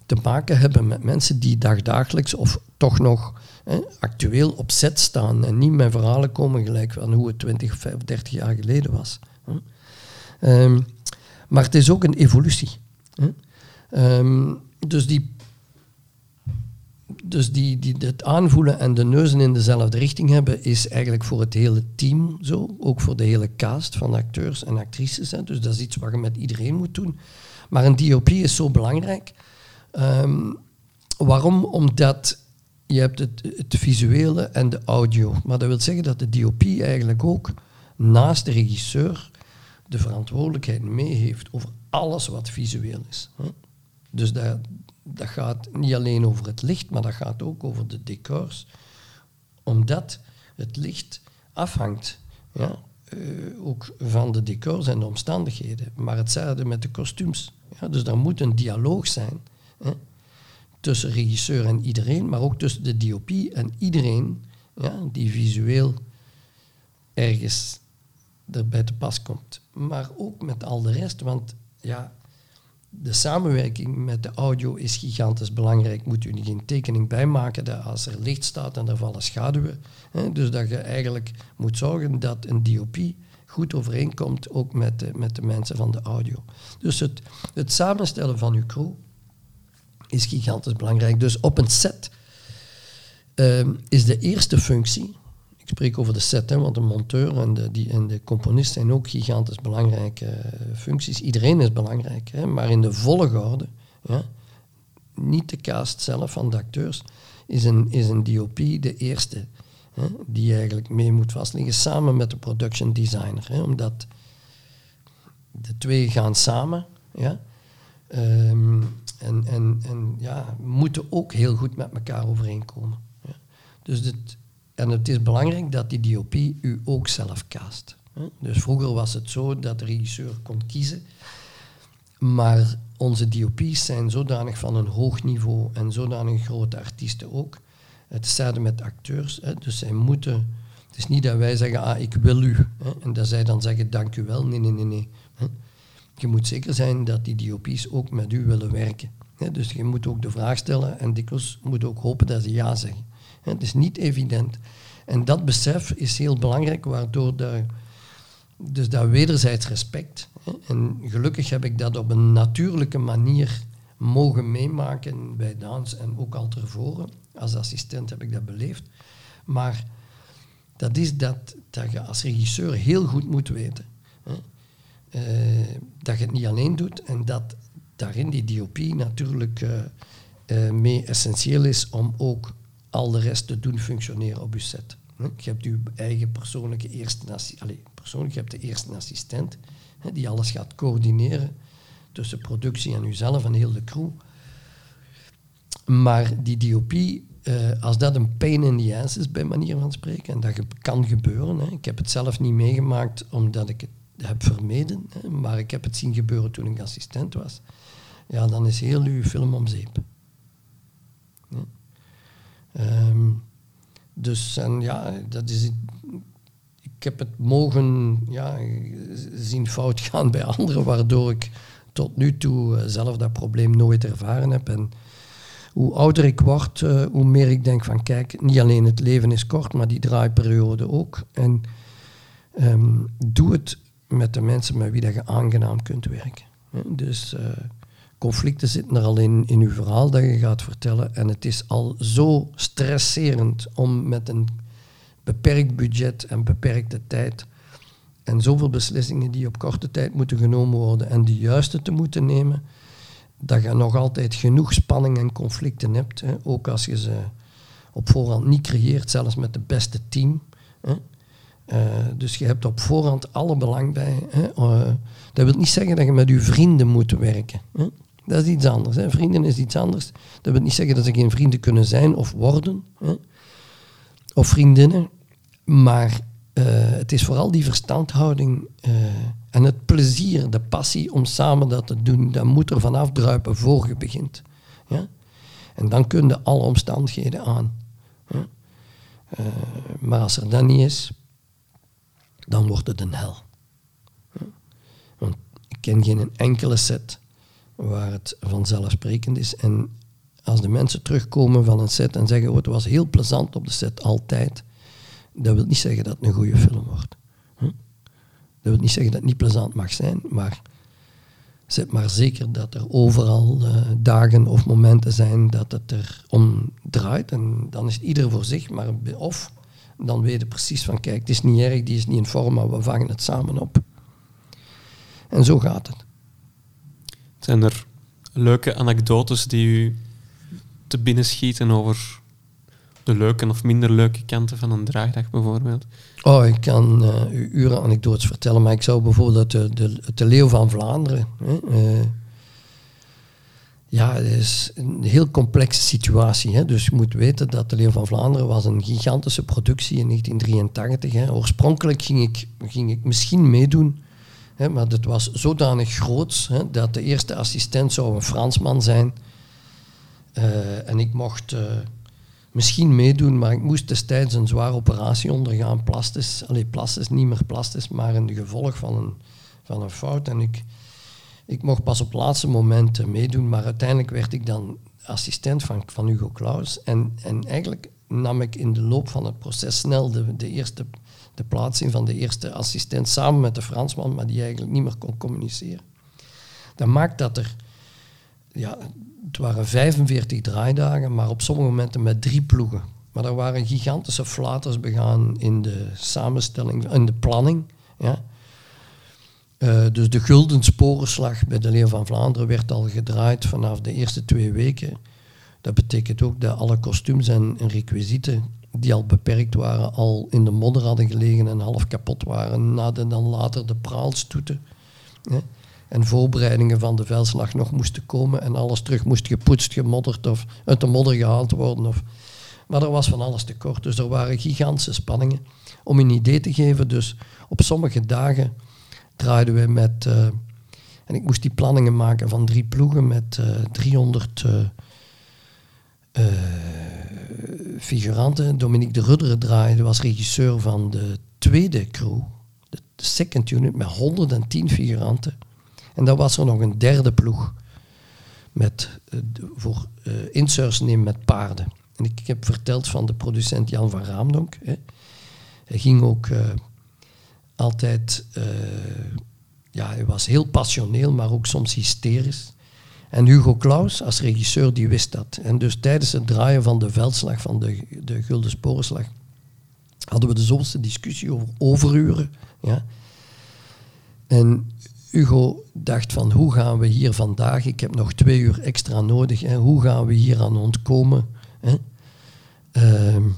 te maken hebben met mensen die dagdagelijks of toch nog hè, actueel op zet staan en niet met verhalen komen gelijk van hoe het 20 of 30 jaar geleden was. Um, maar het is ook een evolutie. Um, dus die dus die, die, het aanvoelen en de neuzen in dezelfde richting hebben, is eigenlijk voor het hele team zo. Ook voor de hele cast van acteurs en actrices. Hè. Dus dat is iets wat je met iedereen moet doen. Maar een DOP is zo belangrijk. Um, waarom? Omdat je hebt het, het visuele en de audio. Maar dat wil zeggen dat de DOP eigenlijk ook naast de regisseur de verantwoordelijkheid mee heeft over alles wat visueel is. Dus dat, dat gaat niet alleen over het licht, maar dat gaat ook over de decors. Omdat het licht afhangt ja, uh, ook van de decors en de omstandigheden. Maar hetzelfde met de kostuums. Ja, dus er moet een dialoog zijn hè, tussen regisseur en iedereen, maar ook tussen de DOP en iedereen ja, die visueel ergens erbij te pas komt. Maar ook met al de rest, want ja, de samenwerking met de audio is gigantisch belangrijk. Moet u niet geen tekening bijmaken dat als er licht staat en er vallen schaduwen. Hè, dus dat je eigenlijk moet zorgen dat een DOP goed overeenkomt ook met de, met de mensen van de audio. Dus het, het samenstellen van uw crew is gigantisch belangrijk. Dus op een set um, is de eerste functie ik spreek over de set, want de monteur en de, die, en de componist zijn ook gigantisch belangrijke uh, functies. Iedereen is belangrijk, hè, maar in de volgorde, ja, niet de cast zelf van de acteurs, is een, is een DOP de eerste hè, die eigenlijk mee moet vastliggen, samen met de production designer. Hè, omdat de twee gaan samen. Ja, um, en, en, en ja, moeten ook heel goed met elkaar overeenkomen. Ja. Dus dit, en het is belangrijk dat die DOP u ook zelf cast. Dus vroeger was het zo dat de regisseur kon kiezen, maar onze DOP's zijn zodanig van een hoog niveau en zodanig grote artiesten ook. Hetzelfde met acteurs. Dus zij moeten. Het is niet dat wij zeggen, ah, ik wil u. En dat zij dan zeggen, dank u wel. Nee, nee, nee, nee. Je moet zeker zijn dat die DOP's ook met u willen werken. Dus je moet ook de vraag stellen en dikwijls moet ook hopen dat ze ja zeggen. Het is niet evident. En dat besef is heel belangrijk, waardoor de, dus dat wederzijds respect. En gelukkig heb ik dat op een natuurlijke manier mogen meemaken bij dans en ook al tevoren. Als assistent heb ik dat beleefd. Maar dat is dat, dat je als regisseur heel goed moet weten. Eh, dat je het niet alleen doet en dat daarin die DOP natuurlijk uh, uh, mee essentieel is om ook al de rest te doen functioneren op je set. Je hebt je eigen persoonlijke eerste assistent, persoonlijk, hebt de eerste assistent die alles gaat coördineren tussen productie en uzelf en heel de crew. Maar die DOP, uh, als dat een pain in the ass is, bij manier van spreken, en dat kan gebeuren, ik heb het zelf niet meegemaakt omdat ik het heb vermeden, maar ik heb het zien gebeuren toen ik assistent was, ja, dan is heel uw film om zeep. Um, dus en ja, dat is. Ik heb het mogen ja, zien fout gaan bij anderen, waardoor ik tot nu toe uh, zelf dat probleem nooit ervaren heb. En hoe ouder ik word, uh, hoe meer ik denk van kijk, niet alleen het leven is kort, maar die draaiperiode ook. En um, doe het met de mensen met wie dat je aangenaam kunt werken. Dus uh, conflicten zitten er al in, in uw verhaal dat je gaat vertellen. En het is al zo stresserend om met een beperkt budget en beperkte tijd en zoveel beslissingen die op korte tijd moeten genomen worden en de juiste te moeten nemen, dat je nog altijd genoeg spanning en conflicten hebt. Hè. Ook als je ze op voorhand niet creëert, zelfs met het beste team. Hè. Uh, dus je hebt op voorhand alle belang bij. Hè. Uh, dat wil niet zeggen dat je met je vrienden moet werken. Hè. Dat is iets anders. Hè. Vrienden is iets anders. Dat wil niet zeggen dat ze geen vrienden kunnen zijn of worden. Hè. Of vriendinnen. Maar uh, het is vooral die verstandhouding en het plezier, de passie om samen dat te doen. Dat moet er vanaf druipen voor je begint. Ja. En dan kun je alle omstandigheden aan. Ja. maar als er dat niet is, dan wordt het een hel. Want ik ken geen enkele set waar het vanzelfsprekend is. En als de mensen terugkomen van een set en zeggen, oh, het was heel plezant op de set, altijd, dat wil niet zeggen dat het een goede film wordt. Dat wil niet zeggen dat het niet plezant mag zijn, maar zet maar zeker dat er overal uh, dagen of momenten zijn dat het er om draait. En dan is ieder voor zich, maar of dan weet je precies van kijk, het is niet erg, die is niet in vorm, maar we vangen het samen op. En zo gaat het. Zijn er leuke anekdotes die u te binnen schieten over de leuke of minder leuke kanten van een draagdag bijvoorbeeld? Oh, ik kan uh, u uren anekdotes vertellen, maar ik zou bijvoorbeeld de, de, de Leeuw van Vlaanderen. Hè, uh, ja, het is een heel complexe situatie. Hè. Dus je moet weten dat de Leeuw van Vlaanderen was een gigantische productie in 1983. Hè. Oorspronkelijk ging ik, ging ik misschien meedoen, maar het was zodanig groot dat de eerste assistent zou een Fransman zijn. Uh, en ik mocht uh, misschien meedoen, maar ik moest destijds een zware operatie ondergaan. Plastisch, alleen plastisch, niet meer plastisch, maar een gevolg van een, van een fout. En ik ik mocht pas op het laatste moment meedoen, maar uiteindelijk werd ik dan assistent van, van Hugo Claus. En, en eigenlijk nam ik in de loop van het proces snel de, de eerste de plaatsing van de eerste assistent samen met de Fransman, maar die eigenlijk niet meer kon communiceren. Dat maakt dat er, ja, het waren 45 draaidagen, maar op sommige momenten met drie ploegen. Maar er waren gigantische flaters begaan in de samenstelling, in de planning. Ja. Uh, dus de Gulden Sporenslag bij de Leeuw van Vlaanderen werd al gedraaid vanaf de eerste twee weken. Dat betekent ook dat alle kostuums en, en die al beperkt waren, al in de modder hadden gelegen en half kapot waren. Na de, dan later de praalstoeten. Hè, en voorbereidingen van de veldslag nog moesten komen en alles terug moest gepoetst, gemodderd of uit de modder gehaald worden. Of, maar er was van alles tekort. Dus er waren gigantische spanningen. Om een idee te geven, dus op sommige dagen draaiden we met... Uh, en ik moest die planningen maken van drie ploegen met uh, 300 uh, figuranten. Dominique de Rudderen draaide, was regisseur van de tweede crew, de second unit, met 110 figuranten. En dan was er nog een derde ploeg met, uh, voor uh, inserts nemen met paarden. En ik, heb verteld van de producent Jan van Raamdonk. Hè. Hij ging ook altijd, ja, hij was heel passioneel, maar ook soms hysterisch. En Hugo Claus als regisseur die wist dat. En dus tijdens het draaien van de veldslag, van de, de Gulden Sporenslag, hadden we de zoveelste discussie over overuren. Ja. En Hugo dacht van hoe gaan we hier vandaag, ik heb nog twee uur extra nodig, hè, hoe gaan we hier aan ontkomen hè, ehm,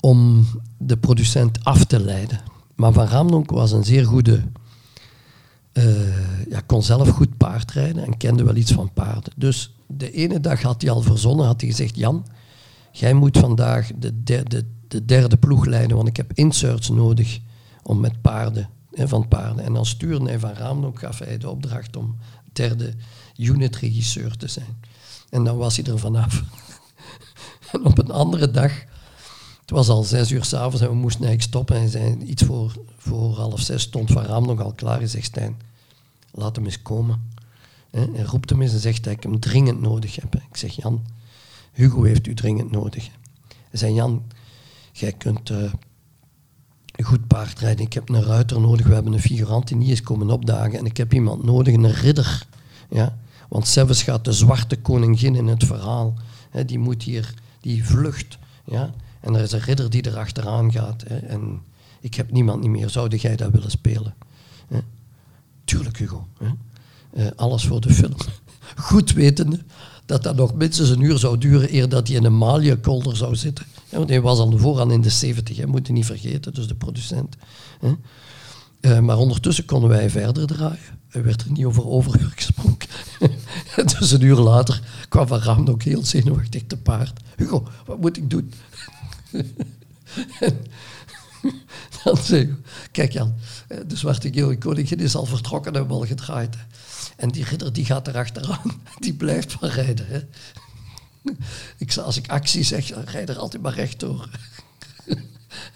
om de producent af te leiden. Maar Van Ramdonk was een zeer goede, uh, ja, kon zelf goed paardrijden en kende wel iets van paarden. Dus de ene dag had hij al verzonnen, had hij gezegd, Jan, jij moet vandaag de derde, de derde ploeg leiden, want ik heb inserts nodig om met paarden van paarden. En dan stuurde hij van Raamdonk, gaf hij de opdracht om derde unit-regisseur te zijn. En dan was hij er vanaf. en op een andere dag, het was al zes uur s'avonds en we moesten eigenlijk stoppen. En hij zei, iets voor, voor half zes stond Van Raam nog al klaar. Hij zegt, Stijn, laat hem eens komen. En roept hem eens en zegt dat ik hem dringend nodig heb. Ik zeg, Jan, Hugo heeft u dringend nodig. Hij zei, Jan, jij kunt... Uh, goed paardrijden. Ik heb een ruiter nodig. We hebben een figurant die niet is komen opdagen. En ik heb iemand nodig, een ridder. Ja? Want zelfs gaat de zwarte koningin in het verhaal. Die moet hier, die vlucht. Ja? En er is een ridder die erachteraan gaat. Hè? En ik heb niemand niet meer. Zou jij dat willen spelen? Hè? Tuurlijk, Hugo. Hè? Uh, alles voor de film. Goed wetende dat dat nog minstens een uur zou duren eer dat hij in een maliënkolder zou zitten. Want hij was al vooraan in de 70, hè, moet je niet vergeten, dus de producent. Hè. Uh, maar ondertussen konden wij verder draaien. Er werd er niet over overuur gesproken. dus een uur later kwam Van Raam ook heel zenuwachtig te paard. Hugo, wat moet ik doen? dan zei ik, kijk Jan, eh, de zwarte gele koningin is al vertrokken en wel gedraaid. En die ridder die gaat erachteraan, die blijft van rijden. Hè. Ik, als ik actie zeg, dan rijd er altijd maar rechtdoor.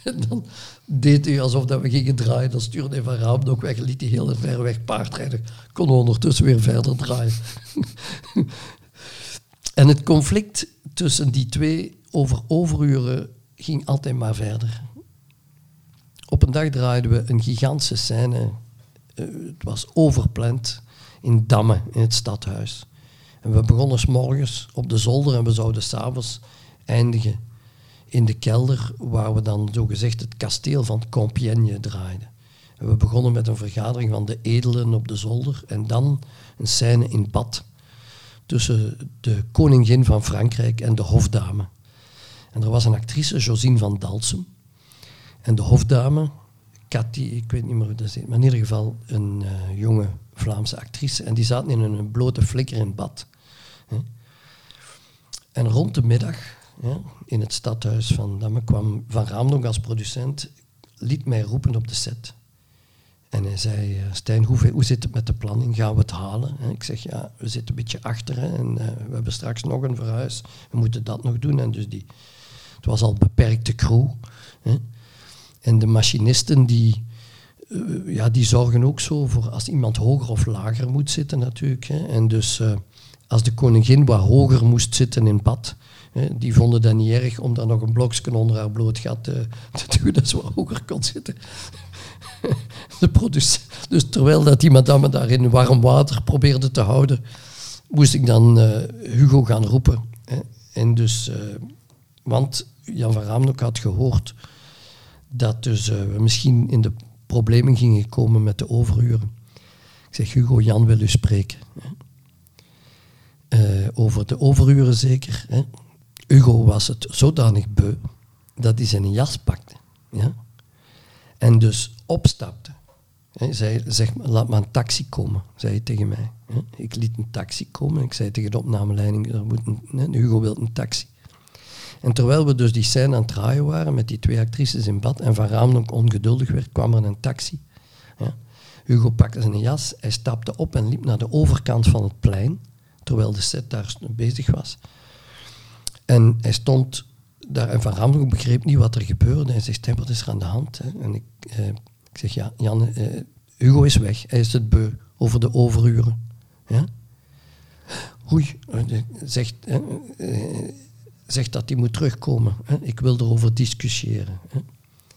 En dan deed hij alsof dat we gingen draaien. Dan stuurde hij van raam ook weg liet hij heel ver weg paardrijden. Kon ondertussen weer verder draaien. En het conflict tussen die twee over overuren ging altijd maar verder. Op een dag draaiden we een gigantische scène. Uh, het was overpland in Damme, in het stadhuis. En we begonnen s morgens op de zolder en we zouden s'avonds eindigen in de kelder, waar we dan zogezegd het kasteel van Compiègne draaiden. En we begonnen met een vergadering van de edelen op de zolder en dan een scène in bad tussen de koningin van Frankrijk en de hofdame. En er was een actrice, Josine van Dalsem. En de hofdame, Cathy, ik weet niet meer hoe dat is, maar in ieder geval een uh, jonge Vlaamse actrice. En die zaten in een blote flikker in bad. En rond de middag, in het stadhuis van Damme, kwam Van Raamdonk als producent, liet mij roepen op de set. En hij zei, uh, Stijn, hoe, zit het met de planning? Gaan we het halen? En ik zeg, ja, we zitten een beetje achter en uh, we hebben straks nog een verhuis. We moeten dat nog doen. En dus die, het was al beperkte crew. Hè. En de machinisten die, uh, ja, die zorgen ook zo voor als iemand hoger of lager moet zitten natuurlijk. Hè. En dus als de koningin wat hoger moest zitten in bad, hè, die vonden dat niet erg om daar nog een blokje onder haar bloot gat te, te doen, dat ze wat hoger kon zitten. de dus terwijl dat die madame daar in warm water probeerde te houden, moest ik dan Hugo gaan roepen. Hè. En dus, want Jan van Raamdok had gehoord dat dus, uh, we misschien in de problemen gingen komen met de overuren. Ik zeg, Hugo, Jan wil u spreken. Uh, over de overuren zeker. Hè. Hugo was het zodanig beu dat hij zijn jas pakte. Ja? En dus opstapte. Hij zei, zeg, laat maar een taxi komen, zei hij tegen mij. Ik liet een taxi komen. Ik zei tegen de opnameleiding, er Hugo wil een taxi. En terwijl we dus die scène aan het draaien waren met die twee actrices in bad en Van Raam ook ongeduldig werd, kwam er een taxi. Ja. Hugo pakte zijn jas, hij stapte op en liep naar de overkant van het plein terwijl de set daar bezig was. En hij stond daar en Van Ramsdorp begreep niet wat er gebeurde. Hij zegt, wat is er aan de hand? Hè? En ik, eh, ik zeg, ja, Jan, eh, Hugo is weg. Hij is het beu over de overuren. Ja? Oei, eh, zegt, eh, zegt dat hij moet terugkomen. Ik wil erover discussiëren.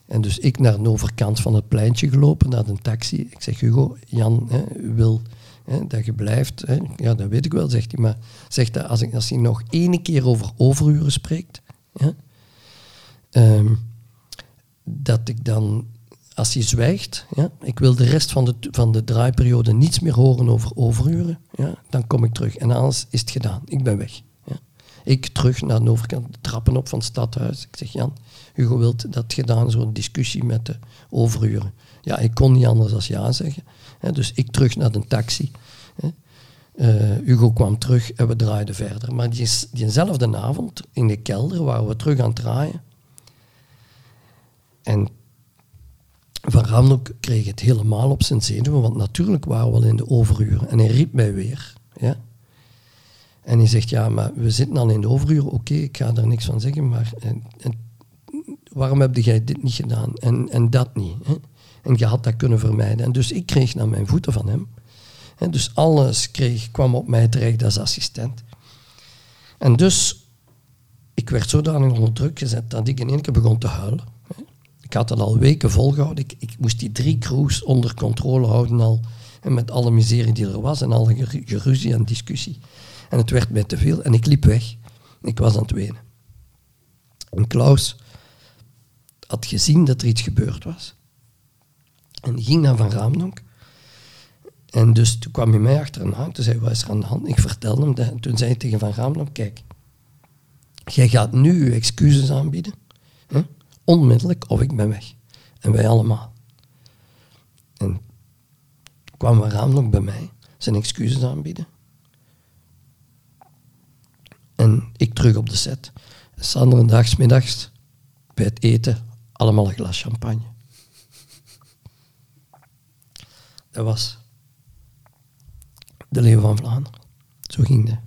En dus ik naar de overkant van het pleintje gelopen, naar de taxi. Ik zeg, Hugo, Jan wil dat je blijft. Ja, dat weet ik wel, zegt hij. Maar zegt dat als, ik, als hij nog ene keer over overuren spreekt, ehm, dat ik dan, als hij zwijgt, ik wil de rest van de, van de draaiperiode niets meer horen over overuren, dan kom ik terug. En anders is het gedaan. Ik ben weg. Ik terug naar de overkant, de trappen op van het stadhuis. Ik zeg, Jan, Hugo wilt dat gedaan, zo'n discussie met de overuren. Ja, ik kon niet anders dan ja zeggen. Dus ik terug naar de taxi. Eh, Hugo kwam terug en we draaiden verder. Maar die, diezelfde avond in de kelder waren we terug aan het draaien. En Van Ramnok kreeg het helemaal op zijn zenuwen, want natuurlijk waren we al in de overuren. En hij riep mij weer. Ja. En hij zegt, ja, maar we zitten al in de overuren. Oké, ik ga daar niks van zeggen, maar en, en, waarom heb jij dit niet gedaan en, en dat niet? Hè? En je had dat kunnen vermijden. En dus ik kreeg naar mijn voeten van hem. En dus alles kreeg, kwam op mij terecht als assistent. En dus, ik werd zodanig onder druk gezet dat ik in één keer begon te huilen. Ik had het al weken volgehouden. Ik, ik moest die drie crews onder controle houden al. En met alle miserie die er was en alle geruzie en discussie. En het werd mij te veel en ik liep weg. Ik was aan het wenen. En Klaus had gezien dat er iets gebeurd was. En ging naar Van Raamdonk. En dus toen kwam hij mij achterna. Toen zei hij, wat is er aan de hand? Ik vertelde hem dat. En toen zei hij tegen Van Raamdonk, kijk, jij gaat nu je excuses aanbieden. Hè? Onmiddellijk, of ik ben weg. En wij allemaal. En kwam Van Raamdonk bij mij zijn excuses aanbieden. En ik terug op de set. Sander een dag, middags, bij het eten, allemaal een glas champagne. Dat was de Leeuw van Vlaanderen. Zo ging dat.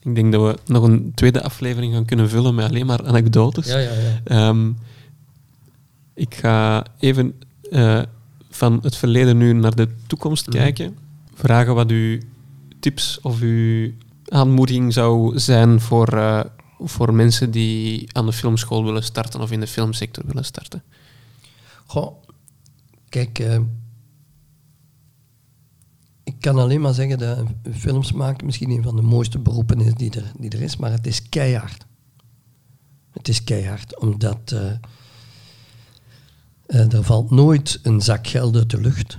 Ik denk dat we nog een tweede aflevering gaan kunnen vullen met alleen maar anekdotes. Ja, ja, ja. Ehm, ik ga even uh, van het verleden nu naar de toekomst Mhm. kijken. Vragen wat uw tips of uw aanmoediging zou zijn voor, uh, voor mensen die aan de filmschool willen starten of in de filmsector willen starten. Goh, kijk, uh, ik kan alleen maar zeggen dat films maken misschien een van de mooiste beroepen is die er, die er is, maar het is keihard. Het is keihard, omdat uh, er valt nooit een zak geld uit de lucht.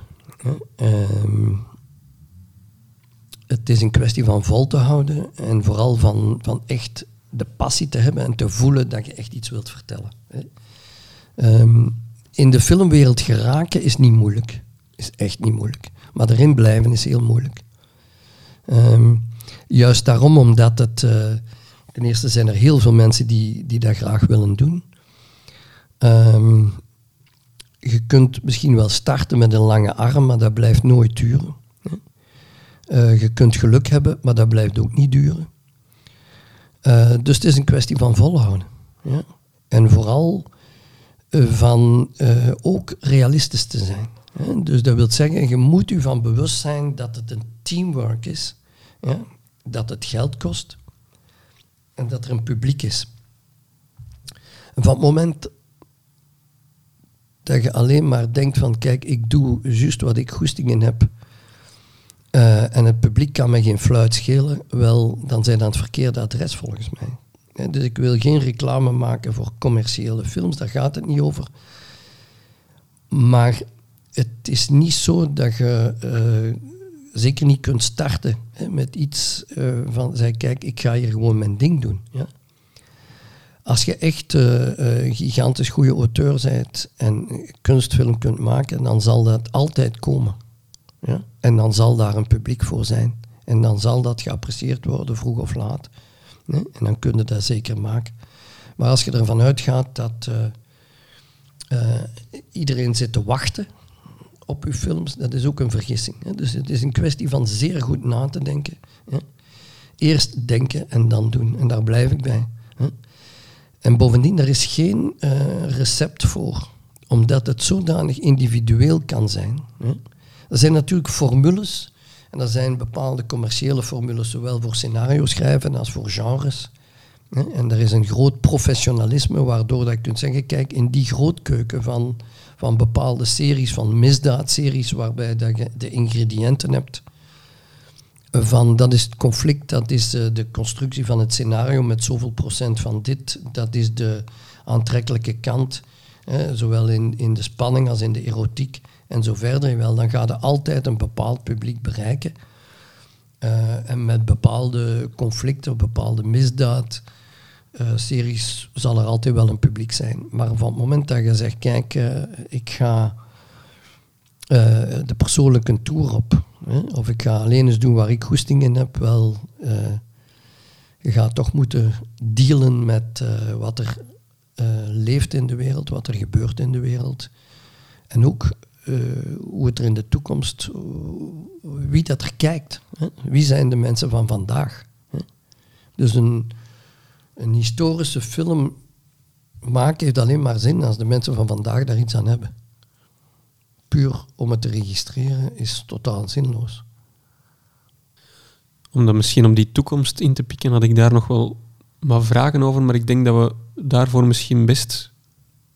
Het is een kwestie van vol te houden en vooral van, van echt de passie te hebben en te voelen dat je echt iets wilt vertellen. Um, in de filmwereld geraken is niet moeilijk. Is echt niet moeilijk. Maar erin blijven is heel moeilijk. Um, juist daarom, omdat het... Uh, ten eerste zijn er heel veel mensen die, die dat graag willen doen. Um, je kunt misschien wel starten met een lange arm, maar dat blijft nooit duren. Uh, je kunt geluk hebben, maar dat blijft ook niet duren. Uh, dus het is een kwestie van volhouden. Ja? En vooral uh, van ook realistisch te zijn. Dus dat wil zeggen, je moet u van bewust zijn dat het een teamwork is, ja? dat het geld kost en dat er een publiek is. Van het moment dat je alleen maar denkt van kijk, ik doe juist wat ik goesting in heb uh, en het publiek kan me geen fluit schelen, wel, dan zijn dat het verkeerde adres volgens mij. Dus ik wil geen reclame maken voor commerciële films, daar gaat het niet over. Maar het is niet zo dat je uh, zeker niet kunt starten met iets uh, van, zeg, kijk, ik ga hier gewoon mijn ding doen. Ja? Als je echt een gigantisch goede auteur bent en kunstfilm kunt maken, dan zal dat altijd komen. Ja? En dan zal daar een publiek voor zijn. En dan zal dat geapprecieerd worden, vroeg of laat. En dan kun je dat zeker maken. Maar als je ervan uitgaat dat uh, uh, iedereen zit te wachten op je films, dat is ook een vergissing. Hè? Dus het is een kwestie van zeer goed na te denken. Hè? Eerst denken en dan doen. En daar blijf ik bij. Hè? En bovendien, er is geen uh, recept voor, omdat het zodanig individueel kan zijn. Hè? Er zijn natuurlijk formules en er zijn bepaalde commerciële formules, zowel voor scenario schrijven als voor genres. En er is een groot professionalisme waardoor dat je kunt zeggen, kijk, in die grootkeuken van, van bepaalde series, van misdaadseries, waarbij dat je de ingrediënten hebt van dat is het conflict, dat is uh, de constructie van het scenario met zoveel procent van dit, dat is de aantrekkelijke kant, hè, zowel in, in de spanning als in de erotiek en zo verder. Wel, dan gaat je altijd een bepaald publiek bereiken. Uh, en met bepaalde conflicten, bepaalde misdaad, uh, series zal er altijd wel een publiek zijn. Maar van het moment dat je zegt, kijk, ik ga de persoonlijke tour op, Hè? Of ik ga alleen eens doen waar ik goesting in heb. Wel, je gaat toch moeten dealen met wat er leeft in de wereld, wat er gebeurt in de wereld. En ook hoe het er in de toekomst, wie dat er kijkt. Hè? Wie zijn de mensen van vandaag? Hè? Dus een, een historische film maken heeft alleen maar zin als de mensen van vandaag daar iets aan hebben puur om het te registreren is totaal zinloos. Om dan misschien om die toekomst in te pikken, had ik daar nog wel wat vragen over, maar ik denk dat we daarvoor misschien best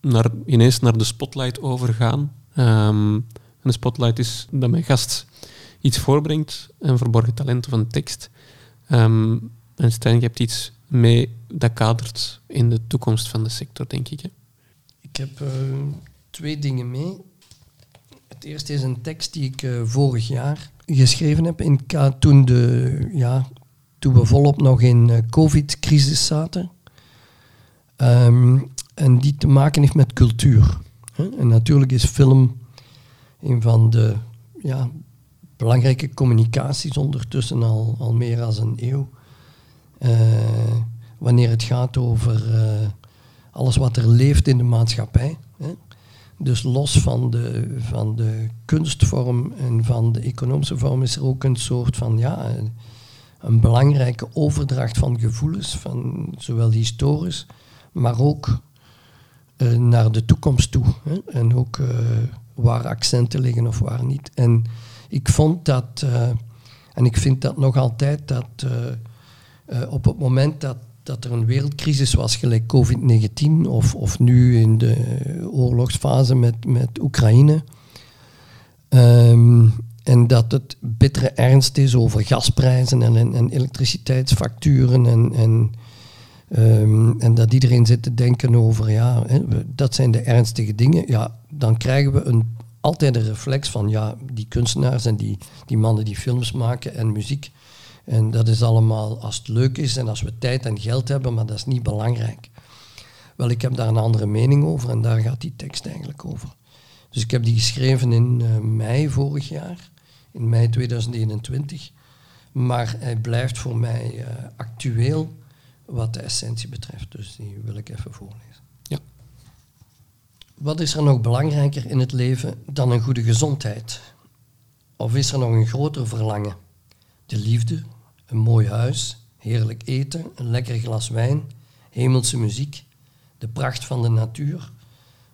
naar, ineens naar de spotlight overgaan. Um, en de spotlight is dat mijn gast iets voorbrengt, een verborgen talent of een tekst. Um, en Stijn, je hebt iets mee dat kadert in de toekomst van de sector, denk ik. Hè? Ik heb uh, twee dingen mee. Het eerste is een tekst die ik uh, vorig jaar geschreven heb in toen, de, ja, toen we volop nog in uh, covid-crisis zaten. Um, en die te maken heeft met cultuur. En natuurlijk is film een van de ja, belangrijke communicaties ondertussen al, al meer dan een eeuw. Uh, wanneer het gaat over alles wat er leeft in de maatschappij. Hè? Dus los van de, van de kunstvorm en van de economische vorm is er ook een soort van ja, een, belangrijke overdracht van gevoelens, van zowel historisch, maar ook naar de toekomst toe. Hè? En ook uh, waar accenten liggen of waar niet. En ik vond dat, uh, en ik vind dat nog altijd, dat op het moment dat dat er een wereldcrisis was, gelijk COVID-19 of, of nu in de oorlogsfase met, met Oekraïne. Um, en dat het bittere ernst is over gasprijzen en, en, en elektriciteitsfacturen. En, en, um, en dat iedereen zit te denken over, ja, hè, dat zijn de ernstige dingen. Ja, dan krijgen we een, altijd een reflex van, ja, die kunstenaars en die, die mannen die films maken en muziek en dat is allemaal als het leuk is en als we tijd en geld hebben, maar dat is niet belangrijk. Wel, ik heb daar een andere mening over en daar gaat die tekst eigenlijk over. Dus ik heb die geschreven in uh, mei vorig jaar, in mei 2021. Maar hij blijft voor mij uh, actueel wat de essentie betreft. Dus die wil ik even voorlezen. Ja. Wat is er nog belangrijker in het leven dan een goede gezondheid? Of is er nog een groter verlangen? De liefde, een mooi huis, heerlijk eten, een lekker glas wijn, hemelse muziek, de pracht van de natuur,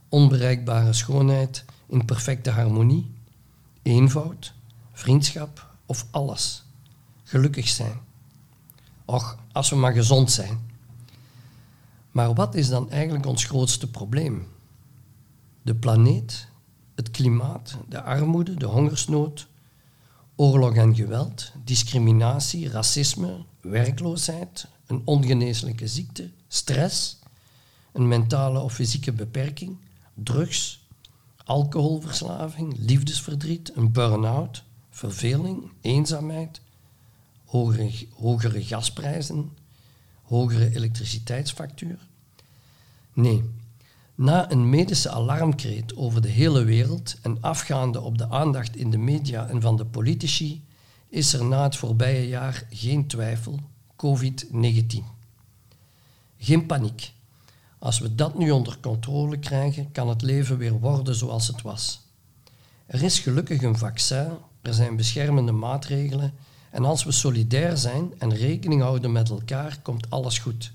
onbereikbare schoonheid in perfecte harmonie, eenvoud, vriendschap of alles. Gelukkig zijn. Och, als we maar gezond zijn. Maar wat is dan eigenlijk ons grootste probleem? De planeet, het klimaat, de armoede, de hongersnood, oorlog en geweld, discriminatie, racisme, werkloosheid, een ongeneeslijke ziekte, stress, een mentale of fysieke beperking, drugs, alcoholverslaving, liefdesverdriet, een burn-out, verveling, eenzaamheid, hogere, gasprijzen, hogere elektriciteitsfactuur. Nee, na een medische alarmkreet over de hele wereld en afgaande op de aandacht in de media en van de politici, is er na het voorbije jaar geen twijfel COVID-19. Geen paniek. Als we dat nu onder controle krijgen, kan het leven weer worden zoals het was. Er is gelukkig een vaccin, er zijn beschermende maatregelen en als we solidair zijn en rekening houden met elkaar, komt alles goed.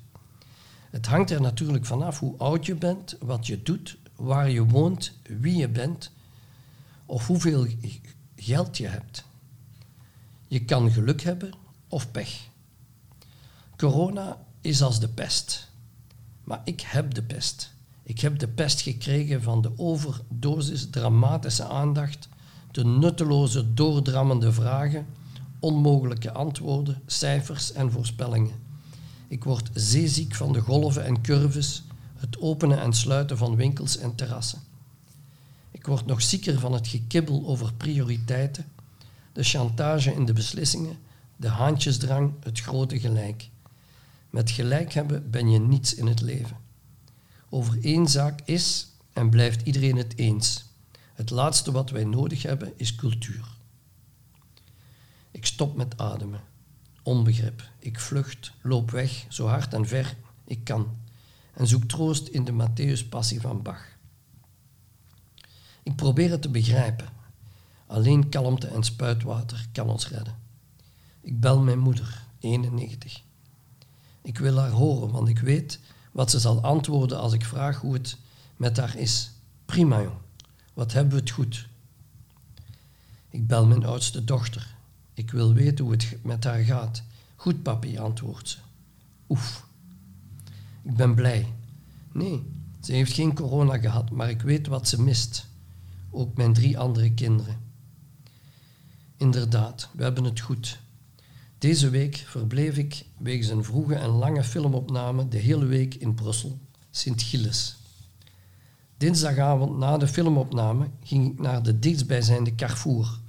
Het hangt er natuurlijk vanaf hoe oud je bent, wat je doet, waar je woont, wie je bent of hoeveel geld je hebt. Je kan geluk hebben of pech. Corona is als de pest. Maar ik heb de pest. Ik heb de pest gekregen van de overdosis dramatische aandacht, de nutteloze doordrammende vragen, onmogelijke antwoorden, cijfers en voorspellingen. Ik word zeeziek van de golven en curves, het openen en sluiten van winkels en terrassen. Ik word nog zieker van het gekibbel over prioriteiten, de chantage in de beslissingen, de haantjesdrang, het grote gelijk. Met gelijk hebben ben je niets in het leven. Over één zaak is en blijft iedereen het eens. Het laatste wat wij nodig hebben is cultuur. Ik stop met ademen. Onbegrip. Ik vlucht, loop weg, zo hard en ver ik kan. En zoek troost in de Matthäus-passie van Bach. Ik probeer het te begrijpen. Alleen kalmte en spuitwater kan ons redden. Ik bel mijn moeder, 91. Ik wil haar horen, want ik weet wat ze zal antwoorden als ik vraag hoe het met haar is. Prima, jong. Wat hebben we het goed? Ik bel mijn oudste dochter. Ik wil weten hoe het met haar gaat. Goed, papi, antwoordt ze. Oef. Ik ben blij. Nee, ze heeft geen corona gehad, maar ik weet wat ze mist. Ook mijn drie andere kinderen. Inderdaad, we hebben het goed. Deze week verbleef ik wegens een vroege en lange filmopname de hele week in Brussel, Sint-Gilles. Dinsdagavond na de filmopname ging ik naar de dichtstbijzijnde Carrefour.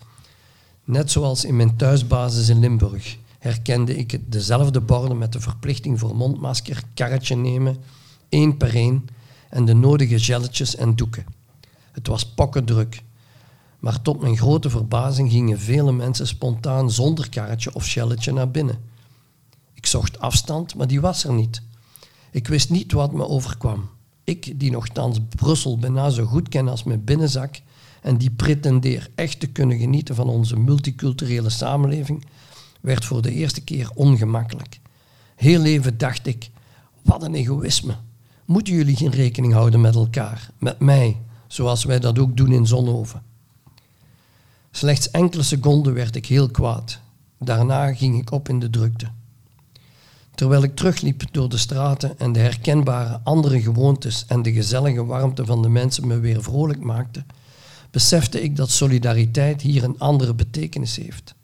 Net zoals in mijn thuisbasis in Limburg herkende ik dezelfde borden met de verplichting voor mondmasker, karretje nemen, één per één, en de nodige gelletjes en doeken. Het was pokkendruk. Maar tot mijn grote verbazing gingen vele mensen spontaan zonder karretje of shelletje naar binnen. Ik zocht afstand, maar die was er niet. Ik wist niet wat me overkwam. Ik, die nogthans Brussel bijna zo goed ken als mijn binnenzak en die pretendeer echt te kunnen genieten van onze multiculturele samenleving, werd voor de eerste keer ongemakkelijk. Heel even dacht ik, wat een egoïsme. Moeten jullie geen rekening houden met elkaar, met mij, zoals wij dat ook doen in Zonhoven? Slechts enkele seconden werd ik heel kwaad. Daarna ging ik op in de drukte. Terwijl ik terugliep door de straten en de herkenbare andere gewoontes en de gezellige warmte van de mensen me weer vrolijk maakten, besefte ik dat solidariteit hier een andere betekenis heeft.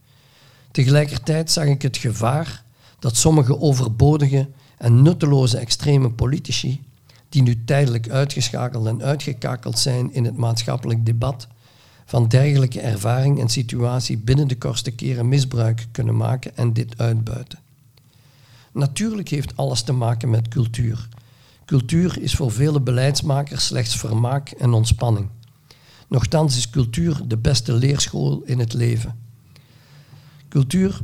Tegelijkertijd zag ik het gevaar dat sommige overbodige en nutteloze extreme politici, die nu tijdelijk uitgeschakeld en uitgekakeld zijn in het maatschappelijk debat, van dergelijke ervaring en situatie binnen de kortste keren misbruik kunnen maken en dit uitbuiten. Natuurlijk heeft alles te maken met cultuur. Cultuur is voor vele beleidsmakers slechts vermaak en ontspanning. Nochtans is cultuur de beste leerschool in het leven. Cultuur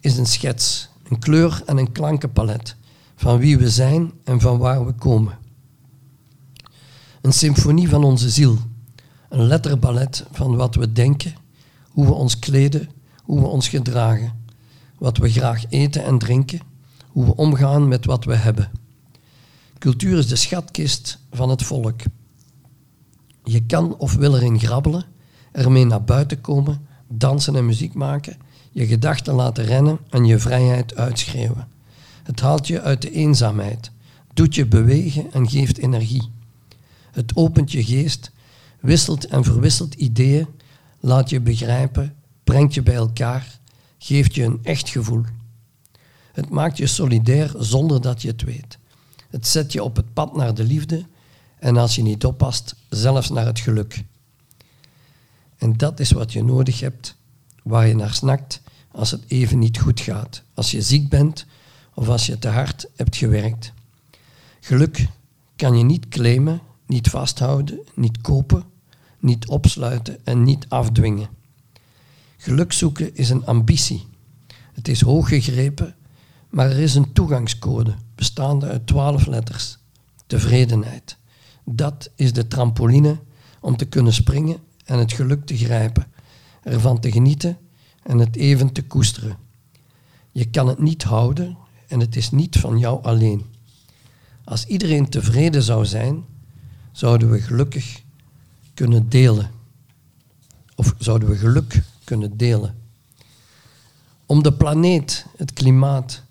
is een schets, een kleur en een klankenpalet van wie we zijn en van waar we komen. Een symfonie van onze ziel, een letterballet van wat we denken, hoe we ons kleden, hoe we ons gedragen, wat we graag eten en drinken, hoe we omgaan met wat we hebben. Cultuur is de schatkist van het volk. Je kan of wil erin grabbelen, ermee naar buiten komen, dansen en muziek maken, je gedachten laten rennen en je vrijheid uitschreeuwen. Het haalt je uit de eenzaamheid, doet je bewegen en geeft energie. Het opent je geest wisselt en verwisselt ideeën, laat je begrijpen, brengt je bij elkaar, geeft je een echt gevoel. Het maakt je solidair zonder dat je het weet. Het zet je op het pad naar de liefde en als je niet oppast, zelfs naar het geluk. En dat is wat je nodig hebt, waar je naar snakt als het even niet goed gaat, als je ziek bent of als je te hard hebt gewerkt. Geluk kan je niet claimen, niet vasthouden, niet kopen, niet opsluiten en niet afdwingen. Geluk zoeken is een ambitie. Het is hoog gegrepen, maar er is een toegangscode bestaande uit twaalf letters. Tevredenheid. Dat is de trampoline om te kunnen springen en het geluk te grijpen, ervan te genieten en het even te koesteren. Je kan het niet houden en het is niet van jou alleen. Als iedereen tevreden zou zijn, zouden we gelukkig kunnen delen. Of zouden we geluk kunnen delen. Om de planeet, het klimaat,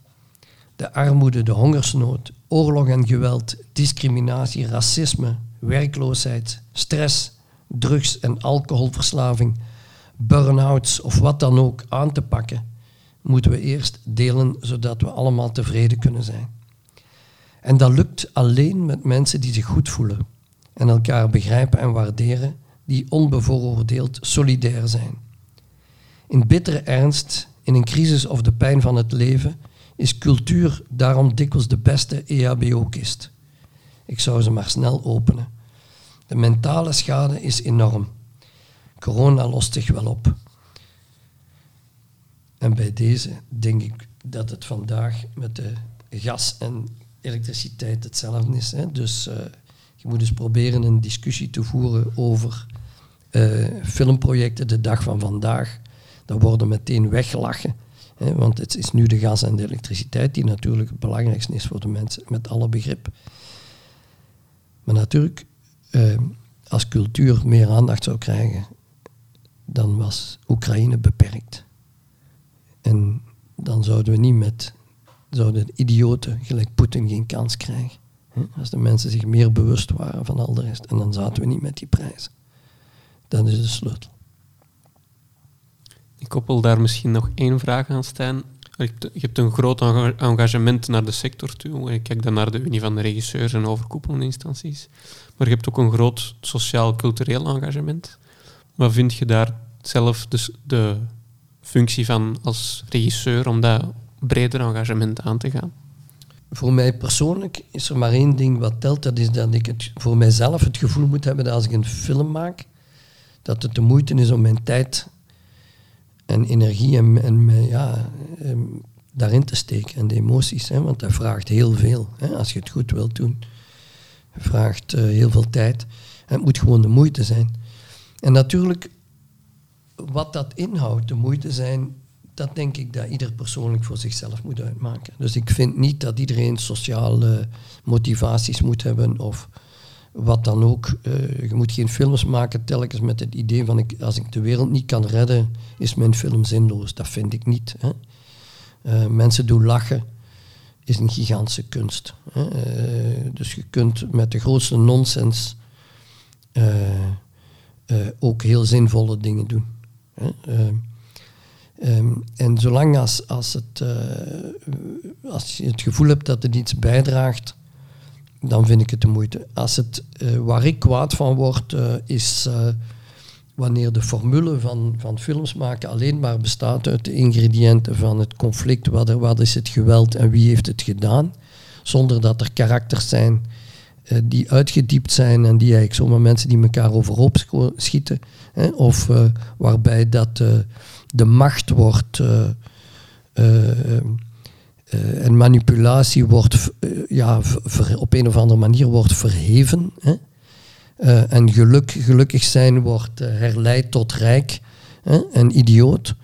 de armoede, de hongersnood, oorlog en geweld, discriminatie, racisme, werkloosheid, stress, drugs- en alcoholverslaving, burn-outs of wat dan ook aan te pakken, moeten we eerst delen zodat we allemaal tevreden kunnen zijn. En dat lukt alleen met mensen die zich goed voelen en elkaar begrijpen en waarderen, die onbevooroordeeld solidair zijn. In bittere ernst, in een crisis of de pijn van het leven, is cultuur daarom dikwijls de beste EHBO-kist. Ik zou ze maar snel openen. De mentale schade is enorm. Corona lost zich wel op. En bij deze denk ik dat het vandaag met de gas en elektriciteit hetzelfde is. Hè. Dus uh, je moet eens proberen een discussie te voeren over uh, filmprojecten de dag van vandaag. Daar worden meteen weggelachen. Want het is nu de gas en de elektriciteit die natuurlijk het belangrijkste is voor de mensen, met alle begrip. Maar natuurlijk, uh, als cultuur meer aandacht zou krijgen, dan was Oekraïne beperkt. En dan zouden we niet met zouden idioten gelijk Poetin geen kans krijgen. Als de mensen zich meer bewust waren van al de rest. En dan zaten we niet met die prijzen. Dat is de sleutel. Ik koppel daar misschien nog één vraag aan, Stijn. Je hebt een groot engagement naar de sector toe. Ik kijk dan naar de Unie van de Regisseurs en overkoepelende instanties. Maar je hebt ook een groot sociaal-cultureel engagement. Wat vind je daar zelf dus de functie van als regisseur om dat breder engagement aan te gaan? Voor mij persoonlijk is er maar één ding wat telt. Dat is dat ik het, voor mijzelf het gevoel moet hebben dat als ik een film maak, dat het de moeite is om mijn tijd en energie en, en ja, ehm, daarin te steken en de emoties. Hè, want dat vraagt heel veel. Hè, als je het goed wilt doen. Het vraagt uh, heel veel tijd. En het moet gewoon de moeite zijn. En natuurlijk, wat dat inhoudt, de moeite zijn, dat denk ik dat ieder persoonlijk voor zichzelf moet uitmaken. Dus ik vind niet dat iedereen sociale motivaties moet hebben of wat dan ook. Uh, je moet geen films maken telkens met het idee van ik, als ik de wereld niet kan redden, is mijn film zinloos. Dat vind ik niet. Hè. Uh, mensen doen lachen is een gigantische kunst. Hè. Uh, dus je kunt met de grootste nonsens ook heel zinvolle dingen doen. Hè. Um, en zolang als, als, het, als je het gevoel hebt dat het iets bijdraagt dan vind ik het de moeite. Als het, uh, waar ik kwaad van word, uh, is uh, wanneer de formule van, van films maken alleen maar bestaat uit de ingrediënten van het conflict, wat, er, wat is het geweld en wie heeft het gedaan, zonder dat er karakters zijn die uitgediept zijn en die eigenlijk zomaar mensen die elkaar overhoop schieten, hè, of waarbij dat de macht wordt uh, en manipulatie wordt uh, ja, op een of andere manier wordt verheven. Hè? Uh, en geluk, gelukkig zijn wordt herleid tot rijk hè? en idioot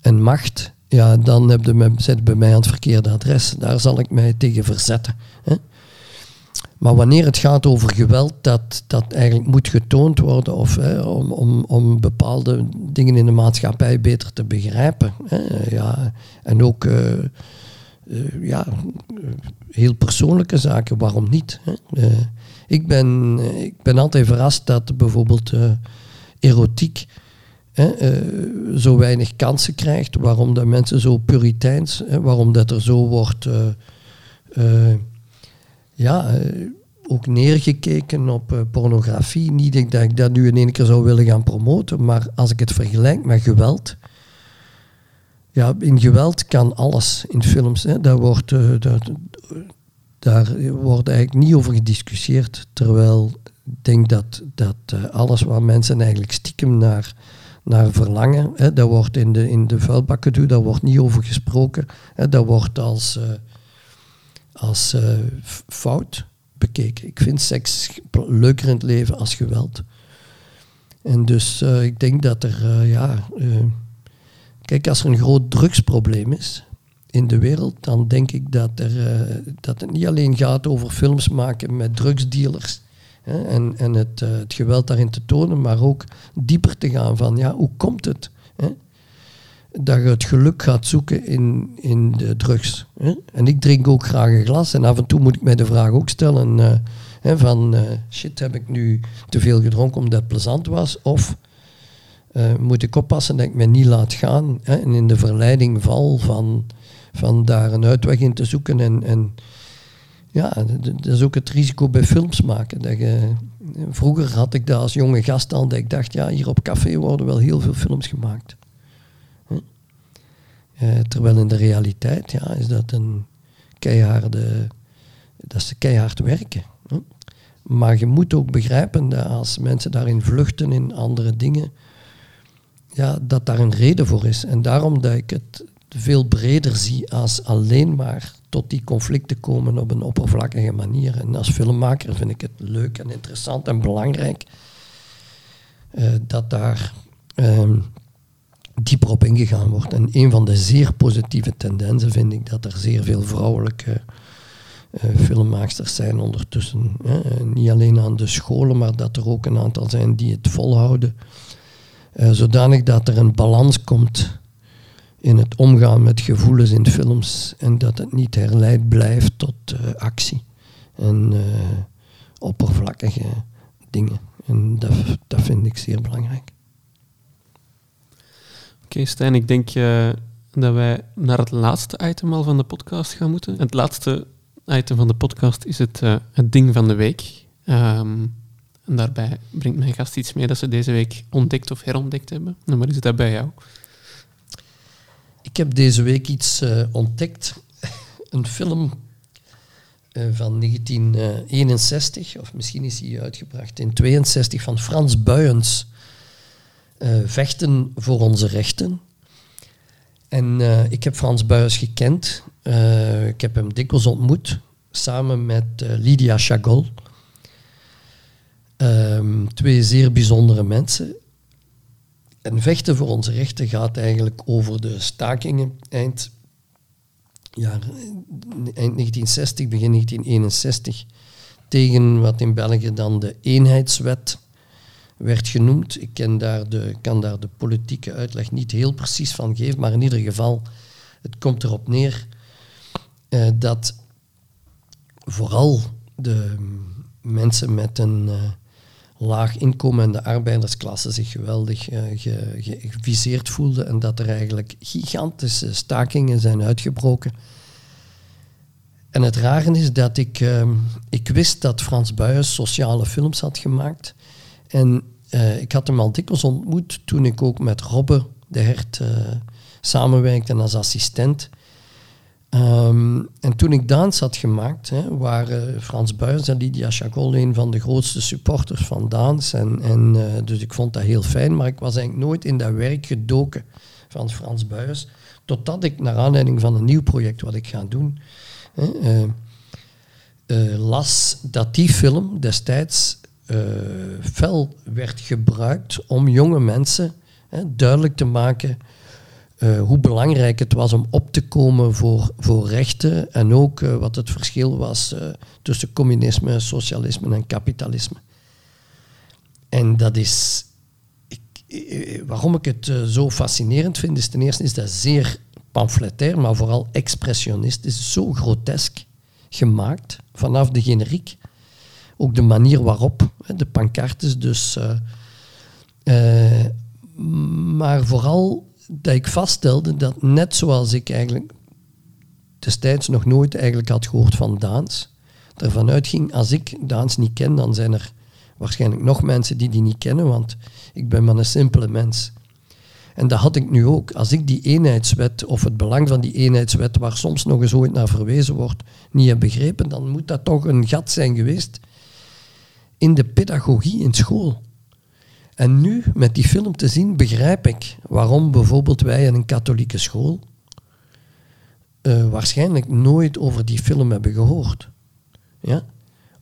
en macht. Ja, dan heb je zit bij mij aan het verkeerde adres. Daar zal ik mij tegen verzetten. Hè? Maar wanneer het gaat over geweld dat, dat eigenlijk moet getoond worden of, hè, om, om, om bepaalde dingen in de maatschappij beter te begrijpen. Hè, ja, en ook ja, heel persoonlijke zaken, waarom niet? Hè? Uh, ik, ben, ik ben altijd verrast dat bijvoorbeeld erotiek zo weinig kansen krijgt, waarom dat mensen zo puriteins, waarom dat er zo wordt ja, ook neergekeken op pornografie. Niet dat ik dat nu in één keer zou willen gaan promoten, maar als ik het vergelijk met geweld, ja, in geweld kan alles in films. Hè. Daar, wordt, uh, daar, daar wordt eigenlijk niet over gediscussieerd. Terwijl ik denk dat, dat uh, alles waar mensen eigenlijk stiekem naar, naar verlangen, hè, daar wordt in de, in de vuilbakken doen, daar wordt niet over gesproken. Hè, dat wordt als, uh, als fout bekeken. Ik vind seks leuker in het leven als geweld. En dus ik denk dat er, ja Kijk, als er een groot drugsprobleem is in de wereld, dan denk ik dat, er, uh, dat het niet alleen gaat over films maken met drugsdealers hè, en, en het, uh, het, geweld daarin te tonen, maar ook dieper te gaan van, ja, hoe komt het? Hè? dat je het geluk gaat zoeken in, in de drugs. Hè? En ik drink ook graag een glas en af en toe moet ik mij de vraag ook stellen eh, hè, van eh, shit, heb ik nu te veel gedronken omdat het plezant was? Of eh, moet ik oppassen dat ik me niet laat gaan hè, en in de verleiding val van, van daar een uitweg in te zoeken en, en ja, dat is ook het risico bij films maken. Dat je, vroeger had ik dat als jonge gast al, dat ik dacht, ja, hier op café worden wel heel veel films gemaakt. Uh, terwijl in de realiteit ja, is dat een keiharde, dat is keihard werken. Maar je moet ook begrijpen dat als mensen daarin vluchten in andere dingen, ja, dat daar een reden voor is. En daarom dat ik het veel breder zie als alleen maar tot die conflicten komen op een oppervlakkige manier. En als filmmaker vind ik het leuk en interessant en belangrijk uh, dat daar um, dieper op ingegaan wordt. En een van de zeer positieve tendensen vind ik dat er zeer veel vrouwelijke uh, filmmaaksters zijn ondertussen. Hè. Niet alleen aan de scholen, maar dat er ook een aantal zijn die het volhouden. Uh, zodanig dat er een balans komt in het omgaan met gevoelens in films en dat het niet herleid blijft tot uh, actie en uh, oppervlakkige dingen. En dat, dat vind ik zeer belangrijk. Oké, okay, Stijn, ik denk dat wij naar het laatste item al van de podcast gaan moeten. Het laatste item van de podcast is het, het ding van de week. Um, en daarbij brengt mijn gast iets mee dat ze deze week ontdekt of herontdekt hebben. Nou, maar is dat bij jou? Ik heb deze week iets uh, ontdekt. Een film uh, van 1961, of misschien is hij uitgebracht in 62, van Frans Buyens. Uh, Vechten voor onze rechten. En ik heb Frans Buyens gekend. ik heb hem dikwijls ontmoet, samen met Lydia Chagall. Um, twee zeer bijzondere mensen. En vechten voor onze rechten gaat eigenlijk over de stakingen eind, jaar, eind 1960, begin 1961 tegen wat in België dan de eenheidswet werd genoemd. Ik ken daar de, kan daar de politieke uitleg niet heel precies van geven, maar in ieder geval, het komt erop neer uh, dat vooral de mensen met een uh, laag inkomen en de arbeidersklasse zich geweldig uh, geviseerd voelden en dat er eigenlijk gigantische stakingen zijn uitgebroken. En het rare is dat ik, uh, ik wist dat Frans Buijs sociale films had gemaakt. En uh, ik had hem al dikwijls ontmoet toen ik ook met Robbe de Hert uh, samenwerkte als assistent. Um, en toen ik Daans had gemaakt, hè, waren Frans Buijs en Lydia Chagol een van de grootste supporters van Daans. En, en, uh, dus ik vond dat heel fijn, maar ik was eigenlijk nooit in dat werk gedoken van Frans Buijs. Totdat ik, naar aanleiding van een nieuw project wat ik ga doen, hè, uh, uh, las dat die film destijds fel werd gebruikt om jonge mensen hè, duidelijk te maken uh, hoe belangrijk het was om op te komen voor, voor rechten en ook uh, wat het verschil was uh, tussen communisme, socialisme en kapitalisme. En dat is, ik, waarom ik het zo fascinerend vind, is ten eerste is dat zeer pamfletair, maar vooral expressionistisch, zo grotesk gemaakt vanaf de generiek. Ook de manier waarop, de pancartes dus. maar vooral dat ik vaststelde dat net zoals ik eigenlijk destijds nog nooit eigenlijk had gehoord van Daans, ervan uitging, als ik Daans niet ken, dan zijn er waarschijnlijk nog mensen die die niet kennen, want ik ben maar een simpele mens. En dat had ik nu ook. Als ik die eenheidswet of het belang van die eenheidswet, waar soms nog eens ooit naar verwezen wordt, niet heb begrepen, dan moet dat toch een gat zijn geweest in de pedagogie in school. En nu, met die film te zien, begrijp ik waarom bijvoorbeeld wij in een katholieke school uh, waarschijnlijk nooit over die film hebben gehoord. Ja?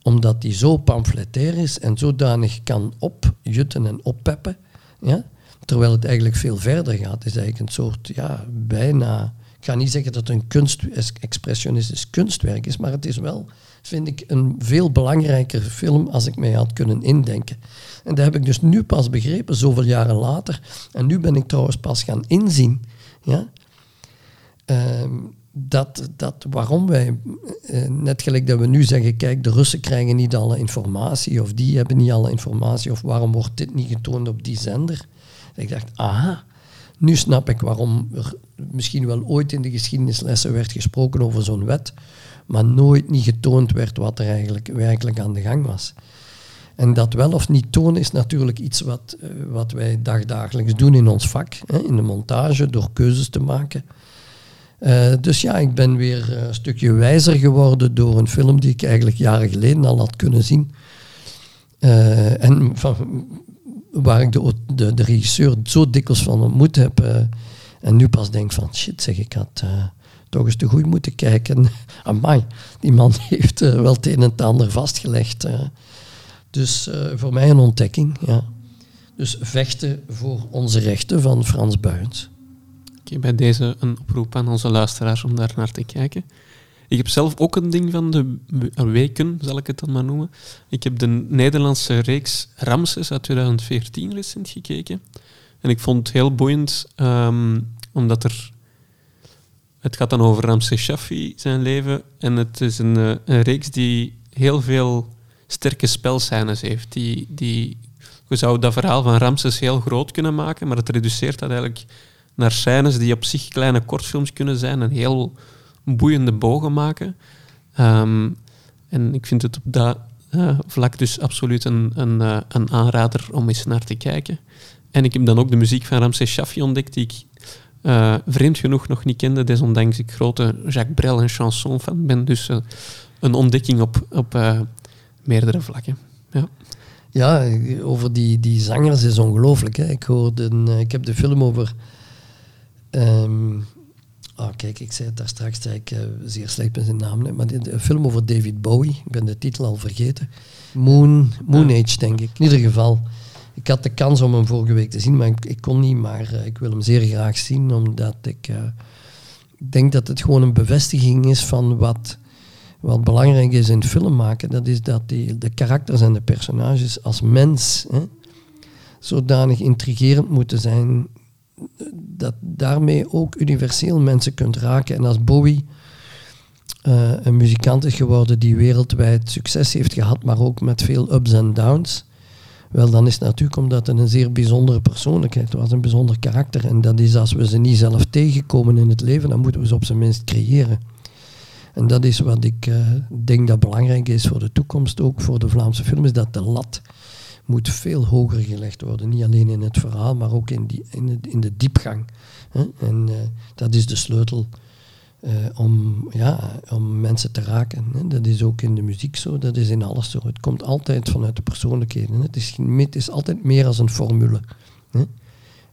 Omdat die zo pamfletair is en zodanig kan opjutten en oppeppen. Ja? Terwijl het eigenlijk veel verder gaat. Het is eigenlijk een soort, ja, bijna... Ga niet zeggen dat een kunst, expressionistisch kunstwerk is, maar het is wel, vind ik, een veel belangrijker film als ik mij had kunnen indenken. En dat heb ik dus nu pas begrepen, zoveel jaren later. En nu ben ik trouwens pas gaan inzien Ja? Ehm, dat, dat waarom wij, eh, net gelijk dat we nu zeggen, kijk, de Russen krijgen niet alle informatie, of die hebben niet alle informatie, of waarom wordt dit niet getoond op die zender? ik dacht, aha, nu snap ik waarom misschien wel ooit in de geschiedenislessen werd gesproken over zo'n wet, maar nooit niet getoond werd wat er eigenlijk werkelijk aan de gang was. En dat wel of niet tonen is natuurlijk iets wat, eh, wat wij dagdagelijks doen in ons vak, hè, in de montage, door keuzes te maken. Uh, dus ja, ik ben weer een stukje wijzer geworden door een film die ik eigenlijk jaren geleden al had kunnen zien. Uh, en van, waar ik de, de, regisseur zo dikwijls van ontmoet heb. En nu pas denk van, shit zeg, ik had toch eens te goed moeten kijken. Amai, die man heeft wel het een en het ander vastgelegd. dus voor mij een ontdekking, ja. Dus vechten voor onze rechten van Frans Buijens bij deze een oproep aan onze luisteraars om daar naar te kijken. Ik heb zelf ook een ding van de weken, zal ik het dan maar noemen. Ik heb de Nederlandse reeks Ramses uit 2014 recent gekeken. En ik vond het heel boeiend, um, omdat er... Het gaat dan over Ramses Shaffi, zijn leven. En het is een, eh, een reeks die heel veel sterke spelscènes heeft. Die, die, je zou dat verhaal van Ramses heel groot kunnen maken, maar het reduceert dat eigenlijk naar scènes die op zich kleine kortfilms kunnen zijn en heel boeiende bogen maken. Ehm, en ik vind het op dat uh, vlak dus absoluut een, een, uh, een aanrader om eens naar te kijken. En ik heb dan ook de muziek van Ramses Shaffi ontdekt, die ik uh, vreemd genoeg nog niet kende, desondanks ik grote Jacques Brel en chanson fan ben. Dus een ontdekking op, op meerdere vlakken. Ja. Ja, over die, die zangers is ongelooflijk. Ik, hoorde ik heb de film over Um, oh, kijk, ik zei het daar straks, zei ik zeer slecht met zijn naam, maar een film over David Bowie, ik ben de titel al vergeten. Moon, Moon Age, denk ik. In ieder geval, ik had de kans om hem vorige week te zien, maar ik, kon niet, maar uh, ik wil hem zeer graag zien, omdat ik uh, denk dat het gewoon een bevestiging is van wat, wat belangrijk is in film maken. Dat is dat de karakters en de personages als mens hè, zodanig intrigerend moeten zijn dat daarmee ook universeel mensen kunt raken. En als Bowie een muzikant is geworden die wereldwijd succes heeft gehad, maar ook met veel ups en downs, wel, dan is het natuurlijk omdat het een zeer bijzondere persoonlijkheid was, een bijzonder karakter. En dat is als we ze niet zelf tegenkomen in het leven, dan moeten we ze op zijn minst creëren. En dat is wat ik uh, denk dat belangrijk is voor de toekomst, ook voor de Vlaamse film, is dat de lat moet veel hoger gelegd worden. Niet alleen in het verhaal, maar ook in, die, in, de, diepgang. Hè? En uh, dat is de sleutel om, ja, om mensen te raken. Hè? Dat is ook in de muziek zo, dat is in alles zo. Het komt altijd vanuit de persoonlijkheden. Het is, het is altijd meer als een formule. Hè?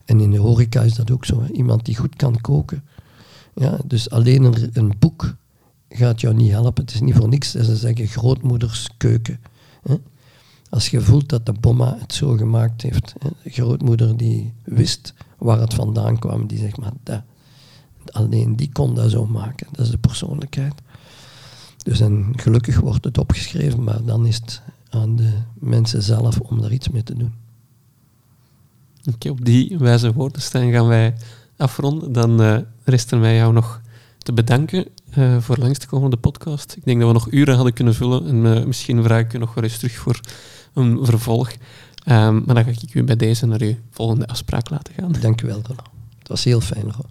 En in de horeca is dat ook zo. Hè? Iemand die goed kan koken. Ja, dus alleen een, een boek gaat jou niet helpen. Het is niet voor niks dat ze zeggen grootmoeders keuken. Hè? Als je voelt dat de bomma het zo gemaakt heeft. Hè, de grootmoeder die wist waar het vandaan kwam, die zegt maar, dat, alleen die kon dat zo maken. Dat is de persoonlijkheid. Dus en gelukkig wordt het opgeschreven, maar dan is het aan de mensen zelf om daar iets mee te doen. Oké, op die wijze woorden, Stijn, gaan wij afronden. Dan uh, rest er mij jou nog te bedanken uh, voor langs te komen op de podcast. Ik denk dat we nog uren hadden kunnen vullen en uh, misschien vraag ik je nog wel eens terug voor een vervolg. Um, maar dan ga ik u bij deze naar uw volgende afspraak laten gaan. Dank u wel, Het was heel fijn, hoor.